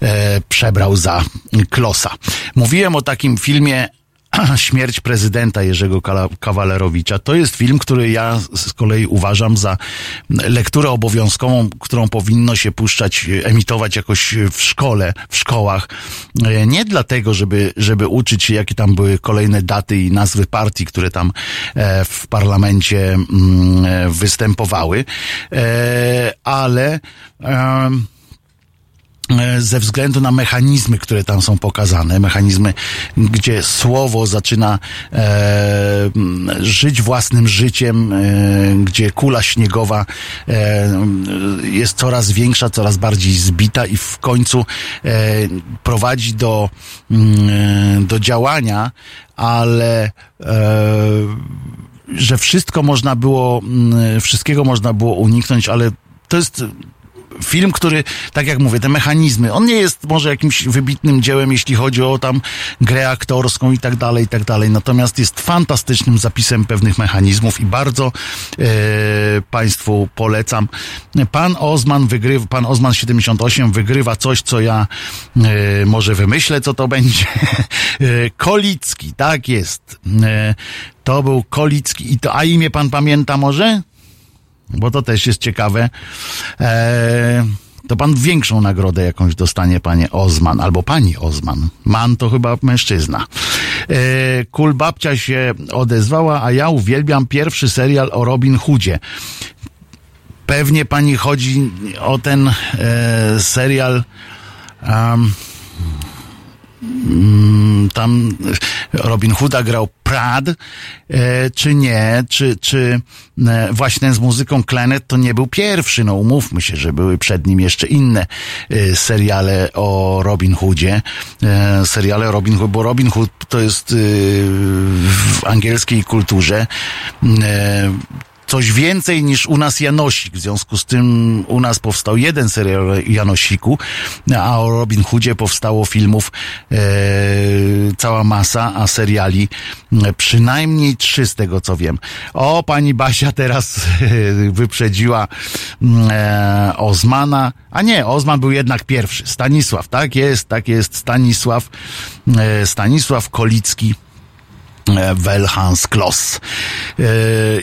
e, przebrał za Klosa. Mówiłem o takim filmie [clears throat] Śmierć prezydenta Jerzego Kawalerowicza. To jest film, który ja z kolei uważam za lekturę obowiązkową, którą powinno się puszczać, emitować jakoś w szkole, w szkołach. Nie dlatego, żeby, żeby uczyć się, jakie tam były kolejne daty i nazwy partii, które tam e, w parlamencie mm, występowały, e, ale E, ze względu na mechanizmy, które tam są pokazane, mechanizmy, gdzie słowo zaczyna e, żyć własnym życiem, e, gdzie kula śniegowa e, jest coraz większa, coraz bardziej zbita i w końcu e, prowadzi do, mm, do działania, ale że wszystko można było, wszystkiego można było uniknąć, ale to jest film, który, tak jak mówię, te mechanizmy, on nie jest może jakimś wybitnym dziełem, jeśli chodzi o tam grę aktorską i tak dalej, i tak dalej. Natomiast jest fantastycznym zapisem pewnych mechanizmów i bardzo e, Państwu polecam. Pan Ozman wygrywa, pan Ozman 78 wygrywa coś, co ja e, może wymyślę, co to będzie. [laughs] E, Kolicki, tak jest. E, to był Kolicki i to, a imię pan pamięta może? Bo to też jest ciekawe. Eee, to pan większą nagrodę jakąś dostanie, panie Ozman, albo pani Ozman. Man to chyba mężczyzna. Eee, Kul babcia się odezwała, a ja uwielbiam pierwszy serial o Robin Hoodzie. Pewnie pani chodzi o ten e, serial. Um, tam Robin Hooda grał Prad, e, czy nie, czy, czy e, właśnie z muzyką Klenet to nie był pierwszy, no umówmy się, że były przed nim jeszcze inne e, seriale o Robin Hoodzie, seriale Robin Hood, bo Robin Hood to jest w angielskiej kulturze coś więcej niż u nas Janosik. W związku z tym u nas powstał jeden serial Janosiku, a o Robin Hoodzie powstało filmów e, cała masa, a seriali e, przynajmniej trzy z tego co wiem. O, pani Basia teraz e, wyprzedziła e, Ozmana, a nie, Ozman był jednak pierwszy. Stanisław, tak jest, tak jest, Stanisław, e, Stanisław Kolicki Welhans Kloss. E,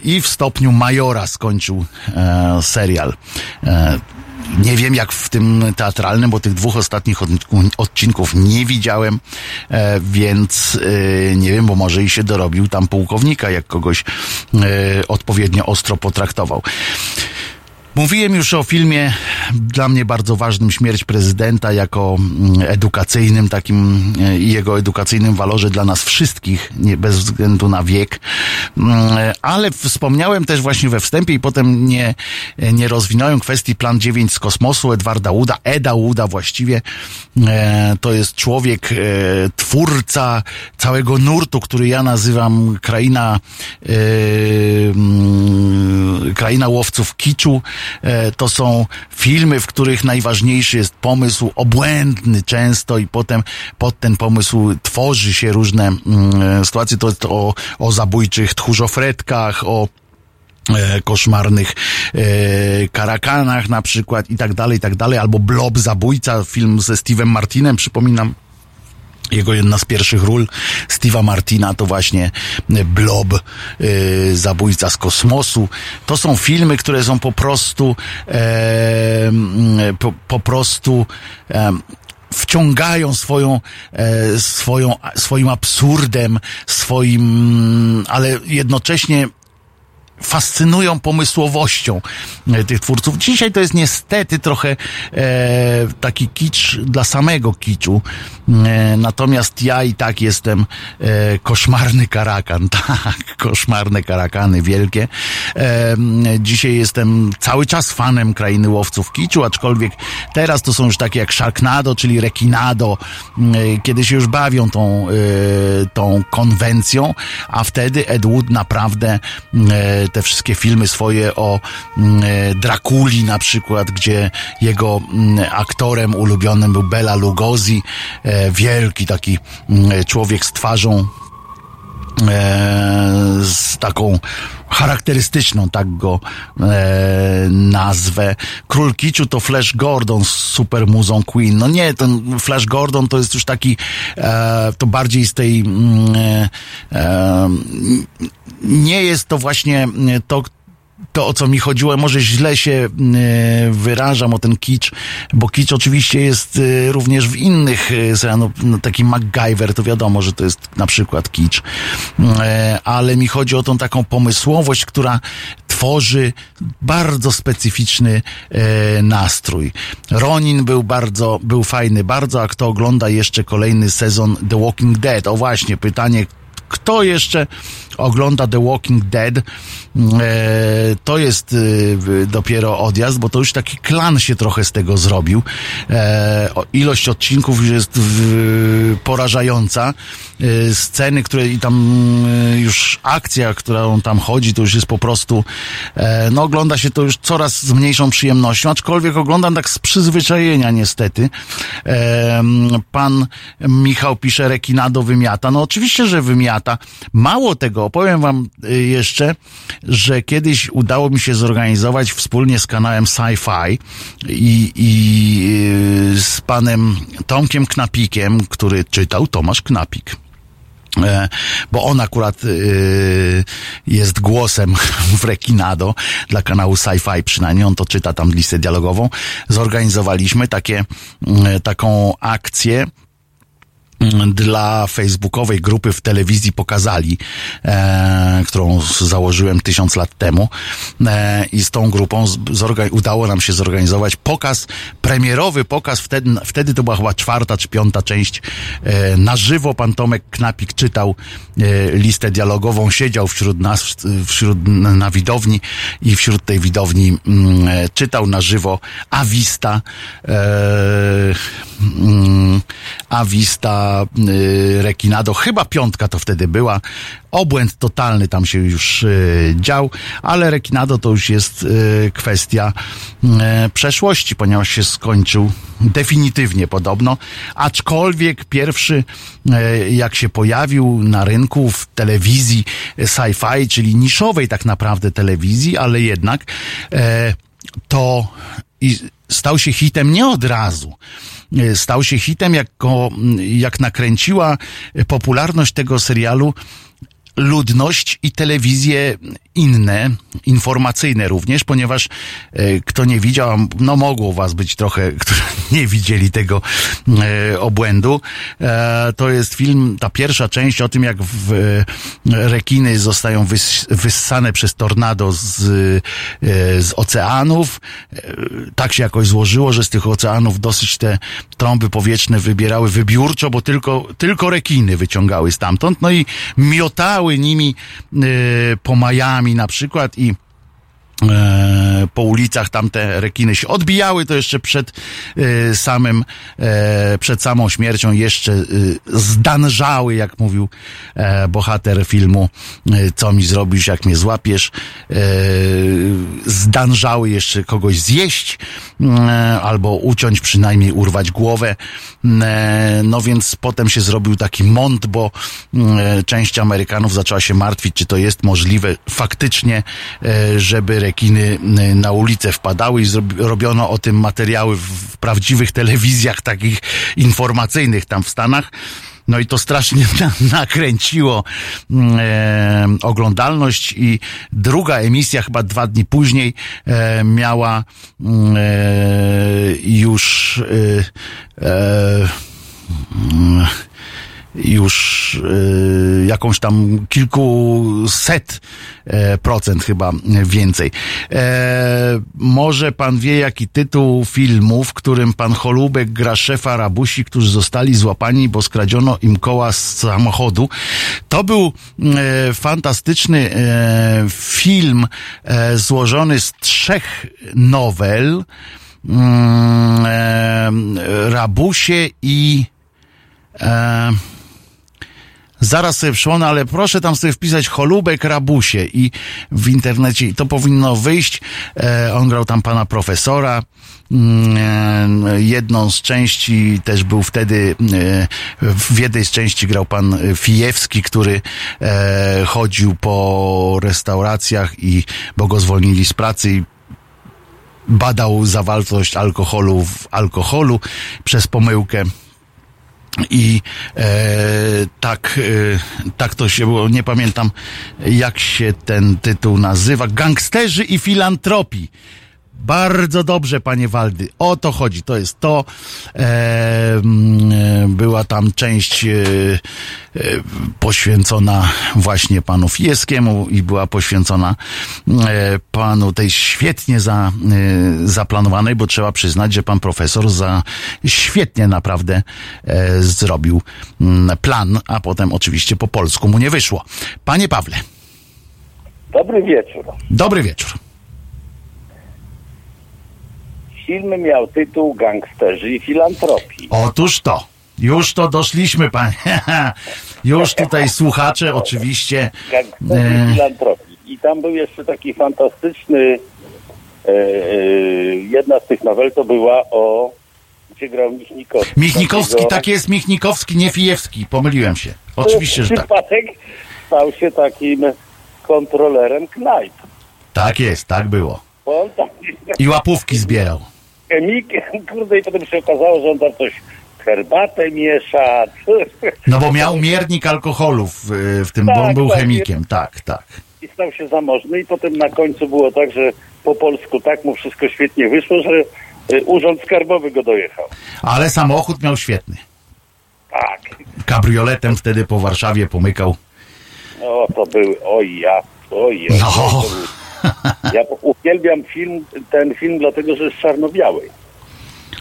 I w stopniu majora skończył e, serial. Nie wiem jak w tym teatralnym, bo tych dwóch ostatnich odcinków nie widziałem, więc nie wiem, bo może i się dorobił tam pułkownika, jak kogoś odpowiednio ostro potraktował. Mówiłem już o filmie dla mnie bardzo ważnym Śmierć prezydenta jako mm, edukacyjnym takim e, i jego edukacyjnym walorze dla nas wszystkich, nie, bez względu na wiek. Mm, ale wspomniałem też właśnie we wstępie i potem nie, nie rozwinąłem kwestii Plan 9 z kosmosu Edwarda Uda, Eda Uda właściwie. E, to jest człowiek, e, twórca całego nurtu, który ja nazywam kraina, mm, kraina łowców kiczu E, to są filmy, w których najważniejszy jest pomysł obłędny często i potem pod ten pomysł tworzy się różne mm, sytuacje. To jest o, o zabójczych tchórzofretkach, o e, koszmarnych e, karakanach na przykład i tak dalej, i tak dalej, albo Blob Zabójca, film ze Steve'em Martinem, przypominam, jego jedna z pierwszych ról Steve'a Martina to właśnie Blob, yy, Zabójca z kosmosu. To są filmy, które są po prostu e, po, po, prostu e, wciągają swoją, e, swoją, swoim absurdem, swoim, ale jednocześnie fascynują pomysłowością e, tych twórców. Dzisiaj to jest niestety trochę e, taki kicz dla samego kiczu. E, natomiast ja i tak jestem e, koszmarny karakan. [laughs] Tak, koszmarne karakany wielkie. E, dzisiaj jestem cały czas fanem krainy łowców kiczu, aczkolwiek teraz to są już takie jak Sharknado, czyli Rekinado, e, kiedy się już bawią tą, tą konwencją, a wtedy Ed Wood naprawdę te wszystkie filmy swoje o mm, e, Drakuli na przykład, gdzie jego mm, aktorem ulubionym był Bela Lugosi, e, wielki taki mm, człowiek z twarzą z taką charakterystyczną, tak go e, nazwę. Król Kiciu to Flash Gordon z super muzą Queen. No nie, ten Flash Gordon to jest już taki, e, to bardziej z tej, mm, e, e, nie jest to właśnie to, to, o co mi chodziło, może źle się e, wyrażam o ten kicz, bo kicz oczywiście jest e, również w innych, e, no, taki MacGyver, to wiadomo, że to jest na przykład kicz, ale mi chodzi o tą taką pomysłowość, która tworzy bardzo specyficzny nastrój. Ronin był bardzo, był fajny bardzo, a kto ogląda jeszcze kolejny sezon The Walking Dead? O właśnie, pytanie, kto jeszcze ogląda The Walking Dead, to jest e, dopiero odjazd, bo to już taki klan się trochę z tego zrobił. E, ilość odcinków już jest porażająca. E, sceny, które i tam e, już akcja, którą tam chodzi, to już jest po prostu, e, no ogląda się to już coraz z mniejszą przyjemnością, aczkolwiek oglądam tak z przyzwyczajenia niestety. Pan Michał pisze, rekinado wymiata. No oczywiście, że wymiata. Mało tego, opowiem wam jeszcze, że kiedyś udało mi się zorganizować wspólnie z kanałem Sci-Fi i, i z panem Tomkiem Knapikiem, który czytał Tomasz Knapik. E, bo on akurat y, jest głosem [laughs] w Rekinado dla kanału Sci-Fi przynajmniej, on to czyta tam listę dialogową. Zorganizowaliśmy takie, y, taką akcję, dla facebookowej grupy w telewizji pokazali, e, którą założyłem tysiąc lat temu. E, i z tą grupą udało nam się zorganizować pokaz, premierowy pokaz, wtedy, wtedy to była chyba czwarta czy piąta część, e, na żywo pan Tomek Knapik czytał e, listę dialogową, siedział wśród nas, wśród, na widowni i wśród tej widowni mm, e, czytał na żywo. Avista e, mm, Avista y, Rekinado, chyba piątka to wtedy była. Obłęd totalny tam się już y, dział, ale Rekinado to już jest y, kwestia przeszłości, ponieważ się skończył definitywnie podobno. Aczkolwiek pierwszy, jak się pojawił na rynku w telewizji sci-fi, czyli niszowej tak naprawdę telewizji, ale jednak to stał się hitem nie od razu stał się hitem, jak, nakręciła popularność tego serialu ludność i telewizje inne, informacyjne również, ponieważ e, kto nie widział, no mogło was być trochę, [laughs] którzy nie widzieli tego e, obłędu. E, to jest film, ta pierwsza część o tym, jak w, e, rekiny zostają wys, wyssane przez tornado z, e, z oceanów. E, tak się jakoś złożyło, że z tych oceanów dosyć te trąby powietrzne wybierały wybiórczo, bo tylko, tylko rekiny wyciągały stamtąd, no i miotały nimi po Miami na przykład i po ulicach tam te rekiny się odbijały, to jeszcze przed e, samym, e, przed samą śmiercią jeszcze e, zdanżały, jak mówił e, bohater filmu, e, co mi zrobisz, jak mnie złapiesz, e, zdanżały jeszcze kogoś zjeść, e, albo uciąć, przynajmniej urwać głowę, e, no więc potem się zrobił taki mąd, bo e, część Amerykanów zaczęła się martwić, czy to jest możliwe faktycznie, e, żeby rekiny na ulicę wpadały i robiono o tym materiały w prawdziwych telewizjach takich informacyjnych tam w Stanach. No i to strasznie [laughs] nakręciło e, oglądalność i druga emisja chyba dwa dni później e, miała mm, e, już e, e, już y, jakąś tam kilkuset e, procent chyba więcej. E, może pan wie, jaki tytuł filmu, w którym pan Holubek gra szefa rabusi, którzy zostali złapani, bo skradziono im koła z samochodu. To był e, fantastyczny e, film e, złożony z trzech nowel. Mm, e, rabusie i e, zaraz sobie przypomnę, ale proszę tam sobie wpisać Cholubek Rabusie i w internecie to powinno wyjść. E, on grał tam pana profesora. Mm, e, jedną z części też był wtedy, e, w jednej z części grał pan Fijewski, który e, chodził po restauracjach i, bo go zwolnili z pracy i badał zawartość alkoholu w alkoholu przez pomyłkę i e, tak, e, tak to się było, nie pamiętam jak się ten tytuł nazywa. Gangsterzy i filantropii. Bardzo dobrze, panie Waldy. O to chodzi. To jest to. E, mm, była tam część e, e, poświęcona właśnie panu Fieskiemu i była poświęcona e, panu tej świetnie za, e, zaplanowanej, bo trzeba przyznać, że pan profesor za świetnie naprawdę e, zrobił plan, a potem oczywiście po polsku mu nie wyszło. Panie Pawle. Dobry wieczór. Dobry wieczór. Film miał tytuł Gangsterzy i filantropii. Otóż to. Już to doszliśmy, panie. [laughs] Już tutaj słuchacze oczywiście. Gangsterzy i e, filantropii. I tam był jeszcze taki fantastyczny. E, e, jedna z tych nowel to była o. Gdzie grał Michnikowski. Michnikowski, takiego, tak jest, Michnikowski, nie Fijewski. Pomyliłem się. Oczywiście, że tak. Przypadek stał się takim kontrolerem knajp. Tak jest, tak było. I łapówki zbierał chemikiem, [laughs] kurde, i potem się okazało, że on tam coś herbatę miesza. No bo miał miernik alkoholu w, w tym, tak, bo on tak, był tak, chemikiem, tak, tak. I stał się zamożny i potem na końcu było tak, że po polsku tak mu wszystko świetnie wyszło, że y, urząd skarbowy go dojechał. Ale samochód miał świetny. Tak. Kabrioletem wtedy po Warszawie pomykał. O, to były, oj ja, oj ja. No. [laughs] Ja uwielbiam film, ten film dlatego, że jest czarno-biały.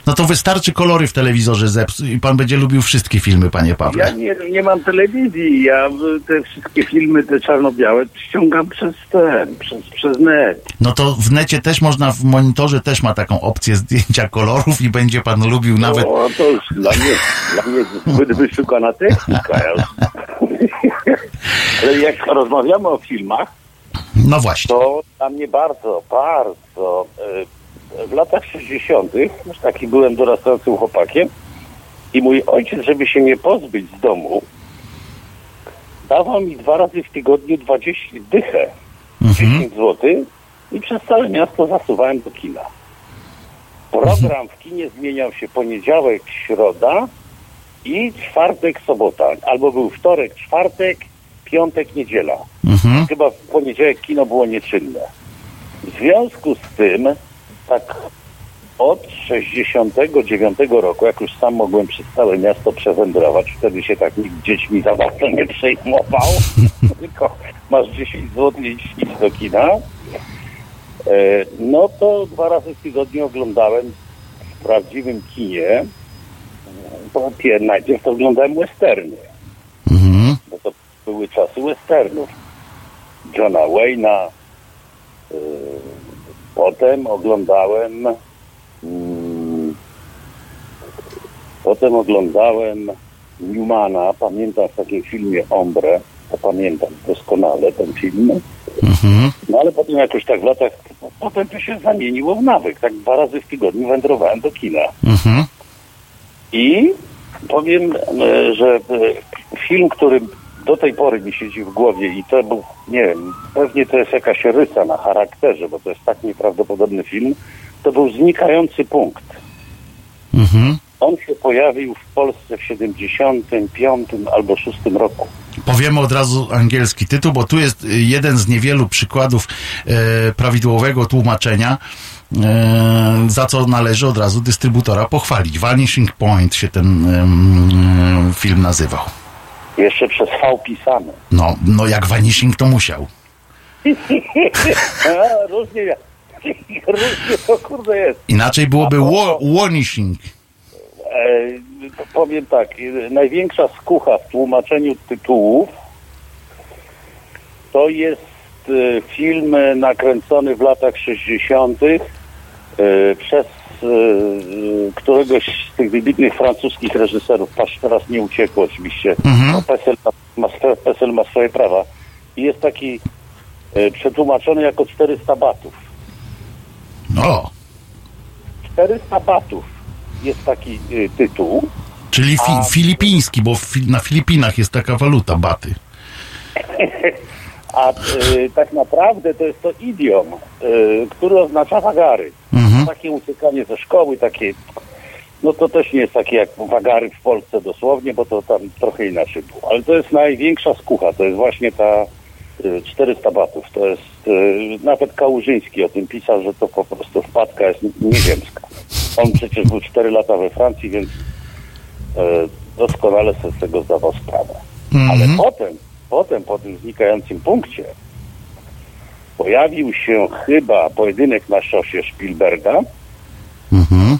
No to wystarczy kolory w telewizorze zepsuć i pan będzie lubił wszystkie filmy, panie Pawle. Ja nie, nie mam telewizji, ja te wszystkie filmy, te czarno-białe ściągam przez ten, przez, przez net. No to w necie też można, w monitorze też ma taką opcję zdjęcia kolorów i będzie pan lubił nawet... No to już dla mnie, dla mnie zbyt wyszukana technika. [laughs] Ale jak rozmawiamy o filmach, no właśnie. To dla mnie bardzo, bardzo. E, w latach 60. już taki byłem dorastającym chłopakiem i mój ojciec, żeby się nie pozbyć z domu, dawał mi dwa razy w tygodniu 20 dychę, mhm. 10 zł i przez całe miasto zasuwałem do kina. Program w kinie zmieniał się poniedziałek, środa i czwartek, sobota. Albo był wtorek, czwartek, piątek, niedziela. Mhm. Chyba w poniedziałek kino było nieczynne. W związku z tym, tak od 69 roku, jak już sam mogłem przez całe miasto przewędrować, wtedy się tak nikt dziećmi za bardzo nie przejmował, [laughs] tylko masz 10 zł i do kina, e, no to dwa razy w tygodniu oglądałem w prawdziwym kinie, po najpierw to oglądałem westerny, były czasy westernów. Johna Wayne'a. Y, potem oglądałem mm, potem oglądałem Newmana, pamiętam w takim filmie Ombre, to pamiętam doskonale ten film. Mhm. No ale potem jakoś tak w latach, potem to się zamieniło w nawyk. Tak dwa razy w tygodniu wędrowałem do kina. Mhm. I powiem, e, że e, film, który do tej pory mi siedzi w głowie i to był, nie wiem, pewnie to jest jakaś rysa na charakterze, bo to jest tak nieprawdopodobny film, to był znikający punkt. Mhm. On się pojawił w Polsce w 75 albo 6 roku. Powiemy od razu angielski tytuł, bo tu jest jeden z niewielu przykładów e, prawidłowego tłumaczenia, e, za co należy od razu dystrybutora pochwalić. Vanishing Point się ten e, film nazywał. Jeszcze przez V pisane. No, no jak Vanishing to musiał. [laughs] A, różnie, [laughs] różnie to kurde jest. Inaczej byłoby Vanishing. E, powiem tak, największa skucha w tłumaczeniu tytułów to jest e, film nakręcony w latach 60. E, przez któregoś z tych wybitnych francuskich reżyserów, patrz, teraz nie uciekło oczywiście, mhm. no, PESEL, ma, PESEL ma swoje prawa. I jest taki y, przetłumaczony jako 400 batów. No. 400 batów jest taki y, tytuł. Czyli fi filipiński, bo fi na Filipinach jest taka waluta, baty. [laughs] a y, tak naprawdę to jest to idiom, y, który oznacza wagary. Mhm. Takie uciekanie ze szkoły, takie, no to też nie jest takie jak wagary w Polsce dosłownie, bo to tam trochę inaczej było. Ale to jest największa skucha, to jest właśnie ta 400 batów. To jest, nawet Kałużyński o tym pisał, że to po prostu wpadka jest nieziemska. On przecież był 4 lata we Francji, więc doskonale sobie z tego zdawał sprawę. Mm -hmm. Ale potem, potem po tym znikającym punkcie pojawił się chyba pojedynek na szosie Spielberga. Mhm.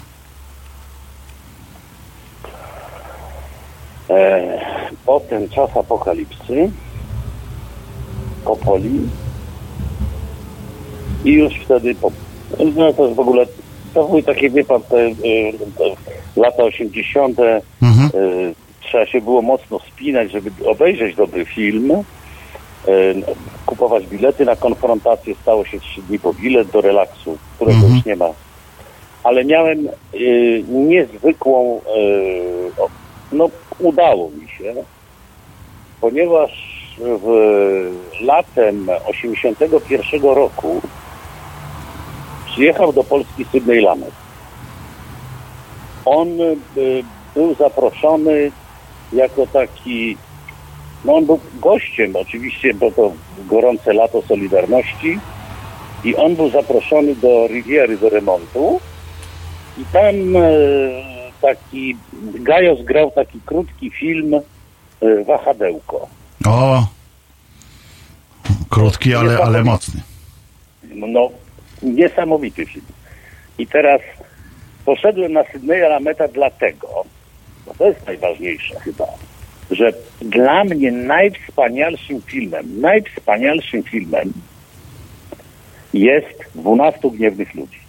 E, potem czas apokalipsy. Popoli. I już wtedy po, no to jest w ogóle to były takie, wie pan, te, y, te lata 80. Mhm. Y, trzeba się było mocno spinać, żeby obejrzeć dobry film. Y, kupować bilety na konfrontację, stało się trzy dni po bilet do relaksu, którego mhm. już nie ma. Ale miałem y, niezwykłą, y, no udało mi się, ponieważ w latem 81 roku przyjechał do Polski Sydney Lamet. On y, był zaproszony jako taki no on był gościem oczywiście, bo to gorące lato Solidarności i on był zaproszony do Riviery do remontu i tam e, taki Gajos grał taki krótki film e, Wahadełko. O, krótki, ale, ale mocny. No, niesamowity film. I teraz poszedłem na Sydneya Lameta dlatego, to jest najważniejsze chyba, że dla mnie najwspanialszym filmem, najwspanialszym filmem jest 12 gniewnych ludzi.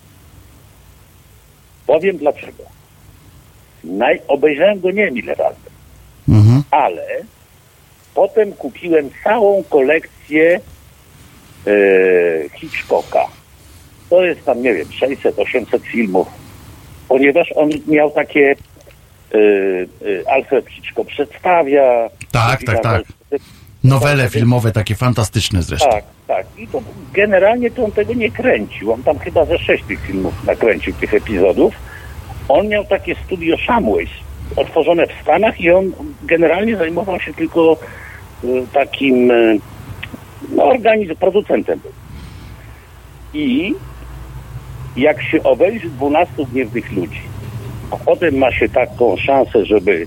Powiem dlaczego. Naj... Obejrzałem go nie wiem ile razy, mhm. ale potem kupiłem całą kolekcję e, Hitchcocka. To jest tam, nie wiem, 600-800 filmów, ponieważ on miał takie Alfred Hitchcock przedstawia. Tak, tak, tak. Nowele filmowe takie fantastyczne zresztą. Tak, tak. I to generalnie to on tego nie kręcił. On tam chyba ze sześć tych filmów nakręcił, tych epizodów. On miał takie studio Samways, otworzone w Stanach i on generalnie zajmował się tylko y, takim no, organizm, producentem. I jak się obejrzy 12 gniewnych ludzi, a potem ma się taką szansę, żeby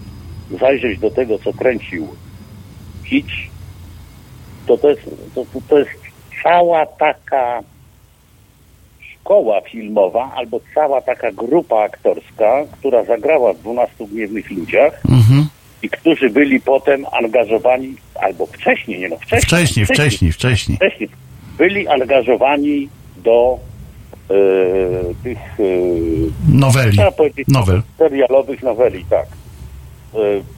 zajrzeć do tego, co kręcił Hitch, to to jest, to, to jest cała taka szkoła filmowa albo cała taka grupa aktorska, która zagrała w 12 Gniewnych Ludziach mhm. i którzy byli potem angażowani, albo wcześniej, nie no, wcześniej. Wcześniej, wcześniej, wcześniej. wcześniej byli angażowani do tych e, noweli, nowel. serialowych noweli, tak. E,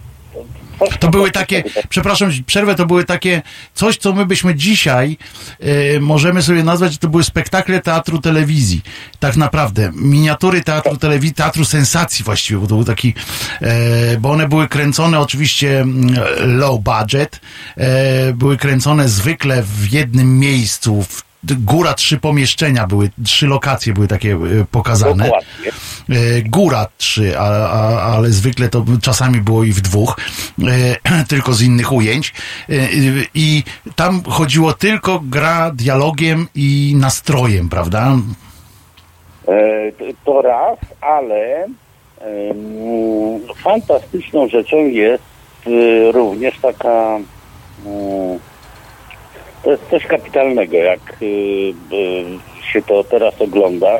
to były takie, przepraszam, przerwę, to były takie coś, co my byśmy dzisiaj y, możemy sobie nazwać, to były spektakle teatru telewizji. Tak naprawdę. Miniatury teatru telewizji, teatru sensacji właściwie, bo to był taki, y, bo one były kręcone oczywiście mm, low budget, y, były kręcone zwykle w jednym miejscu, w góra trzy pomieszczenia były, trzy lokacje były takie e, pokazane. Dokładnie. E, góra trzy, a, a, ale zwykle to czasami było i w dwóch, e, [clears throat] tylko z innych ujęć. I tam chodziło tylko gra dialogiem i nastrojem, prawda? To raz, ale fantastyczną rzeczą jest również taka to jest coś kapitalnego, jak y, y, się to teraz ogląda,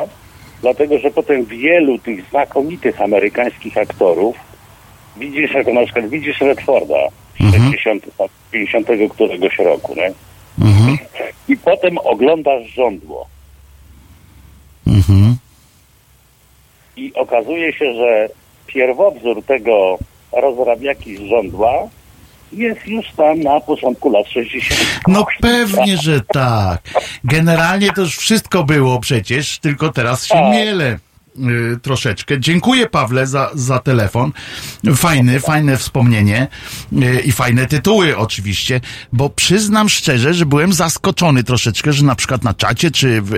dlatego że potem wielu tych znakomitych amerykańskich aktorów widzisz, jako na przykład widzisz Redforda mhm. 60, 50 któregoś roku, nie? Mhm. I potem oglądasz żądło. Mhm. I okazuje się, że pierwowzór tego rozrabiaki z żądła jest już tam na początku lat 60. No pewnie, że tak. Generalnie to już wszystko było przecież, tylko teraz się tak. miele. Y, troszeczkę. Dziękuję Pawle za, za telefon. Fajny, fajne wspomnienie y, i fajne tytuły oczywiście, bo przyznam szczerze, że byłem zaskoczony troszeczkę, że na przykład na czacie czy w,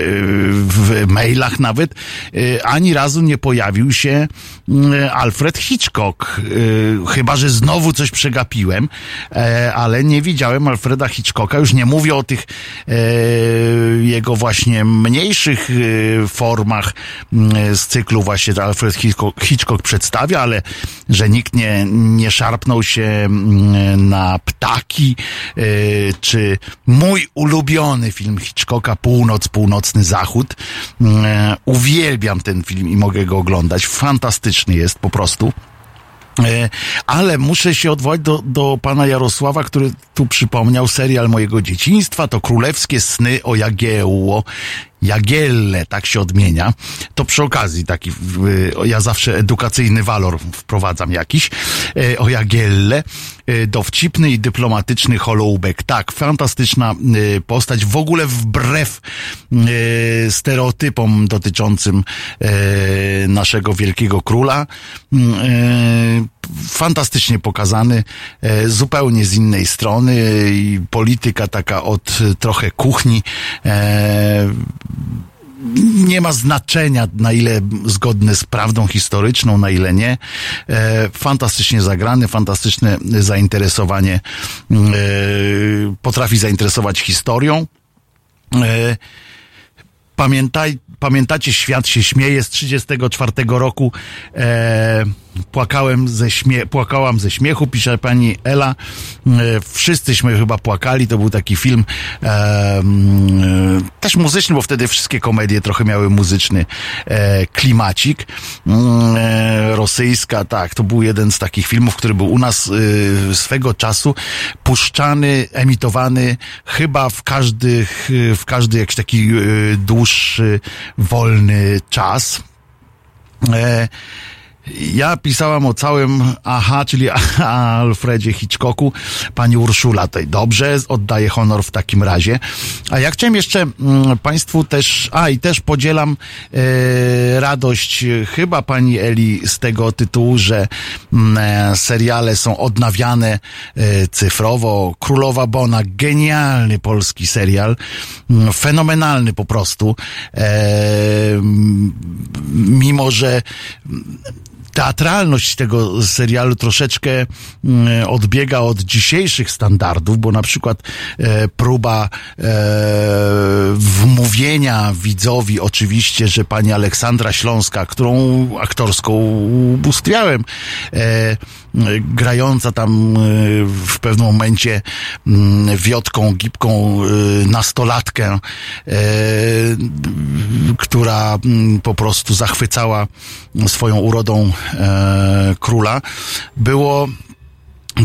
w mailach nawet y, ani razu nie pojawił się Alfred Hitchcock. Chyba, że znowu coś przegapiłem, e, ale nie widziałem Alfreda Hitchcocka. Już nie mówię o tych e, jego właśnie mniejszych formach z cyklu właśnie Alfred Hitchcock, Hitchcock przedstawia, ale że nikt nie, nie szarpnął się na ptaki, czy mój ulubiony film Hitchcocka Północ, Północny Zachód. Uwielbiam ten film i mogę go oglądać. Fantastyczny jest po prostu. E, ale muszę się odwołać do, do pana Jarosława, który tu przypomniał serial mojego dzieciństwa, to Królewskie Sny o Jagiełło. Jagielle, tak się odmienia. To przy okazji taki, ja zawsze edukacyjny walor wprowadzam jakiś, e, o Jagielle. E, dowcipny i dyplomatyczny Holoubek. Tak, fantastyczna postać, w ogóle wbrew stereotypom dotyczącym naszego wielkiego króla fantastycznie pokazany, zupełnie z innej strony i polityka taka od trochę kuchni. E, nie ma znaczenia, na ile zgodny z prawdą historyczną, na ile nie. E, fantastycznie zagrany, fantastyczne zainteresowanie, potrafi zainteresować historią. Pamiętaj, pamiętacie, świat się śmieje z 34 roku. E, płakałem ze śmie płakałam ze śmiechu, pisze pani Ela. E, wszyscyśmy chyba płakali, to był taki film e, też muzyczny, bo wtedy wszystkie komedie trochę miały muzyczny e, klimacik. E, rosyjska, tak, to był jeden z takich filmów, który był u nas e, swego czasu puszczany, emitowany chyba w każdy, w każdy jakiś taki e, dłuższy, wolny czas. E, ja pisałam o całym aha, czyli [laughs] Alfredzie Hitchcocku. Pani Urszula tutaj dobrze, oddaję honor w takim razie. A ja chciałem jeszcze mm, Państwu też, a i też podzielam e, radość chyba Pani Eli z tego tytułu, że mm, e, seriale są odnawiane e, cyfrowo. Królowa Bona, genialny polski serial, mm, fenomenalny po prostu. E, mimo, że teatralność tego serialu troszeczkę mm, odbiega od dzisiejszych standardów, bo na przykład e, próba e, wmówienia widzowi oczywiście, że pani Aleksandra Śląska, którą aktorską ubóstwiałem, e, grająca tam e, w pewnym momencie mm, wiotką, gipką e, nastolatkę, e, która mm, po prostu zachwycała swoją urodą króla, było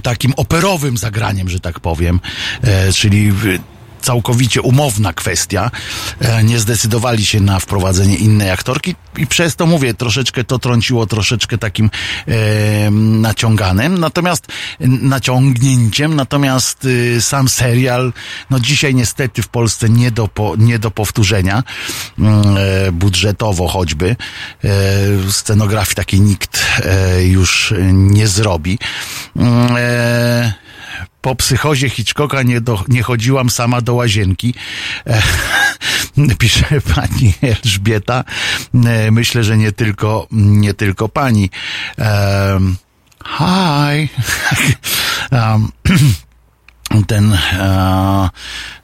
takim operowym zagraniem, że tak powiem, czyli całkowicie umowna kwestia. E, nie zdecydowali się na wprowadzenie innej aktorki i przez to mówię, troszeczkę to trąciło troszeczkę takim e, naciąganym, natomiast naciągnięciem, natomiast y, sam serial, no dzisiaj niestety w Polsce nie do, po, nie do powtórzenia, mm, e, budżetowo choćby, e, scenografii takiej nikt e, już nie zrobi. Po psychozie Hitchcocka nie, do, nie chodziłam sama do łazienki. E, [laughs] pisze pani Elżbieta. E, myślę, że nie tylko, nie tylko pani. E, hi. [laughs] um, [clears throat] ten e,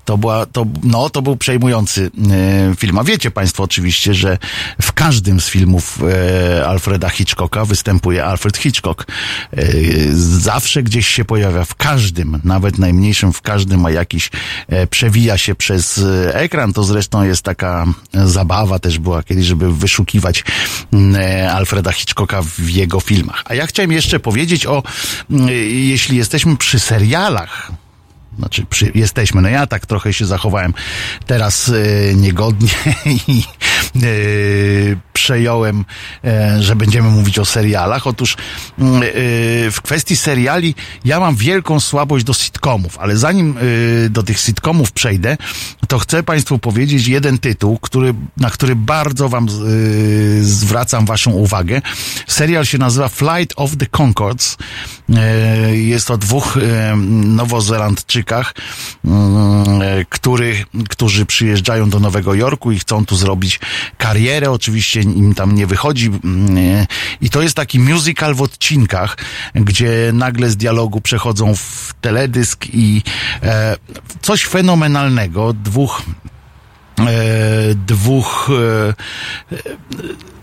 to, była, to, no, to był przejmujący e, film. A wiecie Państwo oczywiście, że w każdym z filmów e, Alfreda Hitchcocka występuje Alfred Hitchcock. E, zawsze gdzieś się pojawia, w każdym, nawet najmniejszym, w każdym ma jakiś, e, przewija się przez e, ekran. To zresztą jest taka zabawa też była kiedyś, żeby wyszukiwać e, Alfreda Hitchcocka w jego filmach. A ja chciałem jeszcze powiedzieć o, jeśli jesteśmy przy serialach, znaczy przy, jesteśmy, no ja tak trochę się zachowałem teraz e, niegodnie [laughs] i e, przejąłem, e, że będziemy mówić o serialach. Otóż mm, w kwestii seriali ja mam wielką słabość do sitcomów, ale zanim do tych sitcomów przejdę, to chcę Państwu powiedzieć jeden tytuł, który, na który bardzo Wam yy, zwracam Waszą uwagę. Serial się nazywa Flight of the Concords. Yy, jest o dwóch yy, nowozelandczykach, który, którzy przyjeżdżają do Nowego Jorku i chcą tu zrobić karierę. Oczywiście im tam nie wychodzi. I to jest taki musical w odcinkach, gdzie nagle z dialogu przechodzą w teledysk i e, coś fenomenalnego. Dwóch E, dwóch e,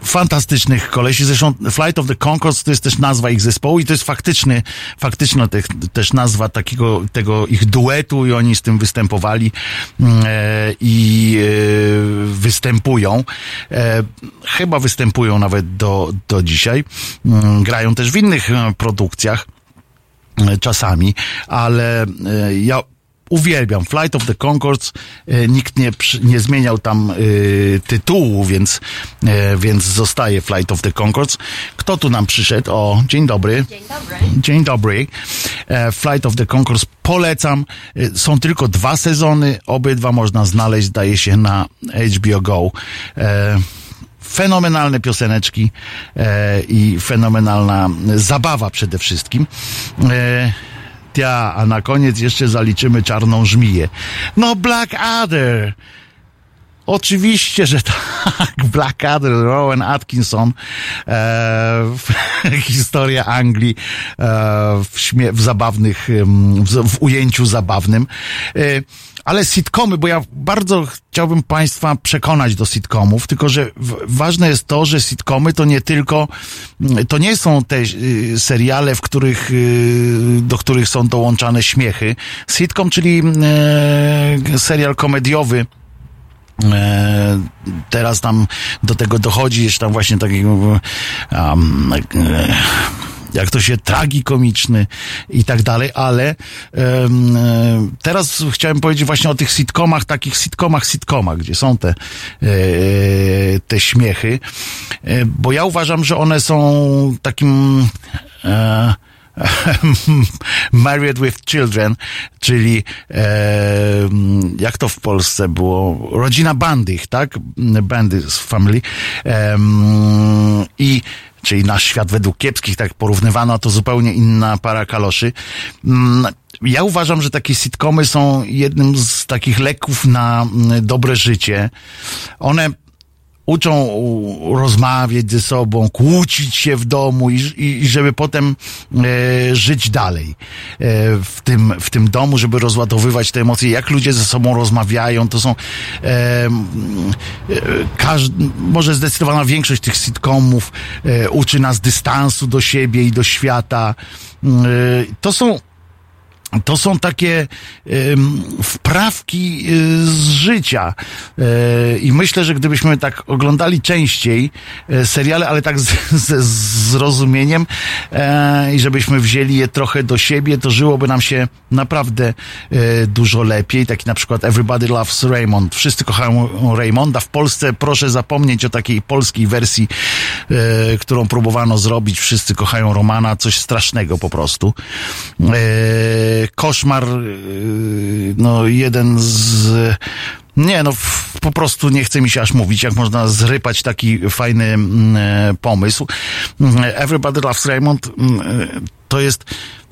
fantastycznych kolesi. Zresztą Flight of the Concords to jest też nazwa ich zespołu i to jest faktyczny, faktyczna te, też nazwa takiego, tego ich duetu i oni z tym występowali mm, e, i e, występują. E, chyba występują nawet do, do dzisiaj. Mm, grają też w innych e, produkcjach czasami, ale ja uwielbiam. Flight of the Concords, e, nikt nie, nie zmieniał tam y, tytułu, więc, y, więc zostaje Flight of the Concords. Kto tu nam przyszedł? O, dzień dobry. Dzień dobry. Dzień dobry. Flight of the Concords polecam. są tylko dwa sezony, obydwa można znaleźć, zdaje się, na HBO Go. E, fenomenalne pioseneczki e, i fenomenalna zabawa przede wszystkim. E, a na koniec jeszcze zaliczymy czarną żmiję. No Blackadder! Oczywiście, że [laughs] tak. Blackadder, Rowan Atkinson, e, [laughs] historia Anglii e, w, śmie- w zabawnych, w, w, ujęciu zabawnym. E, ale sitcomy, bo ja bardzo chciałbym Państwa przekonać do sitcomów, tylko że ważne jest to, że sitcomy to nie tylko, to nie są te y, seriale, w których, y, do których są dołączane śmiechy. Sitcom, czyli y, serial komediowy, e, teraz tam do tego dochodzi jeszcze tam właśnie takiego um, jak to się tragikomiczny i tak dalej, ale um, teraz chciałem powiedzieć właśnie o tych sitcomach, takich sitcomach, sitcomach, gdzie są te, e, te śmiechy, e, bo ja uważam, że one są takim e, [laughs] Married with Children, czyli e, jak to w Polsce było? Rodzina Bandych, tak? Bandy Family. E, I czyli nasz świat według kiepskich, tak porównywano, to zupełnie inna para kaloszy. Mm, ja uważam, że takie sitcomy są jednym z takich leków na mm, dobre życie. One uczą rozmawiać ze sobą, kłócić się w domu i, i żeby potem e, żyć dalej e, w, tym, w tym domu, żeby rozładowywać te emocje. Jak ludzie ze sobą rozmawiają, to są e, e każdy, może zdecydowana większość tych sitcomów e, uczy nas dystansu do siebie i do świata. E, to są to są takie wprawki y, z życia. E, I myślę, że gdybyśmy tak oglądali częściej e, seriale, ale tak ze zrozumieniem e, i żebyśmy wzięli je trochę do siebie, to żyłoby nam się naprawdę dużo lepiej. Taki na przykład Everybody Loves Raymond. Wszyscy kochają Raymonda. W Polsce proszę zapomnieć o takiej polskiej wersji, którą próbowano zrobić. Wszyscy kochają Romana. Coś strasznego po prostu koszmar, y, no jeden z nie, no po prostu nie chce mi się aż mówić, jak można zrypać taki fajny mm, e, pomysł. Everybody Loves Raymond mm, e, to jest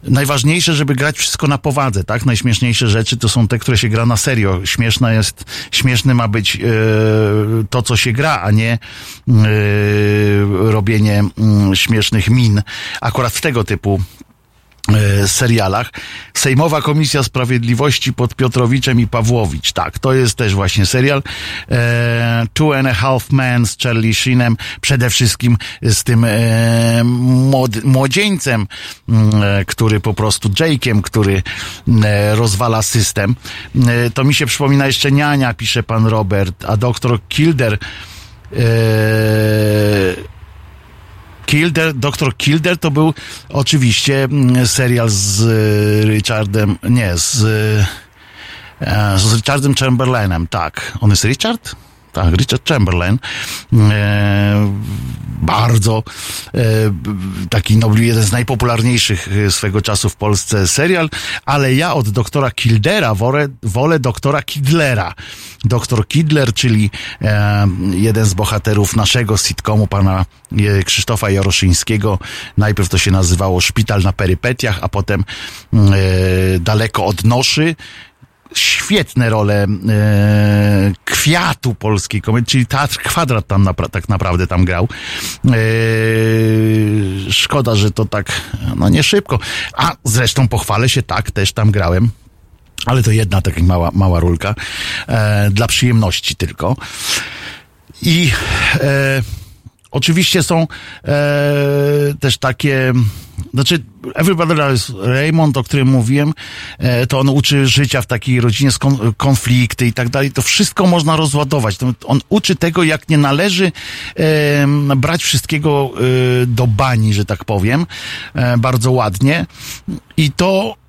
najważniejsze, żeby grać wszystko na powadze, tak? Najśmieszniejsze rzeczy to są te, które się gra na serio. Śmieszne jest, śmieszny ma być e, to, co się gra, a nie robienie mm, śmiesznych min. Akurat tego typu serialach. Sejmowa Komisja Sprawiedliwości pod Piotrowiczem i Pawłowicz. Tak, to jest też właśnie serial. E, Two and a Half Men z Charlie Sheenem. Przede wszystkim z tym e, młod, młodzieńcem, mm, e, który po prostu Jake'iem, który e, rozwala system. E, to mi się przypomina jeszcze Niania, pisze pan Robert, a doktor Kilder Kilder, doktor Kilder to był oczywiście mm, serial z y, Richardem, nie, z, y, z Richardem Chamberlainem, tak. On jest Richard? Tak, Richard Chamberlain, e, bardzo e, taki no, jeden z najpopularniejszych e, swego czasu w Polsce serial, ale ja od doktora Kildera wolę, wolę doktora Kidlera. Doktor Kidler, czyli jeden z bohaterów naszego sitcomu pana Krzysztofa Jaroszyńskiego. Najpierw to się nazywało Szpital na perypetiach, a potem Daleko od noszy świetne role e, kwiatu polskiej komedii, czyli Teatr Kwadrat tam napra tak naprawdę tam grał. E, szkoda, że to tak, no nie szybko. A zresztą pochwalę się, tak, też tam grałem. Ale to jedna taka mała, mała rulka. E, dla przyjemności tylko. I e, oczywiście są e, też takie znaczy, Everybody Loves Raymond, o którym mówiłem, e, to on uczy życia w takiej rodzinie, konflikty i tak dalej. To wszystko można rozładować. On uczy tego, jak nie należy e, brać wszystkiego e, do bani, że tak powiem, e, bardzo ładnie. I to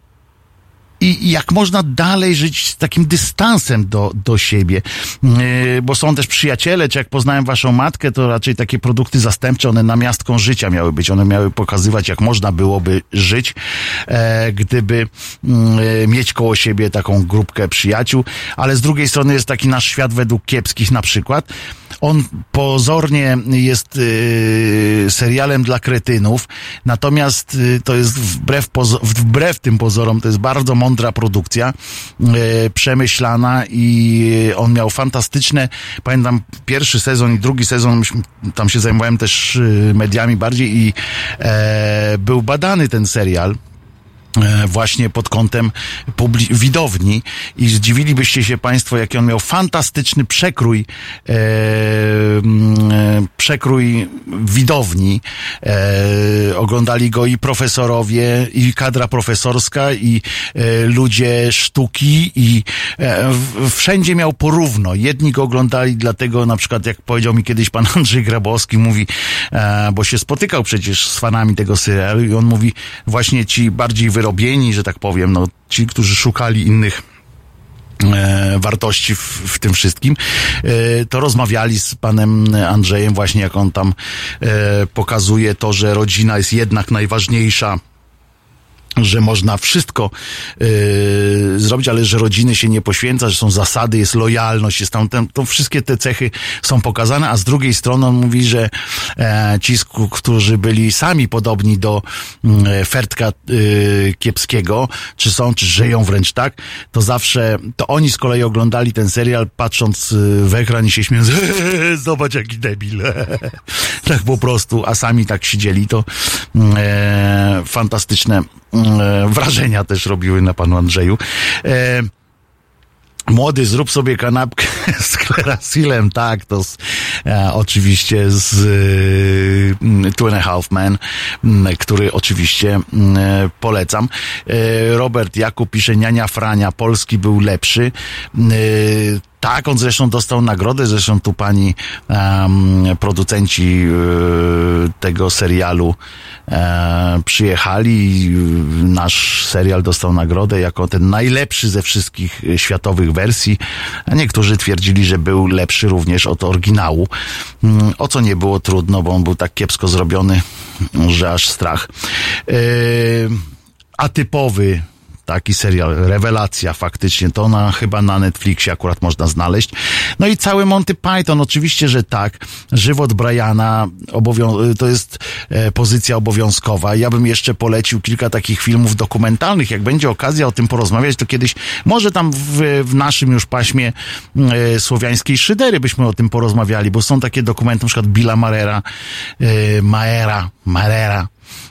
i jak można dalej żyć z takim dystansem do, do siebie. Yy, bo są też przyjaciele, czy jak poznałem waszą matkę, to raczej takie produkty zastępcze, one namiastką życia miały być. One miały pokazywać, jak można byłoby żyć, e, gdyby e, mieć koło siebie taką grupkę przyjaciół. Ale z drugiej strony jest taki nasz świat według kiepskich na przykład, on pozornie jest y, serialem dla kretynów, natomiast to jest wbrew, wbrew tym pozorom, to jest bardzo mądra produkcja, y, przemyślana i on miał fantastyczne, pamiętam pierwszy sezon i drugi sezon, tam się zajmowałem też y, mediami bardziej i e, był badany ten serial. E, właśnie pod kątem widowni i zdziwilibyście się Państwo, jaki on miał fantastyczny przekrój e, e, przekrój widowni. E, oglądali go i profesorowie, i kadra profesorska, i e, ludzie sztuki i e, wszędzie miał porówno. Jedni go oglądali dlatego, na przykład jak powiedział mi kiedyś pan Andrzej Grabowski, mówi, bo się spotykał przecież z fanami tego serialu i on mówi, właśnie ci bardziej wy wyrobieni, że tak powiem, no, ci, którzy szukali innych e, wartości w, w, tym wszystkim, e, to rozmawiali z panem Andrzejem właśnie, jak on tam e, pokazuje to, że rodzina jest jednak najważniejsza że można wszystko yy, zrobić, ale że rodziny się nie poświęca, że są zasady, jest lojalność, jest tam, tam to wszystkie te cechy są pokazane, a z drugiej strony on mówi, że e, ci, którzy byli sami podobni do e, Fertka e, Kiepskiego, czy są, czy żyją wręcz tak, to zawsze, to oni z kolei oglądali ten serial, patrząc e, w ekran i się śmiejąc, [laughs] zobacz jaki debil. [laughs] tak po prostu, a sami tak siedzieli, to e, fantastyczne wrażenia też robiły na panu Andrzeju. E, Młody, zrób sobie kanapkę [laughs] z klerasilem, tak, to z, e, oczywiście z e, Two and a Half Men, który oczywiście e, polecam. E, Robert Jakub pisze, Niania Frania, Polski był lepszy. E, tak, on zresztą dostał nagrodę, zresztą tu pani um, producenci y, tego serialu e, przyjechali. Nasz serial dostał nagrodę jako ten najlepszy ze wszystkich światowych wersji, a niektórzy twierdzili, że był lepszy również od oryginału, mm, o co nie było trudno, bo on był tak kiepsko zrobiony, że aż strach. E, atypowy taki serial, rewelacja faktycznie, to na, chyba na Netflixie akurat można znaleźć. No i cały Monty Python, oczywiście, że tak. Żywot Briana, to jest e, pozycja obowiązkowa. Ja bym jeszcze polecił kilka takich filmów dokumentalnych. Jak będzie okazja o tym porozmawiać, to kiedyś, może tam w, w naszym już paśmie e, słowiańskiej szydery byśmy o tym porozmawiali, bo są takie dokumenty, na przykład Billa Marera, e, Maera, Marera,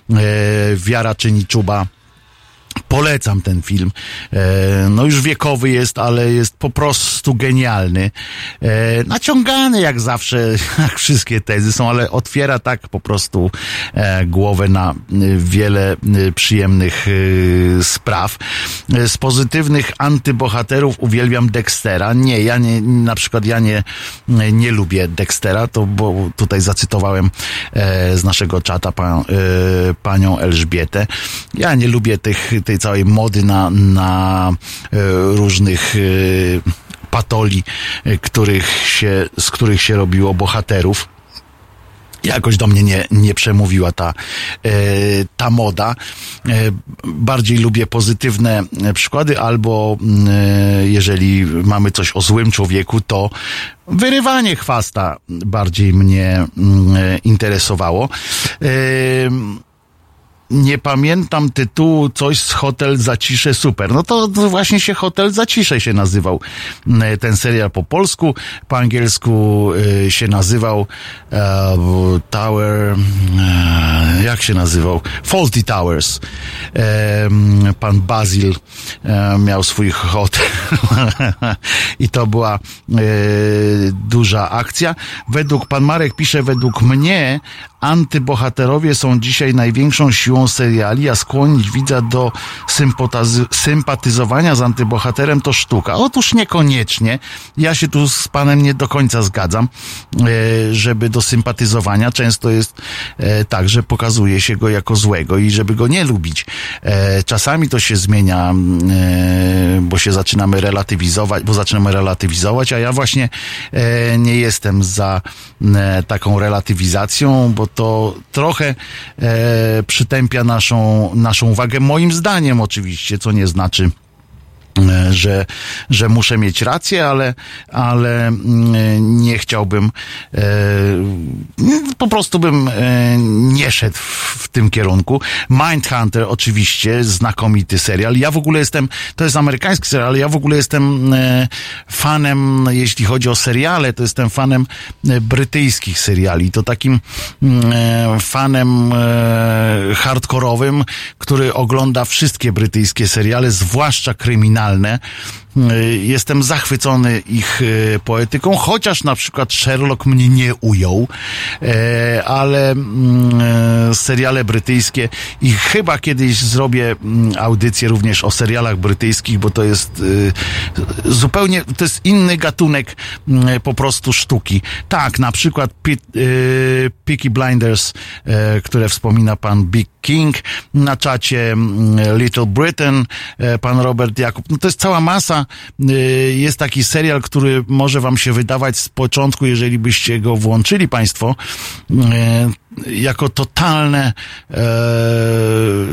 e, Wiara czyni czuba, Polecam ten film. E, no już wiekowy jest, ale jest po prostu genialny. E, naciągany jak zawsze, [laughs] jak wszystkie tezy są, ale otwiera tak po prostu e, głowę na wiele przyjemnych spraw. Z pozytywnych antybohaterów uwielbiam Dextera. Nie, ja nie, na przykład ja nie, nie lubię Dextera, to bo tutaj zacytowałem z naszego czata pan, panią Elżbietę. Ja nie lubię tych, tej całej mody na, na e, różnych e, patoli, których się, z których się robiło bohaterów jakoś do mnie nie, nie przemówiła ta, e, ta moda. E, bardziej lubię pozytywne przykłady, albo e, jeżeli mamy coś o złym człowieku, to wyrywanie chwasta bardziej mnie mm, interesowało. Nie pamiętam tytułu, coś z Hotel Zacisze Super. No to, właśnie się Hotel Zacisze się nazywał ten serial po polsku, po angielsku y, się nazywał e, Tower, e, jak się nazywał? Faulty Towers. E, pan Basil e, miał swój hotel [laughs] i to była duża akcja. Według, pan Marek pisze, według mnie antybohaterowie są dzisiaj największą siłą seriali, a skłonić widza do sympatyzowania z antybohaterem to sztuka. Otóż niekoniecznie. Ja się tu z panem nie do końca zgadzam, e, żeby do sympatyzowania często jest e, tak, że pokazuje się go jako złego i żeby go nie lubić. E, czasami to się zmienia, bo się zaczynamy relatywizować, bo zaczynamy relatywizować, a ja właśnie nie jestem za taką relatywizacją, bo to trochę e, przytępia naszą, naszą uwagę, moim zdaniem oczywiście, co nie znaczy, że, że muszę mieć rację, ale, ale mm, nie chciałbym, e, po prostu bym e, nie szedł w tym kierunku. Mindhunter oczywiście, znakomity serial. Ja w ogóle jestem, to jest amerykański serial, ale ja w ogóle jestem fanem, jeśli chodzi o seriale, to jestem fanem brytyjskich seriali. To takim mm, fanem hardkorowym, który ogląda wszystkie brytyjskie seriale, zwłaszcza kryminalne kryminalne. Y, jestem zachwycony ich y, poetyką, chociaż na przykład Sherlock mnie nie ujął, e, ale mm, seriale brytyjskie i chyba kiedyś zrobię mm, audycję również o serialach brytyjskich, bo to jest y, zupełnie, to jest inny gatunek mm, po prostu sztuki. Tak, na przykład Peaky Blinders, które wspomina pan Big King, na czacie Little Britain, pan Robert Jakub, no to jest cała masa Y, jest taki serial, który może wam się wydawać z początku, jeżeli byście go włączyli państwo, y, jako totalne, e,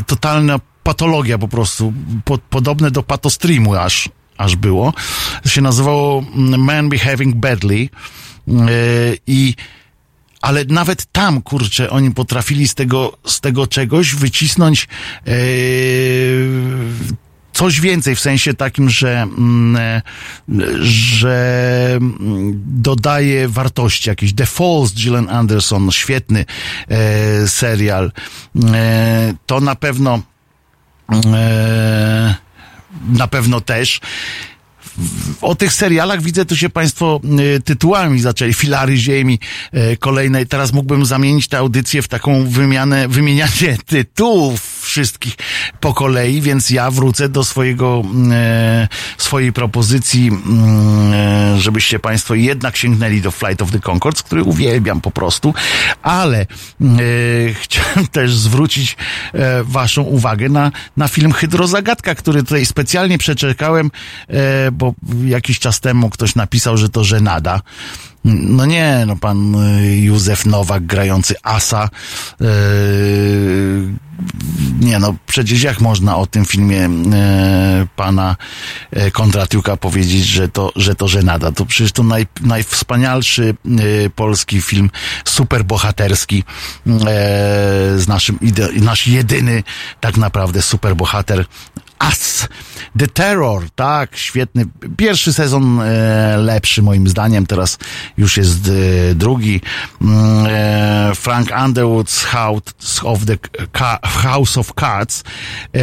totalna patologia po prostu, podobne do patostreamu aż, aż było. To się nazywało Man Behaving Badly y, i ale nawet tam, kurczę, oni potrafili z tego, z tego czegoś wycisnąć e, coś więcej w sensie takim, że, mm, e, że mm, dodaje wartości jakieś. The Falls, Gillian Anderson, świetny e, serial. E, to na pewno e, na pewno też o tych serialach widzę, tu się Państwo e, tytułami zaczęli. Filary Ziemi, e, kolejnej. Teraz mógłbym zamienić tę audycję w taką wymianę, wymienianie [laughs] tytułów wszystkich po kolei, więc ja wrócę do swojego, e, swojej propozycji, żebyście Państwo jednak sięgnęli do Flight of the Concords, który uwielbiam po prostu, ale [laughs] chciałem też zwrócić Waszą uwagę na, na film Hydrozagadka, który tutaj specjalnie przeczekałem, bo jakiś czas temu ktoś napisał, że to żenada. No nie, no pan y, Józef Nowak grający Asa. Yy, nie no, przecież jak można o tym filmie yy, pana yy, Kondratiuka powiedzieć, że to, że to żenada? To przecież to naj, najwspanialszy polski film, superbohaterski, z naszym, nasz jedyny tak naprawdę superbohater As. The Terror, tak, świetny. Pierwszy sezon e, lepszy moim zdaniem, teraz już jest e, drugi. Mm, e, Frank Underwood's House of, the, House of Cards. E,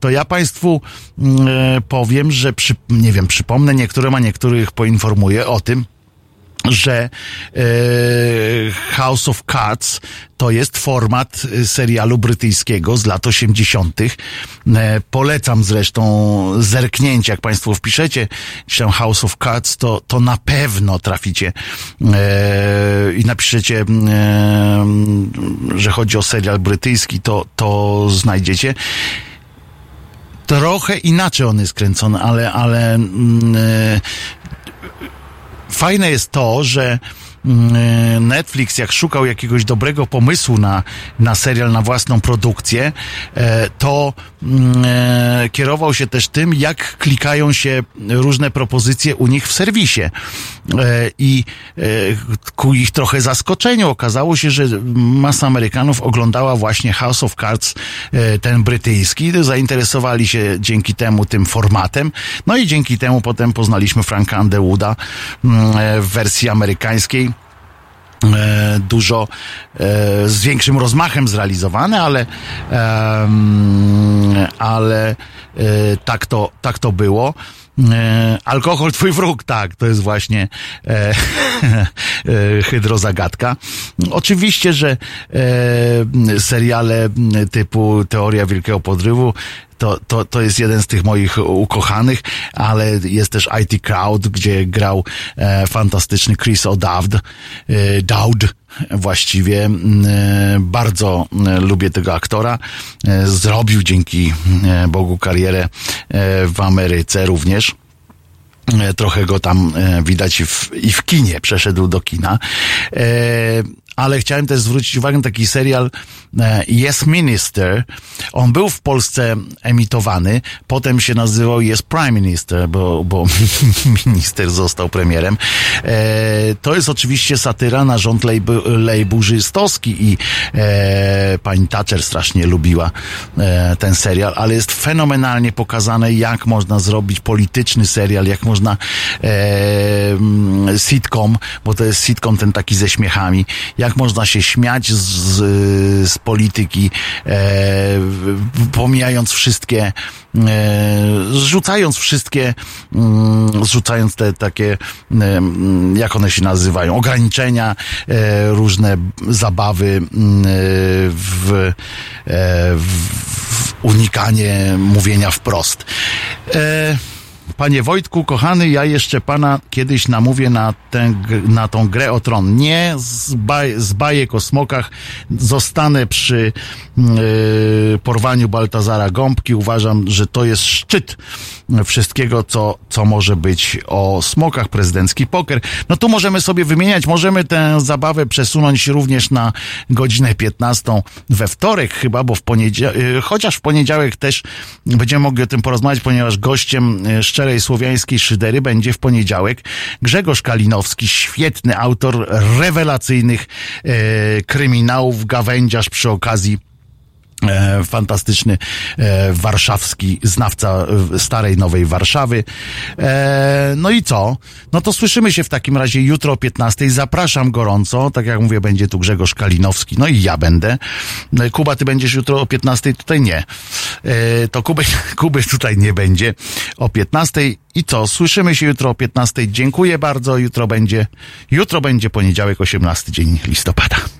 to ja Państwu mm, e, powiem, że przy, nie wiem, przypomnę niektórym, a niektórych poinformuję o tym, że e, House of Cards to jest format e, serialu brytyjskiego z lat 80. E, polecam zresztą zerknięcie, jak Państwo wpiszecie się House of Cards, to, to na pewno traficie i napiszecie, że chodzi o serial brytyjski, to, to znajdziecie trochę inaczej on jest kręcony, ale, ale mm, fajne jest to, że Netflix, jak szukał jakiegoś dobrego pomysłu na, na serial, na własną produkcję, e, to mm, e, kierował się też tym, jak klikają się różne propozycje u nich w serwisie. E, I ku ich trochę zaskoczeniu okazało się, że masa Amerykanów oglądała właśnie House of Cards, ten brytyjski, zainteresowali się dzięki temu tym formatem, no i dzięki temu potem poznaliśmy Franka Underwooda mm, w wersji amerykańskiej. e, dużo e, z większym rozmachem zrealizowane, ale ale e, tak to, tak to było. alkohol twój wróg, tak, to jest właśnie [laughs] e, hydrozagadka. Oczywiście, że e, seriale typu Teoria Wielkiego Podrywu to, to, to jest jeden z tych moich ukochanych, ale jest też IT Crowd, gdzie grał e, fantastyczny Chris O'Dowd, e, Dowd właściwie. E, bardzo e, lubię tego aktora. E, zrobił dzięki Bogu karierę w Ameryce również trochę go tam widać w, i w kinie, przeszedł do kina ale chciałem też zwrócić uwagę na taki serial e, Yes Minister. On był w Polsce emitowany, potem się nazywał Yes Prime Minister, bo, bo [laughs] minister został premierem. E, to jest oczywiście satyra na rząd lejburzystowski i e, pani Thatcher strasznie lubiła ten serial, ale jest fenomenalnie pokazane, jak można zrobić polityczny serial, jak można sitcom, bo to jest sitcom ten taki ze śmiechami, jak jak można się śmiać z, z polityki, e, pomijając wszystkie, e, zrzucając wszystkie, mm, zrzucając te takie, e, jak one się nazywają, ograniczenia, różne zabawy mm, w, w unikanie mówienia wprost. E, Panie Wojtku, kochany, ja jeszcze pana kiedyś namówię na, tę, na tą grę o tron. Nie z, baj, z bajek o smokach. Zostanę przy yy, porwaniu Baltazara Gąbki. Uważam, że to jest szczyt wszystkiego, co, co może być o smokach, prezydencki poker. No tu możemy sobie wymieniać, możemy tę zabawę przesunąć również na godzinę 15 we wtorek chyba, bo w poniedziałek, yy, chociaż w poniedziałek też będziemy mogli o tym porozmawiać, ponieważ gościem yy, szczerej słowiańskiej szydery będzie w poniedziałek Grzegorz Kalinowski, świetny autor rewelacyjnych e, kryminałów, gawędziarz przy okazji fantastyczny e, warszawski znawca e, starej, nowej Warszawy. E, no i co? No to słyszymy się w takim razie jutro o 15. Zapraszam gorąco. Tak jak mówię, będzie tu Grzegorz Kalinowski. No i ja będę. E, Kuba, ty będziesz jutro o 15. Tutaj nie. E, to Kuby, [laughs] Kuby tutaj nie będzie o 15. I co? Słyszymy się jutro o 15. Dziękuję bardzo. Jutro będzie, jutro będzie poniedziałek, 18 dzień listopada.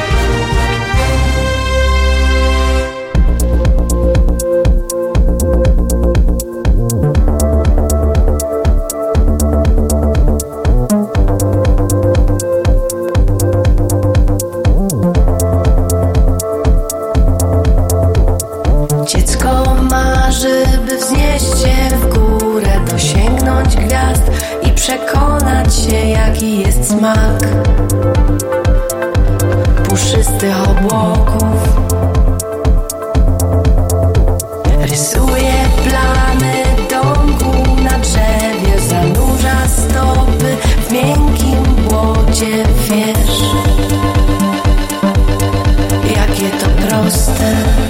Przekonać się, jaki jest smak puszystych obłoków. Rysuje plamy domku na drzewie, zanurza stopy w miękkim błocie, wiesz, jakie to proste.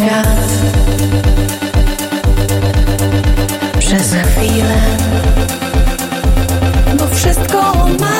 Świat. Przez chwilę, bo wszystko ma.